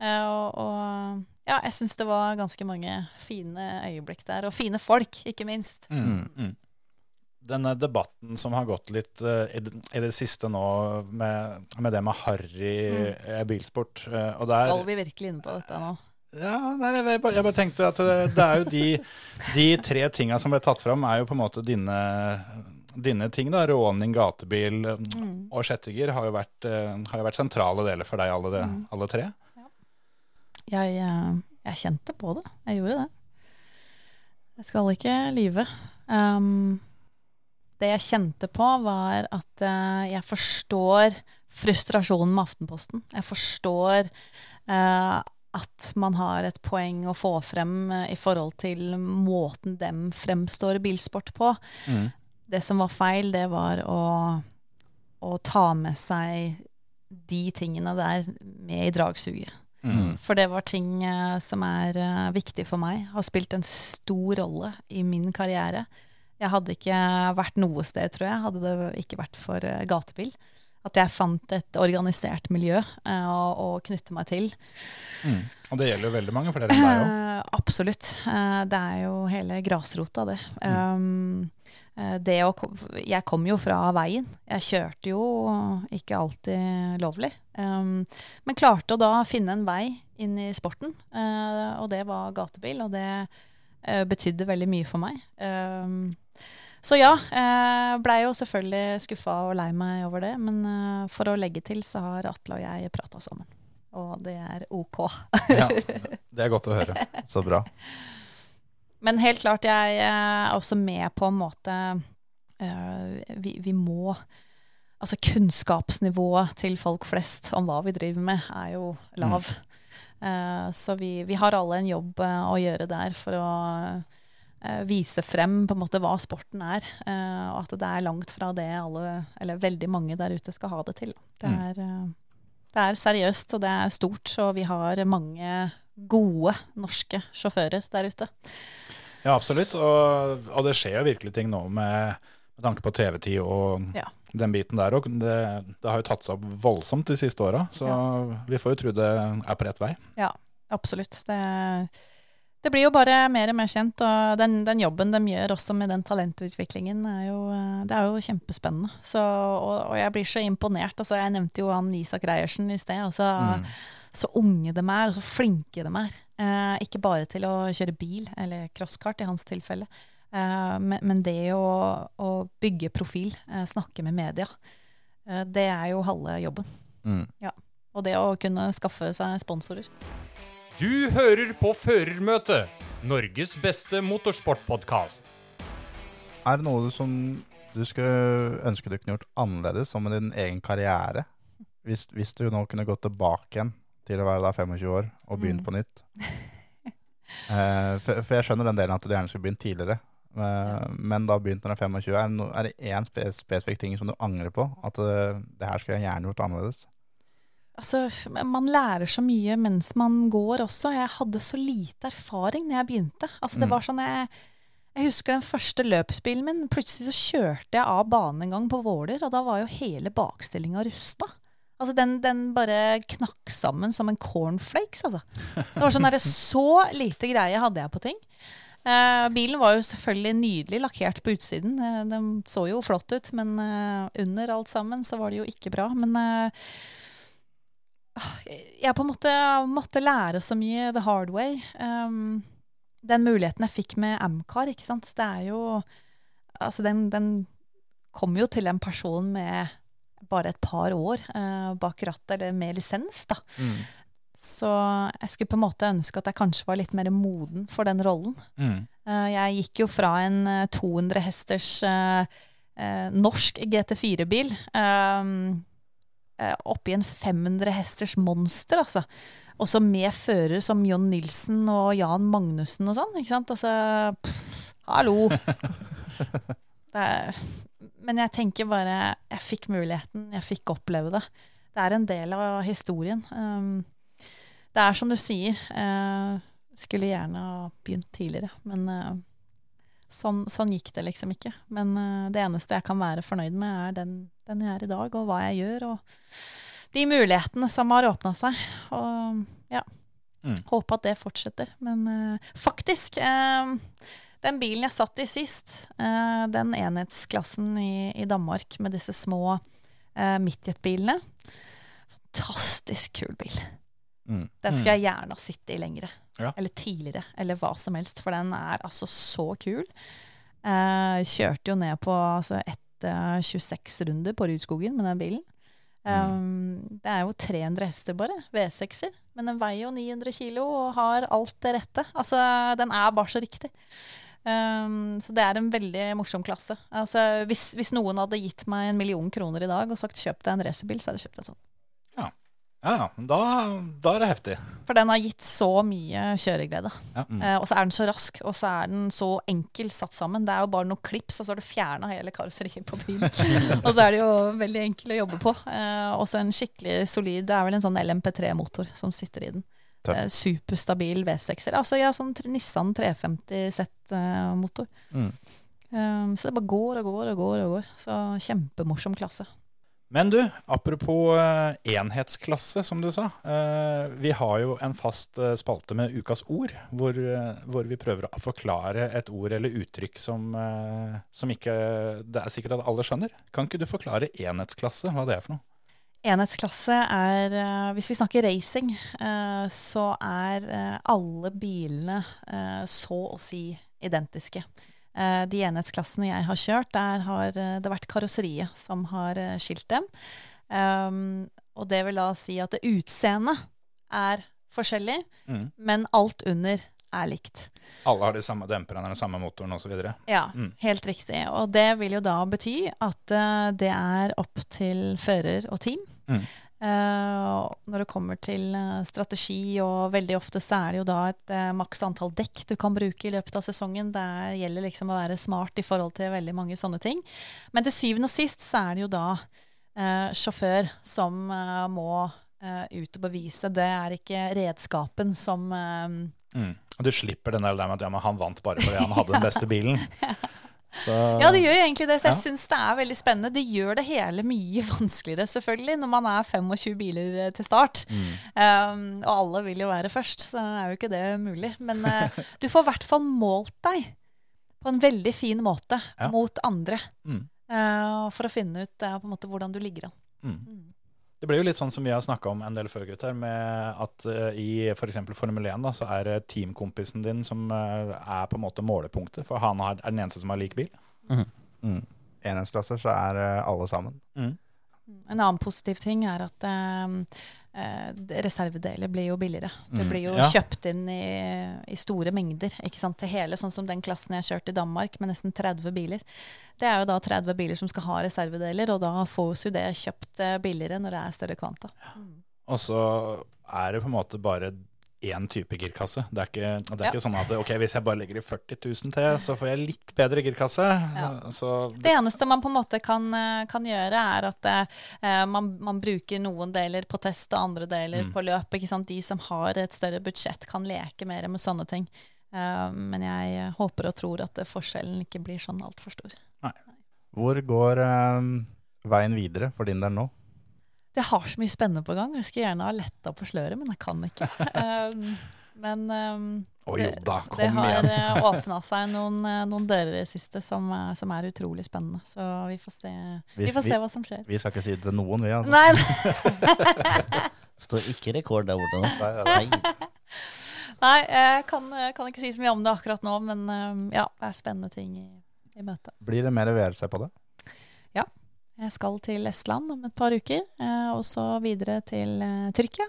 Og, og ja, jeg syns det var ganske mange fine øyeblikk der. Og fine folk, ikke minst. Mm. Mm. Denne debatten som har gått litt uh, i, det, i det siste nå med, med det med harry mm. bilsport uh, og der, Skal vi virkelig inn på dette nå? Ja, nei, jeg, bare, jeg bare tenkte at det, det er jo de, de tre tinga som ble tatt fram, er jo på en måte dine, dine ting. da, Råning, gatebil eh, Mm. og sjettiger har, jo vært, eh, har jo vært sentrale deler for deg, alle, det, Mm. alle tre. Jeg, eh, jeg kjente på det. Jeg gjorde det. Jeg skal ikke lyve. Um, det jeg kjente på, var at uh, jeg forstår frustrasjonen med Aftenposten. Jeg forstår uh, at man har et poeng å få frem uh, i forhold til måten dem fremstår bilsport på. Det som var feil, det var å, å ta med seg de tingene der med i dragsuget. Mm. For det var ting uh, som er uh, viktig for meg. Har spilt en stor rolle i min karriere. Jeg hadde ikke vært noe sted, tror jeg, hadde det ikke vært for uh, gatebil. At jeg fant et organisert miljø å, knytte meg til. Mm. Og det gjelder jo veldig mange flere enn deg òg. Absolutt. Det er jo hele grasrota, det. Um, eh, det å, jeg kom jo fra veien. Jeg kjørte jo ikke alltid lovlig. Men klarte å da finne en vei inn i sporten, eh, og det var gatebil. Og det eh, betydde veldig mye for meg. Så ja, eh, blei jo selvfølgelig skuffa og lei meg over det. Men eh, for å legge til så har Atle og jeg prata sammen. Og det er OK. Ja, <laughs> det er godt å høre. Så bra. Men helt klart, jeg er også med på en måte eh, vi, vi må Altså kunnskapsnivået til folk flest om hva vi driver med, er jo lav. Eh, så vi, vi har alle en jobb eh, å gjøre der for å eh, vise frem på en måte hva sporten er. eh, og at det er langt fra det alle, eller veldig mange der ute, skal ha det til. Det Mm. er, eh, det er seriøst, og det er stort, og vi har mange gode norske sjåfører der ute. Ja, absolutt. Og, og det skjer jo virkelig ting nå med, med tanke på TV-tid og Ja. den biten der òg. Det, det har jo tatt seg opp voldsomt de siste åra, så vi får jo tro det er på rett vei. Ja, absolutt. Det, det blir jo bare mer og mer kjent, og den, den jobben de gjør også med den talentutviklingen, er jo, det er jo kjempespennende. Så, og, og jeg blir så imponert. Altså, jeg nevnte jo han Isak Reiersen i sted. Altså, Så unge de er, og så flinke de er. Eh, ikke bare til å kjøre bil, eller crosskart i hans tilfelle, eh, men, men det å, å bygge profil, eh, snakke med media, eh, det er jo halve jobben. Mm. Og det å kunne skaffe seg sponsorer. Du hører på Førermøtet, Norges beste motorsportpodkast. Er det noe som du skulle ønske du kunne gjort annerledes som med din egen karriere? Hvis, hvis du nå kunne gått tilbake igjen til å være da 25 år og begynt Mm. på nytt? <laughs> Eh, for, for jeg skjønner den delen at du gjerne skulle begynt tidligere. Eh, Men da begynt når du er 25. Er no, er det én spes spesifikk ting som du angrer på? At eh, det her skulle jeg gjerne gjort annerledes? Altså, man lærer så mye mens man går også. Jeg hadde så lite erfaring når jeg begynte. Altså, det Mm. var sånn jeg, jeg husker den første løpsbilen min. Plutselig så kjørte jeg av banen en gang på Våler, og da var jo hele bakstillinga rusta. Altså, den, den bare knakk sammen som en cornflakes, altså. Det var sånn der, <laughs> Så lite greie hadde jeg på ting. Eh, bilen var jo selvfølgelig nydelig lakkert på utsiden. Eh, den så jo flott ut, men eh, under alt sammen så var det jo ikke bra. Men eh, jeg på en måte måtte lære så mye the hard way. Um, den muligheten jeg fikk med Amcar, ikke sant. Det er jo Altså, den, den kom jo til en person med bare et par år eh, bak rattet, eller med lisens, da. Så jeg skulle på en måte ønske at jeg kanskje var litt mer moden for den rollen. Mm. Eh, jeg gikk jo fra en eh, 200 hesters eh, eh, norsk GT4-bil eh, eh, en 500 hesters monster, altså. Også med fører som John Nilsen og Jan Magnussen og sånn, ikke sant. Altså, pff, hallo. <laughs> Det er, men jeg tenker bare Jeg fikk muligheten, jeg fikk oppleve det. Det er en del av historien. Um, det er som du sier. uh, skulle gjerne ha begynt tidligere, men uh, sånn, sånn gikk det liksom ikke. Men uh, det eneste jeg kan være fornøyd med, er den, den jeg er i dag, og hva jeg gjør, og de mulighetene som har åpna seg. Og ja, Mm. håpe at det fortsetter. Men faktisk den bilen jeg satt i sist, uh, den enhetsklassen i, i Danmark med disse små uh, midtjetbilene Fantastisk kul bil. Mm. Den skulle jeg gjerne ha sittet i lengre. Ja. Eller tidligere, eller hva som helst. For den er altså så kul. Uh, kjørte jo ned på altså, etter 26 runder på Rudskogen med den bilen. Um, Det er jo 300 hester bare, V6-er. Men den veier jo 900 kilo og har alt det rette. Altså, den er bare så riktig. Um, så det er en veldig morsom klasse. Altså, hvis, hvis noen hadde gitt meg en million kroner i dag og sagt kjøp deg en racerbil, så hadde jeg kjøpt en sånn. Ja, ja, da, da er det heftig. For den har gitt så mye kjøreglede. Ja. Mm. Uh, og så er den så rask, og så er den så enkel satt sammen. Det er jo bare noen klips, og så har du fjerna hele karosseriet på bilen. <laughs> og så er det jo veldig enkel å jobbe på. Uh, og så en skikkelig solid Det er vel en sånn LMP3-motor som sitter i den. Tøff. Eh, superstabil V6-er. Altså har sånn Nissan 350 Z-motor. Mm. Um, så det bare går og går og går og går. Så kjempemorsom klasse. Men du, apropos eh, enhetsklasse, som du sa. eh, vi har jo en fast eh, spalte med ukas ord, hvor, eh, hvor vi prøver å forklare et ord eller uttrykk som, eh, som ikke det er sikkert at alle skjønner. Kan ikke du forklare enhetsklasse, hva det er for noe? Enhetsklasse er eh, Hvis vi snakker racing, eh, så er eh, alle bilene så å si identiske. De enhetsklassene jeg har kjørt, der har det vært karosseriet som har skilt dem. Um, og det vil da si at det utseendet er forskjellig, Mm. men alt under er likt. Alle har de samme demperne, den samme motoren osv. Ja, Mm. helt riktig. Og det vil jo da bety at uh, det er opp til fører og team. Mm. Uh, når det kommer til uh, strategi, og veldig ofte så er det jo da et uh, maks antall dekk du kan bruke i løpet av sesongen. Det gjelder liksom å være smart i forhold til veldig mange sånne ting. Men til syvende og sist så er det jo da sjåfør som må ut og bevise. Det er ikke redskapen som Mm. Og du slipper den der med at ja, han vant bare fordi han hadde den beste bilen. <laughs> Så, Ja, det gjør jo egentlig det. Så jeg Ja. syns det er veldig spennende. Det gjør det hele mye <laughs> vanskeligere, selvfølgelig, når man er 25 biler eh, til start. Mm. Um, og alle vil jo være først, så er jo ikke det mulig. Men uh, <laughs> du får i hvert fall målt deg på en veldig fin måte Ja. mot andre. Mm. Uh, for å finne ut uh, på en måte hvordan du ligger an. Mm. Mm. Det blir jo litt sånn som vi har snakka om en del før, gutter, med at uh, i f.eks. Formel 1 da, så er det teamkompisen din som uh, er på en måte målepunktet, for han har, er den eneste som har lik bil. Mm. Enhetsklasser så er uh, alle sammen. En annen positiv ting er at reservedeler blir jo billigere. Det Mm, blir jo ja. kjøpt inn i, i store mengder ikke sant? til hele, sånn som den klassen jeg kjørte i Danmark med nesten 30 biler. Det er jo da 30 biler som skal ha reservedeler, og da fås jo det kjøpt eh, billigere når det er større kvanta. Og så er det på en måte bare én type girkasse. Det er ikke, det er Ja. ikke sånn at ok, hvis jeg bare legger i 40 000 til, så får jeg litt bedre girkasse. Ja. Så Det eneste man på en måte kan, eh, kan gjøre, er at eh, man, man bruker noen deler på test og andre deler Mm. på løp. Ikke sant? De som har et større budsjett, kan leke mer med sånne ting. Uh, men jeg eh, håper og tror at eh, forskjellen ikke blir sånn altfor stor. Hvor går eh, veien videre for din del nå? Det har så mye spennende på gang. Jeg skulle gjerne ha letta på sløret, men jeg kan ikke. <laughs> Eh, men um, oh, jo da, det det har uh, åpna seg noen, eh, noen dører i det siste som, eh, som er utrolig spennende. Så vi får se, vi Hvis får vi- hva som skjer. Vi skal ikke si det til noen, vi. altså. Nei, <laughs> Står ikke rekord der borte nå. Nei, nei, nei. Jeg kan, jeg kan ikke si så mye om det akkurat nå, men eh, ja, det er spennende ting i, i møte. Blir det mer VRC på det? Ja. Jeg skal til Estland om et par uker, eh, og så videre til eh, Tyrkia.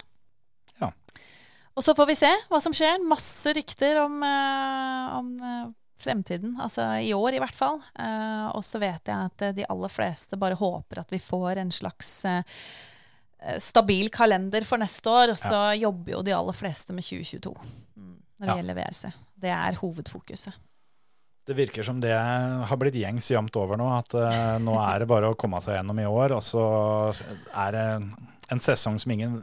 Ja. Og så får vi se hva som skjer. Masse rykter om, eh, om fremtiden, altså i år i hvert fall. Og så vet jeg at de aller fleste bare håper at vi får en slags stabil kalender for neste år, og så jobber jo de aller fleste med 2022 mm, når det Ja. gjelder VRC. Det er hovedfokuset. Det virker som det har blitt gjengs jevnt over nå, at uh, nå er det bare å komme seg gjennom i år, og så er det en sesong som ingen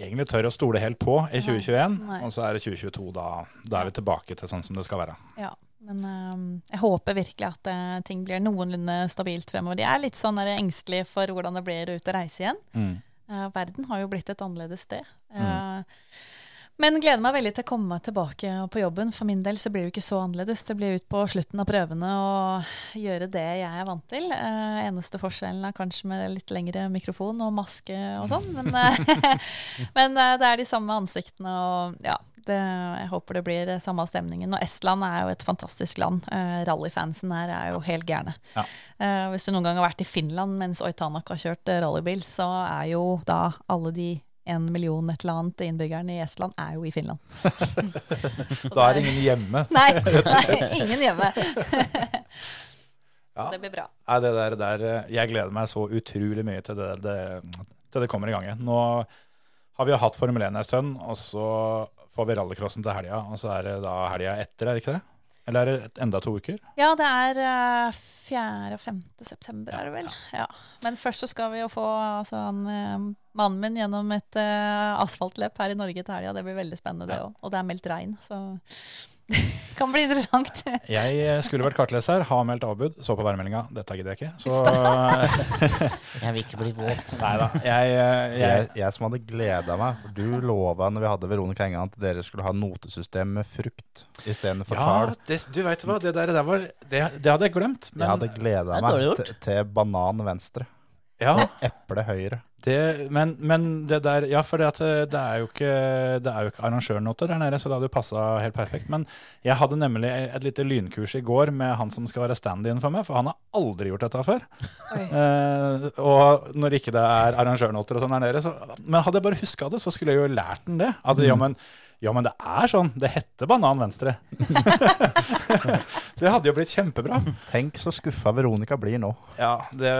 egentlig tør å stole helt på i 2021, Nei. og så er det 2022, da, da er vi tilbake til sånn som det skal være. Ja, men eh, jeg håper virkelig at eh, ting blir noenlunde stabilt fremover. De er litt sånn er engstelige for hvordan det blir ute å reise igjen. Eh, verden har jo blitt et annerledes sted. Eh, men gleder meg veldig til å komme tilbake på jobben. For min del så blir det ikke så annerledes. Det blir ut på slutten av prøvene og gjøre det jeg er vant til. Eh, eneste forskjellen er kanskje med litt lengre mikrofon og maske og sånn. Men, eh, <laughs> men eh, det er de samme ansiktene og ja. Det, jeg håper det blir samme stemningen. Og Estland er jo et fantastisk land. Uh, Rallyfansen her er jo helt gærne. Ja. Uh, hvis du noen gang har vært i Finland mens Oitanak har kjørt rallybil, så er jo da alle de en million et eller annet innbyggerne i Estland er jo i Finland. <laughs> Da er det ingen hjemme. <laughs> Nei, nei ingen hjemme. <laughs> så Ja. det blir bra. Nei, det der, der, eh, jeg gleder meg så utrolig mye til det, det, til det kommer i gang igjen. Nå har vi hatt Formel 1 en stund, og så får vi rallycrossen til helga, og så er det da helga etter, er det ikke det? Eller er det enda to uker? Ja, det er eh, 4. og 5. september, er det vel. Ja. Men først så skal vi jo få altså, han, eh, mannen min gjennom et uh, asfaltløp her i Norge til helga. Det blir veldig spennende, det òg. Og det er meldt regn, så <laughs> kan bli interessant. <laughs> Jeg eh, skulle vært kartleser, har meldt avbud, så på værmeldinga. Dette gidder jeg ikke. Så <laughs> Jeg vil ikke bli våt. nei da. Jeg, eh, jeg, Jeg, jeg som hadde gleda meg. Du lova når vi hadde Veronica Engan at dere skulle ha notesystem med frukt istedenfor ja, tall. det, du veit hva, det der, der var Det, det hadde jeg glemt. Jeg hadde gleda meg til, til banan venstre, ja, eple høyre. det, men, men det der Ja, for det, at eh, det er jo ikke Det er jo ikke arrangørnoter der nede, så det hadde jo passa helt perfekt. Men jeg hadde nemlig et lite lynkurs i går med han som skal være stand-in for meg, for han har aldri gjort dette før. <laughs> Eh, og når ikke det er arrangørnoter og sånn der nede, så Men hadde jeg bare huska det, så skulle jeg jo lært den det. At ja, men, ja, men det er sånn. Det heter banan venstre. <laughs> det hadde jo blitt kjempebra. Tenk så skuffa Veronica blir nå. Ja, det,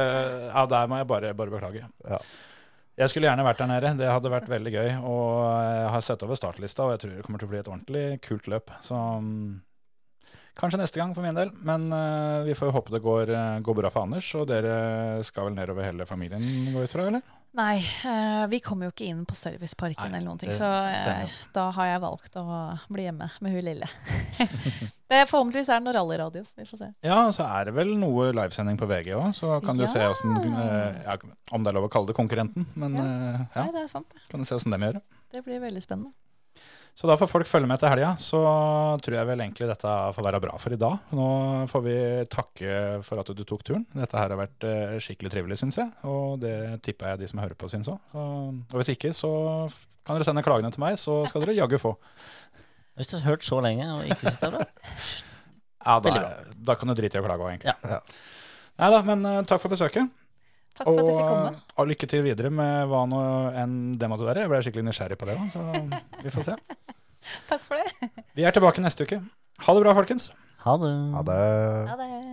ja der må jeg bare, bare beklage. Ja. Jeg skulle gjerne vært der nede. Det hadde vært veldig gøy. Og jeg har sett over startlista, og jeg tror det kommer til å bli et ordentlig kult løp. Så mm, kanskje neste gang for min del. Men uh, vi får jo håpe det går, eh, går bra for Anders. Og dere skal vel nedover hele familien, gå ut fra, eller? Nei, uh, vi kommer jo ikke inn på serviceparken Nei, eller noen ting, så uh, da har jeg valgt å bli hjemme med hun lille. <laughs> det er Forhåpentligvis er det noe rallyradio. Vi får se. Ja, så er det vel noe livesending på VG òg, så kan du Ja. se hvordan, eh, ja, Om det er lov å kalle det konkurrenten, men Ja. ja, Nei, det er sant. kan du se åssen de gjør det. Det blir veldig spennende. Så da får folk følge med til helga. Så tror jeg vel egentlig dette får være bra for i dag. Nå får vi takke for at du tok turen. Dette her har vært eh, skikkelig trivelig, syns jeg. Og det tipper jeg de som hører på, syns òg. Og hvis ikke, så kan dere sende klagene til meg, så skal dere jaggu få. Hvis du har hørt så lenge og ikke syns det er bra Ja, da, da kan du drite i å klage òg, egentlig. Ja. Ja. Nei da, men eh, takk for besøket. Takk for at jeg fikk komme. og lykke til videre med hva nå enn det måtte være. Jeg ble skikkelig nysgjerrig på det så vi får se. <laughs> Takk for det. Vi er tilbake neste uke. Ha det bra, folkens. Ha det. Ha det. Ha det.